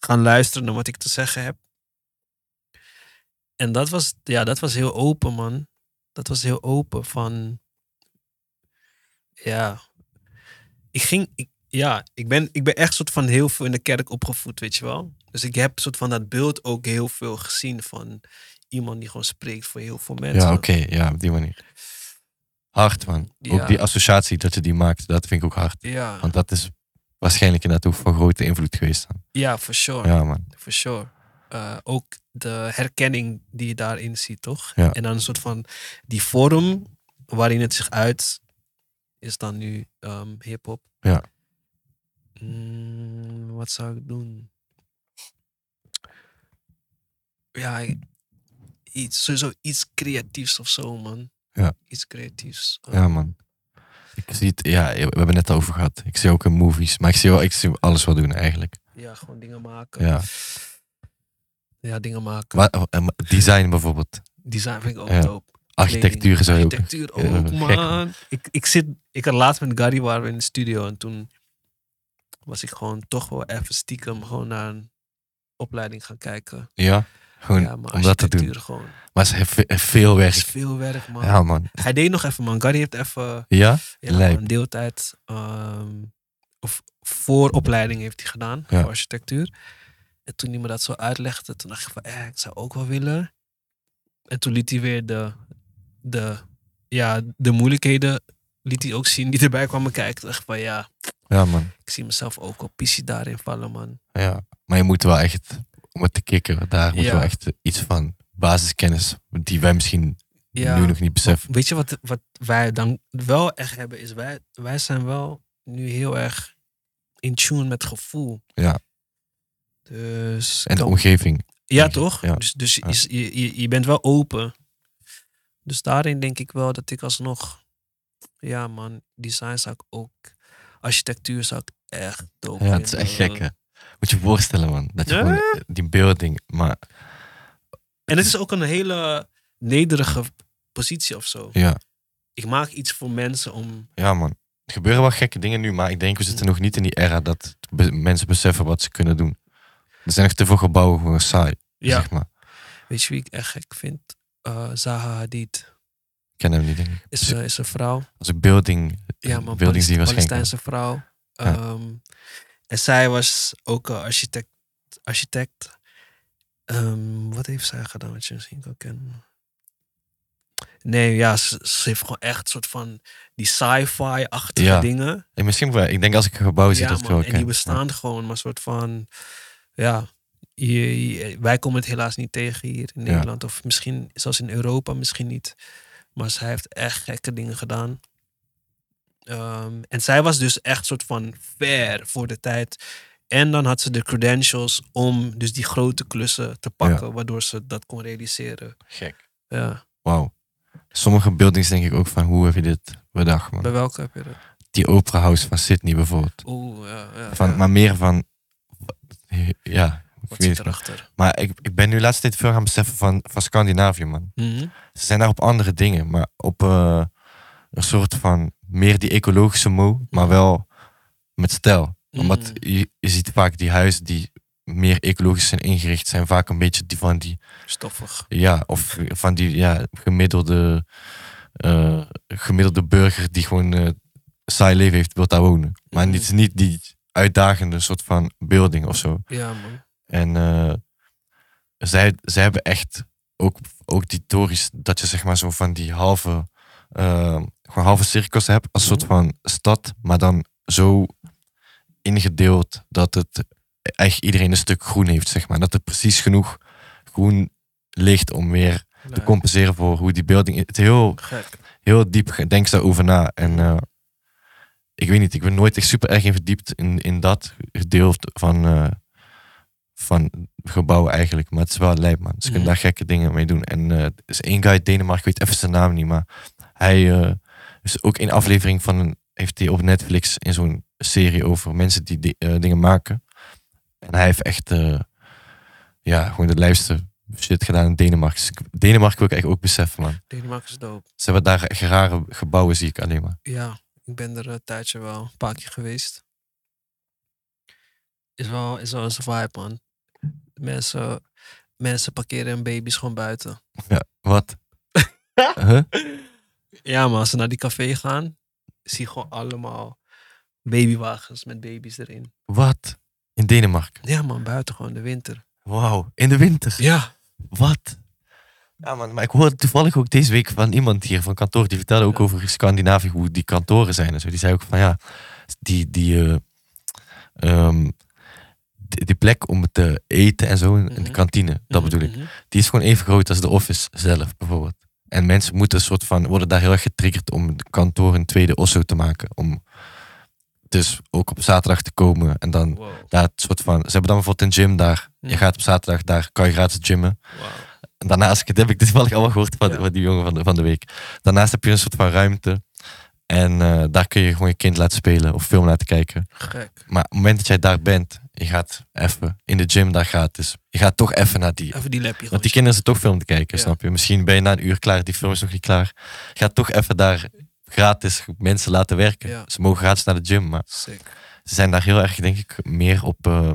Speaker 2: gaan luisteren naar wat ik te zeggen heb. En dat was, ja, dat was heel open, man. Dat was heel open van, ja, ik ging, ik, ja, ik ben, ik ben echt soort van heel veel in de kerk opgevoed, weet je wel. Dus ik heb soort van dat beeld ook heel veel gezien van iemand die gewoon spreekt voor heel veel mensen.
Speaker 1: Ja, oké. Ja, op die manier. Hard, man.
Speaker 2: Ja.
Speaker 1: Ook die associatie dat je die maakt, dat vind ik ook hard.
Speaker 2: Ja,
Speaker 1: Want dat is waarschijnlijk inderdaad ook van grote invloed geweest. Dan.
Speaker 2: ja, for sure.
Speaker 1: Ja, man.
Speaker 2: For sure. Eh, ook de herkenning die je daarin ziet, toch?
Speaker 1: Ja.
Speaker 2: En dan een soort van die vorm waarin het zich uit, is dan nu ehm hip-hop.
Speaker 1: Ja.
Speaker 2: Mm, wat zou ik doen? Ja, iets, sowieso iets creatiefs of zo, man.
Speaker 1: Ja.
Speaker 2: Iets creatiefs.
Speaker 1: Ja,
Speaker 2: Ehm,
Speaker 1: man. Ik zie het, ja, we hebben het net over gehad. Ik zie ook in movies, maar ik zie, wel, ik zie alles wel doen eigenlijk.
Speaker 2: Ja, gewoon dingen maken.
Speaker 1: Ja.
Speaker 2: Ja, dingen maken.
Speaker 1: Maar, maar design bijvoorbeeld.
Speaker 2: Design vind ik ook
Speaker 1: Ja.
Speaker 2: dope.
Speaker 1: Architectuur zou ook.
Speaker 2: Architectuur ook,
Speaker 1: gek.
Speaker 2: man. Ik, ik, zit, ik had laatst met Gary waren we in de studio en toen was ik gewoon toch wel even stiekem gewoon naar een opleiding gaan kijken.
Speaker 1: Ja, gewoon
Speaker 2: ja, maar
Speaker 1: om dat te doen.
Speaker 2: gewoon.
Speaker 1: Maar ze heeft ve- veel
Speaker 2: Het is
Speaker 1: werk.
Speaker 2: veel werk, man.
Speaker 1: Ja, man.
Speaker 2: Hij deed nog even, man. Gary heeft even
Speaker 1: Ja?
Speaker 2: ja, een deeltijd ehm, of vooropleiding heeft hij gedaan
Speaker 1: Ja.
Speaker 2: voor architectuur. En toen hij me dat zo uitlegde, toen dacht ik van, eh, ik zou ook wel willen. En toen liet hij weer de, de, ja, de moeilijkheden liet hij ook zien die erbij kwamen kijken. Dacht ik van, ja,
Speaker 1: Ja, man.
Speaker 2: ik zie mezelf ook wel pissie daarin vallen, man.
Speaker 1: Ja. Maar je moet wel echt, om het te kicken, daar moet
Speaker 2: Ja.
Speaker 1: wel echt iets van basiskennis, die wij misschien
Speaker 2: Ja.
Speaker 1: nu nog niet beseffen.
Speaker 2: Weet je wat, wat wij dan wel echt hebben, is wij, wij zijn wel nu heel erg in tune met gevoel.
Speaker 1: Ja.
Speaker 2: Dus
Speaker 1: En de omgeving.
Speaker 2: Ja, toch?
Speaker 1: Ja.
Speaker 2: Dus, dus
Speaker 1: Ja.
Speaker 2: is- je, je, je bent wel open. Dus daarin denk ik wel dat ik alsnog... Ja man, design zou ik ook... Architectuur zou ik echt dope
Speaker 1: Ja, het is echt gek, hè. Moet je je voorstellen, man. Dat je
Speaker 2: Ja?
Speaker 1: gewoon die building, maar
Speaker 2: En het is ook een hele nederige positie of zo.
Speaker 1: ja,
Speaker 2: Ik maak iets voor mensen om...
Speaker 1: ja, man. Er gebeuren wel gekke dingen nu, maar ik denk we zitten nog niet in die era dat mensen beseffen wat ze kunnen doen. Er zijn nog te veel gebouwen gewoon saai,
Speaker 2: Ja,
Speaker 1: zeg maar.
Speaker 2: weet je wie ik echt gek vind? Eh, Zaha Hadid.
Speaker 1: Ik ken hem niet, denk ik.
Speaker 2: Is, eh, is een vrouw.
Speaker 1: Als een building,
Speaker 2: Ja, man,
Speaker 1: building die.
Speaker 2: Palestijnse vrouw.
Speaker 1: Ja.
Speaker 2: Ehm, en zij was ook een architect. architect. Ehm, wat heeft zij gedaan wat je misschien kan kennen? Nee, ja, ze, ze heeft gewoon echt een soort van die sci-fi-achtige
Speaker 1: Ja.
Speaker 2: dingen.
Speaker 1: En misschien wel, ik denk als ik een gebouw zie
Speaker 2: ja,
Speaker 1: dat ik
Speaker 2: man,
Speaker 1: wel
Speaker 2: en die bestaan gewoon, maar een soort van, ja, je- je- wij komen het helaas niet tegen hier in
Speaker 1: Ja.
Speaker 2: Nederland. Of misschien zelfs in Europa, misschien niet. Maar zij heeft echt gekke dingen gedaan. Ehm, en zij was dus echt soort van ver voor de tijd. En dan had ze de credentials om dus die grote klussen te pakken, waardoor ze dat kon realiseren.
Speaker 1: Gek.
Speaker 2: Ja.
Speaker 1: Wauw. Sommige buildings denk ik ook van, hoe heb je dit bedacht, man?
Speaker 2: Bij welke heb je dat?
Speaker 1: Die Opera House van Sydney bijvoorbeeld.
Speaker 2: Oeh, ja, ja.
Speaker 1: Van,
Speaker 2: ja.
Speaker 1: Maar meer van, ja,
Speaker 2: Wat zit
Speaker 1: het
Speaker 2: erachter?
Speaker 1: Maar ik, ik ben nu de laatste tijd veel gaan beseffen van, van Scandinavië, man.
Speaker 2: Mhm.
Speaker 1: Ze zijn daar op andere dingen, maar op eh, een soort van meer die ecologische mo, maar wel met stijl. Omdat
Speaker 2: Mhm.
Speaker 1: je, je ziet vaak die huizen die meer ecologisch zijn ingericht, zijn vaak een beetje die van die,
Speaker 2: Stoffig.
Speaker 1: ja, of van die ja, gemiddelde, eh, gemiddelde burger die gewoon eh saai leven heeft, wil daar wonen. Maar
Speaker 2: Mhm.
Speaker 1: niet, niet die uitdagende soort van building of zo.
Speaker 2: Ja, man.
Speaker 1: En eh, zij, zij hebben echt ook, ook die torens, dat je zeg maar zo van die halve, eh, gewoon halve cirkels hebt als soort
Speaker 2: Mhm.
Speaker 1: van stad, maar dan zo ingedeeld dat het eigenlijk iedereen een stuk groen heeft, zeg maar. Dat er precies genoeg groen ligt om weer te compenseren voor hoe die building... Het is heel,
Speaker 2: Gek.
Speaker 1: heel diep, denk daarover na. En eh, ik weet niet, ik ben nooit echt super erg in verdiept in, in dat gedeelte van, eh, van gebouwen eigenlijk. Maar het is wel lijp, man. Ze kunnen
Speaker 2: Mhm.
Speaker 1: daar gekke dingen mee doen. En eh, er is één guy uit Denemarken, ik weet even zijn naam niet, maar hij eh, is ook in aflevering van een, heeft hij op Netflix in zo'n serie over mensen die di- dingen maken. En hij heeft echt, ja, gewoon de lijfste shit gedaan in Denemarken. Dus Denemarken wil ik eigenlijk ook beseffen, man.
Speaker 2: Denemarken is dope.
Speaker 1: Ze hebben daar echt rare gebouwen, zie ik alleen maar.
Speaker 2: Ja, ik ben er een tijdje wel een paar keer geweest. Is wel, is wel een vibe, man. Mensen, mensen parkeren hun baby's gewoon buiten.
Speaker 1: Wat? huh?
Speaker 2: Ja, maar als ze naar die café gaan, zie je gewoon allemaal babywagens met baby's erin.
Speaker 1: Wat? In Denemarken?
Speaker 2: Ja, man, buiten gewoon de winter.
Speaker 1: Wauw, in de winter?
Speaker 2: Ja.
Speaker 1: Wat? Ja man, maar ik hoorde toevallig ook deze week van iemand hier van kantoor, die vertelde ook over Scandinavië, hoe die kantoren zijn en zo. Die zei ook van ja, die, die, eh, ehm, die, die plek om te eten en zo in de
Speaker 2: Mhm.
Speaker 1: kantine, dat bedoel ik,
Speaker 2: Mhm.
Speaker 1: die is gewoon even groot als de office zelf bijvoorbeeld. En mensen moeten een soort van, worden daar heel erg getriggerd om de kantoor een tweede osso te maken. Om dus ook op zaterdag te komen en dan
Speaker 2: Wow.
Speaker 1: daar het soort van, ze hebben dan bijvoorbeeld een gym daar. Je gaat op zaterdag daar, kan je gratis gymmen.
Speaker 2: wow.
Speaker 1: En daarnaast, dat heb ik toevallig allemaal gehoord van,
Speaker 2: Ja.
Speaker 1: van die jongen van de, van de week. Daarnaast heb je een soort van ruimte En eh, daar kun je gewoon je kind laten spelen of film laten kijken.
Speaker 2: Gek.
Speaker 1: Maar op het moment dat jij daar bent, je gaat even in de gym daar gratis. Je gaat toch even naar die.
Speaker 2: Even die lapje.
Speaker 1: Want die kinderen zitten toch film te kijken,
Speaker 2: Ja.
Speaker 1: snap je? Misschien ben je na een uur klaar, die film is nog niet klaar. Je gaat toch even daar gratis mensen laten werken.
Speaker 2: Ja.
Speaker 1: Ze mogen gratis naar de gym, maar
Speaker 2: Sick.
Speaker 1: ze zijn daar heel erg, denk ik, meer op. eh,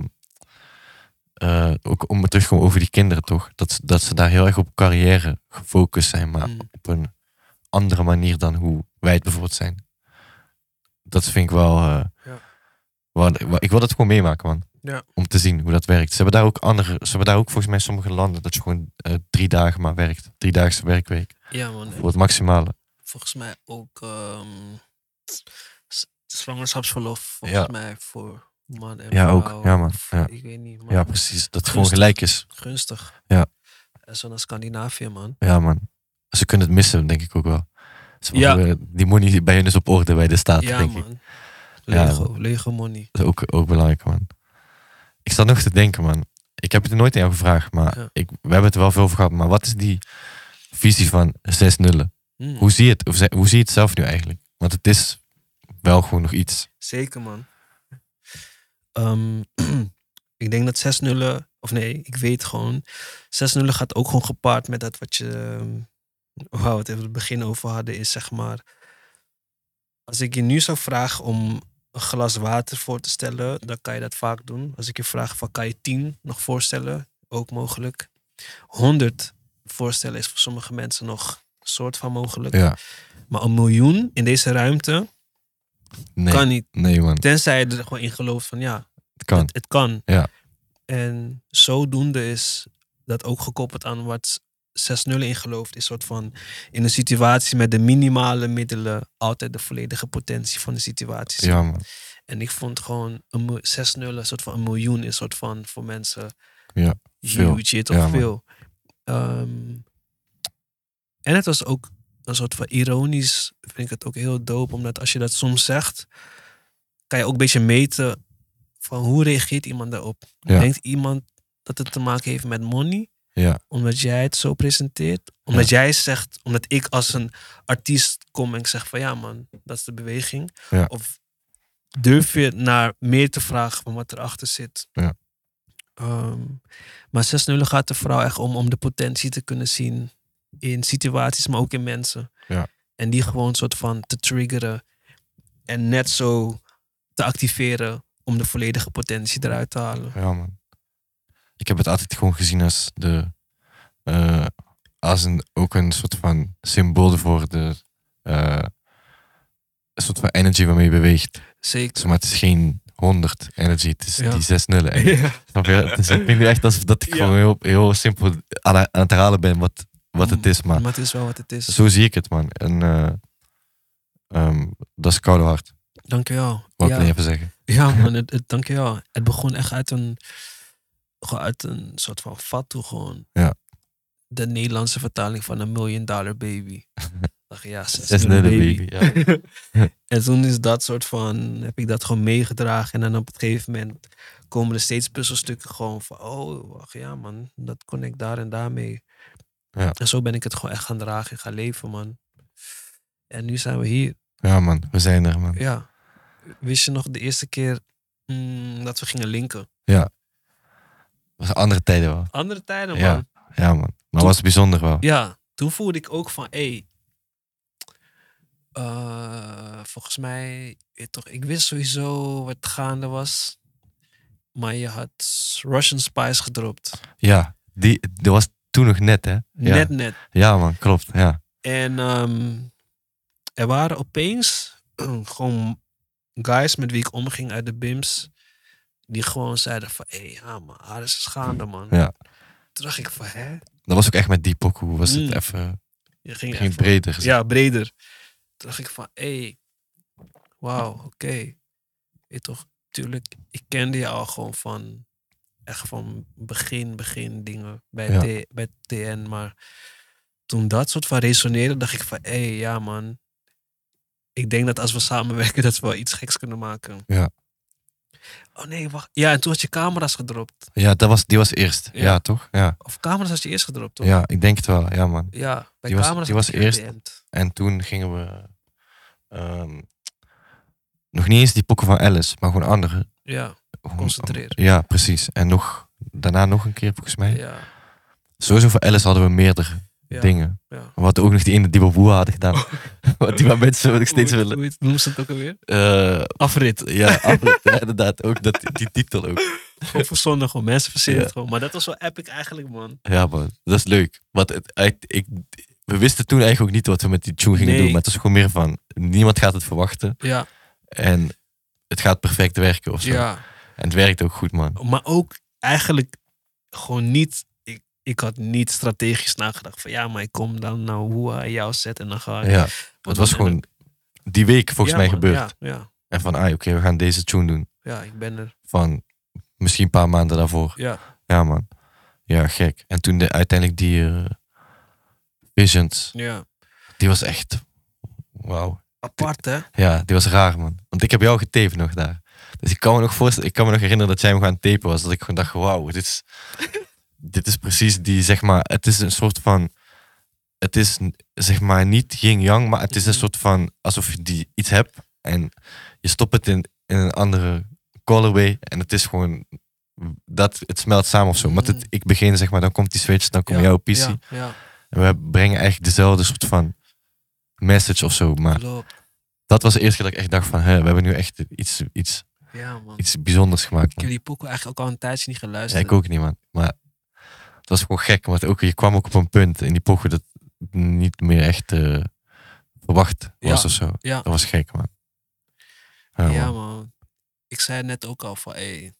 Speaker 1: eh, ook om het terug te komen over die kinderen, toch? Dat, ze- dat ze daar heel erg op carrière gefocust zijn, maar
Speaker 2: Mm.
Speaker 1: op een andere manier dan hoe wij het bijvoorbeeld zijn. Dat vind ik wel. eh,
Speaker 2: Ja.
Speaker 1: wel- wel- ik wil dat gewoon meemaken, man.
Speaker 2: Ja.
Speaker 1: Om te zien hoe dat werkt. Ze hebben daar ook andere. Ze hebben daar ook volgens mij sommige landen dat je gewoon eh, drie dagen maar werkt. Driedaagse werkweek.
Speaker 2: Ja, man.
Speaker 1: Voor het maximale.
Speaker 2: Volgens mij ook ehm, zwangerschapsverlof. Volgens
Speaker 1: Ja.
Speaker 2: mij voor man en
Speaker 1: Ja, ook. Ja, man. Ja.
Speaker 2: Ik weet niet.
Speaker 1: Ja, precies. Dat het gewoon gelijk is.
Speaker 2: Gunstig.
Speaker 1: Ja.
Speaker 2: En zo naar Scandinavië, man.
Speaker 1: Ja, man. Ze kunnen het missen, denk ik ook wel. Ze
Speaker 2: Ja.
Speaker 1: Die money bij hun is op orde bij de staat,
Speaker 2: ja,
Speaker 1: denk ik. Ja,
Speaker 2: Lego, Lego money.
Speaker 1: Dat is ook, ook belangrijk, man. Ik zat nog te denken, man. Ik heb het er nooit aan jou gevraagd, maar
Speaker 2: Ja.
Speaker 1: ik, we hebben het er wel veel over gehad. Maar wat is die visie van zes nullen?
Speaker 2: Mm,
Speaker 1: Hoe zie je het, hoe zie je het zelf nu eigenlijk? Want het is wel gewoon nog iets.
Speaker 2: Zeker, man. Ehm, ik denk dat 6 nullen, of nee, ik weet gewoon, 6 nullen gaat ook gewoon gepaard met dat wat je, ehm, waar we het even het begin over hadden, is zeg maar, als ik je nu zou vragen om een glas water voor te stellen, dan kan je dat vaak doen. Als ik je vraag van, kan je 10 nog voorstellen? Ook mogelijk. 100 voorstellen is voor sommige mensen nog een soort van mogelijk.
Speaker 1: Ja.
Speaker 2: Maar een miljoen in deze ruimte
Speaker 1: Nee,
Speaker 2: kan niet.
Speaker 1: nee man.
Speaker 2: Tenzij je er gewoon in gelooft van ja,
Speaker 1: Het kan.
Speaker 2: Het, het kan.
Speaker 1: Ja.
Speaker 2: En zodoende is dat ook gekoppeld aan wat 6-0 in gelooft. Is soort van in een situatie met de minimale middelen altijd de volledige potentie van de situatie.
Speaker 1: Ja, man.
Speaker 2: En ik vond gewoon een mil- 6-0 een soort van een miljoen is soort van voor mensen
Speaker 1: Ja, veel.
Speaker 2: huge, toch
Speaker 1: Ja,
Speaker 2: veel. Ehm, en het was ook een soort van ironisch, vind ik het ook heel dope, omdat als je dat soms zegt, kan je ook een beetje meten van hoe reageert iemand daarop.
Speaker 1: Ja.
Speaker 2: Denkt iemand dat het te maken heeft met money,
Speaker 1: Ja,
Speaker 2: omdat jij het zo presenteert? Omdat jij zegt, omdat ik als een artiest kom en ik zeg van ja man, dat is de beweging.
Speaker 1: Ja.
Speaker 2: Of durf je naar meer te vragen van wat erachter zit?
Speaker 1: Ja.
Speaker 2: Ehm, maar 6-0 gaat er vooral echt om om de potentie te kunnen zien in situaties, maar ook in mensen.
Speaker 1: Ja.
Speaker 2: En die gewoon een soort van te triggeren en net zo te activeren om de volledige potentie eruit te halen.
Speaker 1: ja, man. Ik heb het altijd gewoon gezien als de. eh, als een, ook een soort van symbool voor de. eh, een soort van energy waarmee je beweegt.
Speaker 2: Zeker.
Speaker 1: Maar het is geen 100 energy, het is
Speaker 2: Ja.
Speaker 1: die zes nullen. eigenlijk.
Speaker 2: Ja.
Speaker 1: Snap je? Het is, ik vind echt alsof dat ik
Speaker 2: Ja.
Speaker 1: gewoon heel, heel simpel aan, aan het herhalen ben wat, wat het is. Maar
Speaker 2: Maar het is wel wat het is.
Speaker 1: zo zie ik het, man. En eh, ehm, dat is koude hard,
Speaker 2: Dankjewel.
Speaker 1: wou
Speaker 2: Ja.
Speaker 1: ik even zeggen.
Speaker 2: Ja, man, het, het, dankjewel. Het begon echt uit een, gewoon uit een soort van fatu gewoon.
Speaker 1: Ja.
Speaker 2: De Nederlandse vertaling van een million dollar baby. dacht ja, zes,
Speaker 1: baby. Ja.
Speaker 2: en toen is dat soort van, heb ik dat gewoon meegedragen. En dan op het gegeven moment komen er steeds puzzelstukken gewoon van, oh, wacht, ja man, dat kon ik daar en daarmee.
Speaker 1: Ja.
Speaker 2: En zo ben ik het gewoon echt gaan dragen en gaan leven, man. En nu zijn we hier.
Speaker 1: ja, man, we zijn er, man.
Speaker 2: Ja. Wist je nog de eerste keer mm, dat we gingen linken?
Speaker 1: Dat was andere tijden wel.
Speaker 2: Andere tijden,
Speaker 1: Ja.
Speaker 2: man.
Speaker 1: Ja, man. Maar
Speaker 2: Toen-
Speaker 1: was bijzonder wel.
Speaker 2: Ja, toen voelde ik ook van, hé, hey, eh, volgens mij, toch, ik wist sowieso wat gaande was. Maar je had Russian Spice gedropt.
Speaker 1: Ja, die, dat was toen nog net, hè? Ja,
Speaker 2: Net, net.
Speaker 1: ja man, klopt. Ja.
Speaker 2: En ehm, er waren opeens gewoon guys met wie ik omging uit de BIMS. Die gewoon zeiden van, hé, hey, ja man, alles is gaande, man.
Speaker 1: Ja.
Speaker 2: Toen dacht ik van, hè?
Speaker 1: Dat was ook echt met die pokoe. Was het
Speaker 2: Mm.
Speaker 1: even
Speaker 2: Je ging,
Speaker 1: breder gezet.
Speaker 2: Ja, breder. Toen dacht ik van, hé, hey, wauw, oké. Weet toch, tuurlijk, ik kende je al gewoon van, echt van begin, begin dingen bij,
Speaker 1: Ja.
Speaker 2: T- bij TN. Maar toen dat soort van resoneerde, dacht ik van, hé, hey, ja man. Ik denk dat als we samenwerken, dat we wel iets geks kunnen maken.
Speaker 1: Ja.
Speaker 2: Oh nee, wacht. Ja, en toen had je camera's gedropt.
Speaker 1: Ja, dat was, die was eerst. Ja,
Speaker 2: Ja.
Speaker 1: toch? Ja.
Speaker 2: Of camera's had je eerst gedropt, toch?
Speaker 1: ja, ik denk het wel. Ja, man.
Speaker 2: Ja, bij
Speaker 1: Die was-
Speaker 2: camera's
Speaker 1: die was eerst.
Speaker 2: DM'd.
Speaker 1: En toen gingen we... eh, ehm, nog niet eens die pokken van Alice, maar gewoon andere.
Speaker 2: Ja, Concentreren.
Speaker 1: Ja, precies. En nog, daarna nog een keer volgens mij.
Speaker 2: ja,
Speaker 1: Sowieso voor Alice hadden we meerdere
Speaker 2: ja.
Speaker 1: dingen.
Speaker 2: ja.
Speaker 1: We hadden ook nog die ene die we boe hadden gedaan. Wat die maar mensen nog steeds
Speaker 2: Hoe-
Speaker 1: willen.
Speaker 2: Hoe noemen ze het ook alweer?
Speaker 1: Eh,
Speaker 2: Afrit.
Speaker 1: ja, afrit, ja, inderdaad. Ook dat, die titel ook.
Speaker 2: Gewoon verzonnen, gewoon. Mensen verzinnen het gewoon. Maar dat was wel epic eigenlijk, man.
Speaker 1: Ja, man. Dat is leuk. Want het, ik, ik, we wisten toen eigenlijk ook niet wat we met die tune gingen
Speaker 2: Nee.
Speaker 1: doen. Maar het is gewoon meer van, niemand gaat het verwachten.
Speaker 2: Ja,
Speaker 1: En het gaat perfect werken of zo.
Speaker 2: ja.
Speaker 1: En het werkt ook goed, man.
Speaker 2: Maar ook eigenlijk gewoon niet... Ik, ik had niet strategisch nagedacht van... Ja, maar ik kom dan naar hoe hij jou zet en dan ga ik...
Speaker 1: Ja, het was gewoon die week volgens
Speaker 2: Ja,
Speaker 1: mij
Speaker 2: man,
Speaker 1: gebeurd.
Speaker 2: Ja, ja,
Speaker 1: En van, ah, oké, we gaan deze tune doen.
Speaker 2: ja, ik ben er.
Speaker 1: Van misschien een paar maanden daarvoor.
Speaker 2: Ja,
Speaker 1: Ja, man. Ja, gek. En toen de, uiteindelijk die eh, Visions,
Speaker 2: ja.
Speaker 1: die was echt, wauw.
Speaker 2: Apart, hè?
Speaker 1: Ja, die was raar, man. Want ik heb jou getaped nog daar. Dus ik kan me nog voorstellen, ik kan me nog herinneren dat jij me gaan tapen was. Dat ik gewoon dacht, wauw, dit is, dit is precies die, zeg maar, het is een soort van, het is zeg maar niet yin-yang, maar het is een
Speaker 2: Mhm.
Speaker 1: soort van, alsof je die iets hebt en je stopt het in, in een andere colorway en het is gewoon, dat, het smelt samen of zo. Maar het,
Speaker 2: Mhm.
Speaker 1: ik begin, zeg maar, dan komt die switch, dan komt
Speaker 2: ja,
Speaker 1: jouw PC.
Speaker 2: Ja, ja,
Speaker 1: En we brengen eigenlijk dezelfde soort van message of zo, maar
Speaker 2: klopt.
Speaker 1: dat was de eerste keer dat ik echt dacht van, hè, we hebben nu echt iets, iets,
Speaker 2: Ja, man.
Speaker 1: iets bijzonders gemaakt.
Speaker 2: Ik heb die pokoe eigenlijk ook al een tijdje niet
Speaker 1: Ja,
Speaker 2: geluisterd.
Speaker 1: ik ook niet, man. Maar het was gewoon gek, want ook, je kwam ook op een punt in die pochen dat niet meer echt eh, verwacht was
Speaker 2: Ja,
Speaker 1: of zo.
Speaker 2: ja.
Speaker 1: Dat was gek, man. Ja,
Speaker 2: Ja,
Speaker 1: man.
Speaker 2: man. Ik zei net ook al van, hé,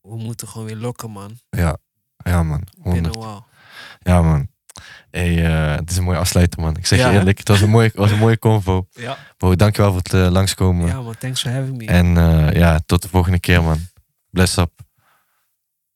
Speaker 2: we moeten gewoon weer lokken, man.
Speaker 1: Ja, man.
Speaker 2: Binnen
Speaker 1: 100.
Speaker 2: wauw.
Speaker 1: Ja, man. Hey, eh, het is een mooie afsluiter, man. Ik zeg
Speaker 2: Ja,
Speaker 1: je
Speaker 2: hè?
Speaker 1: eerlijk, het was een mooie, was een mooie convo.
Speaker 2: Ja.
Speaker 1: Bro, dankjewel voor het eh, langskomen.
Speaker 2: ja, man. Thanks for having me.
Speaker 1: En eh, ja, tot de volgende keer, man. Bless up.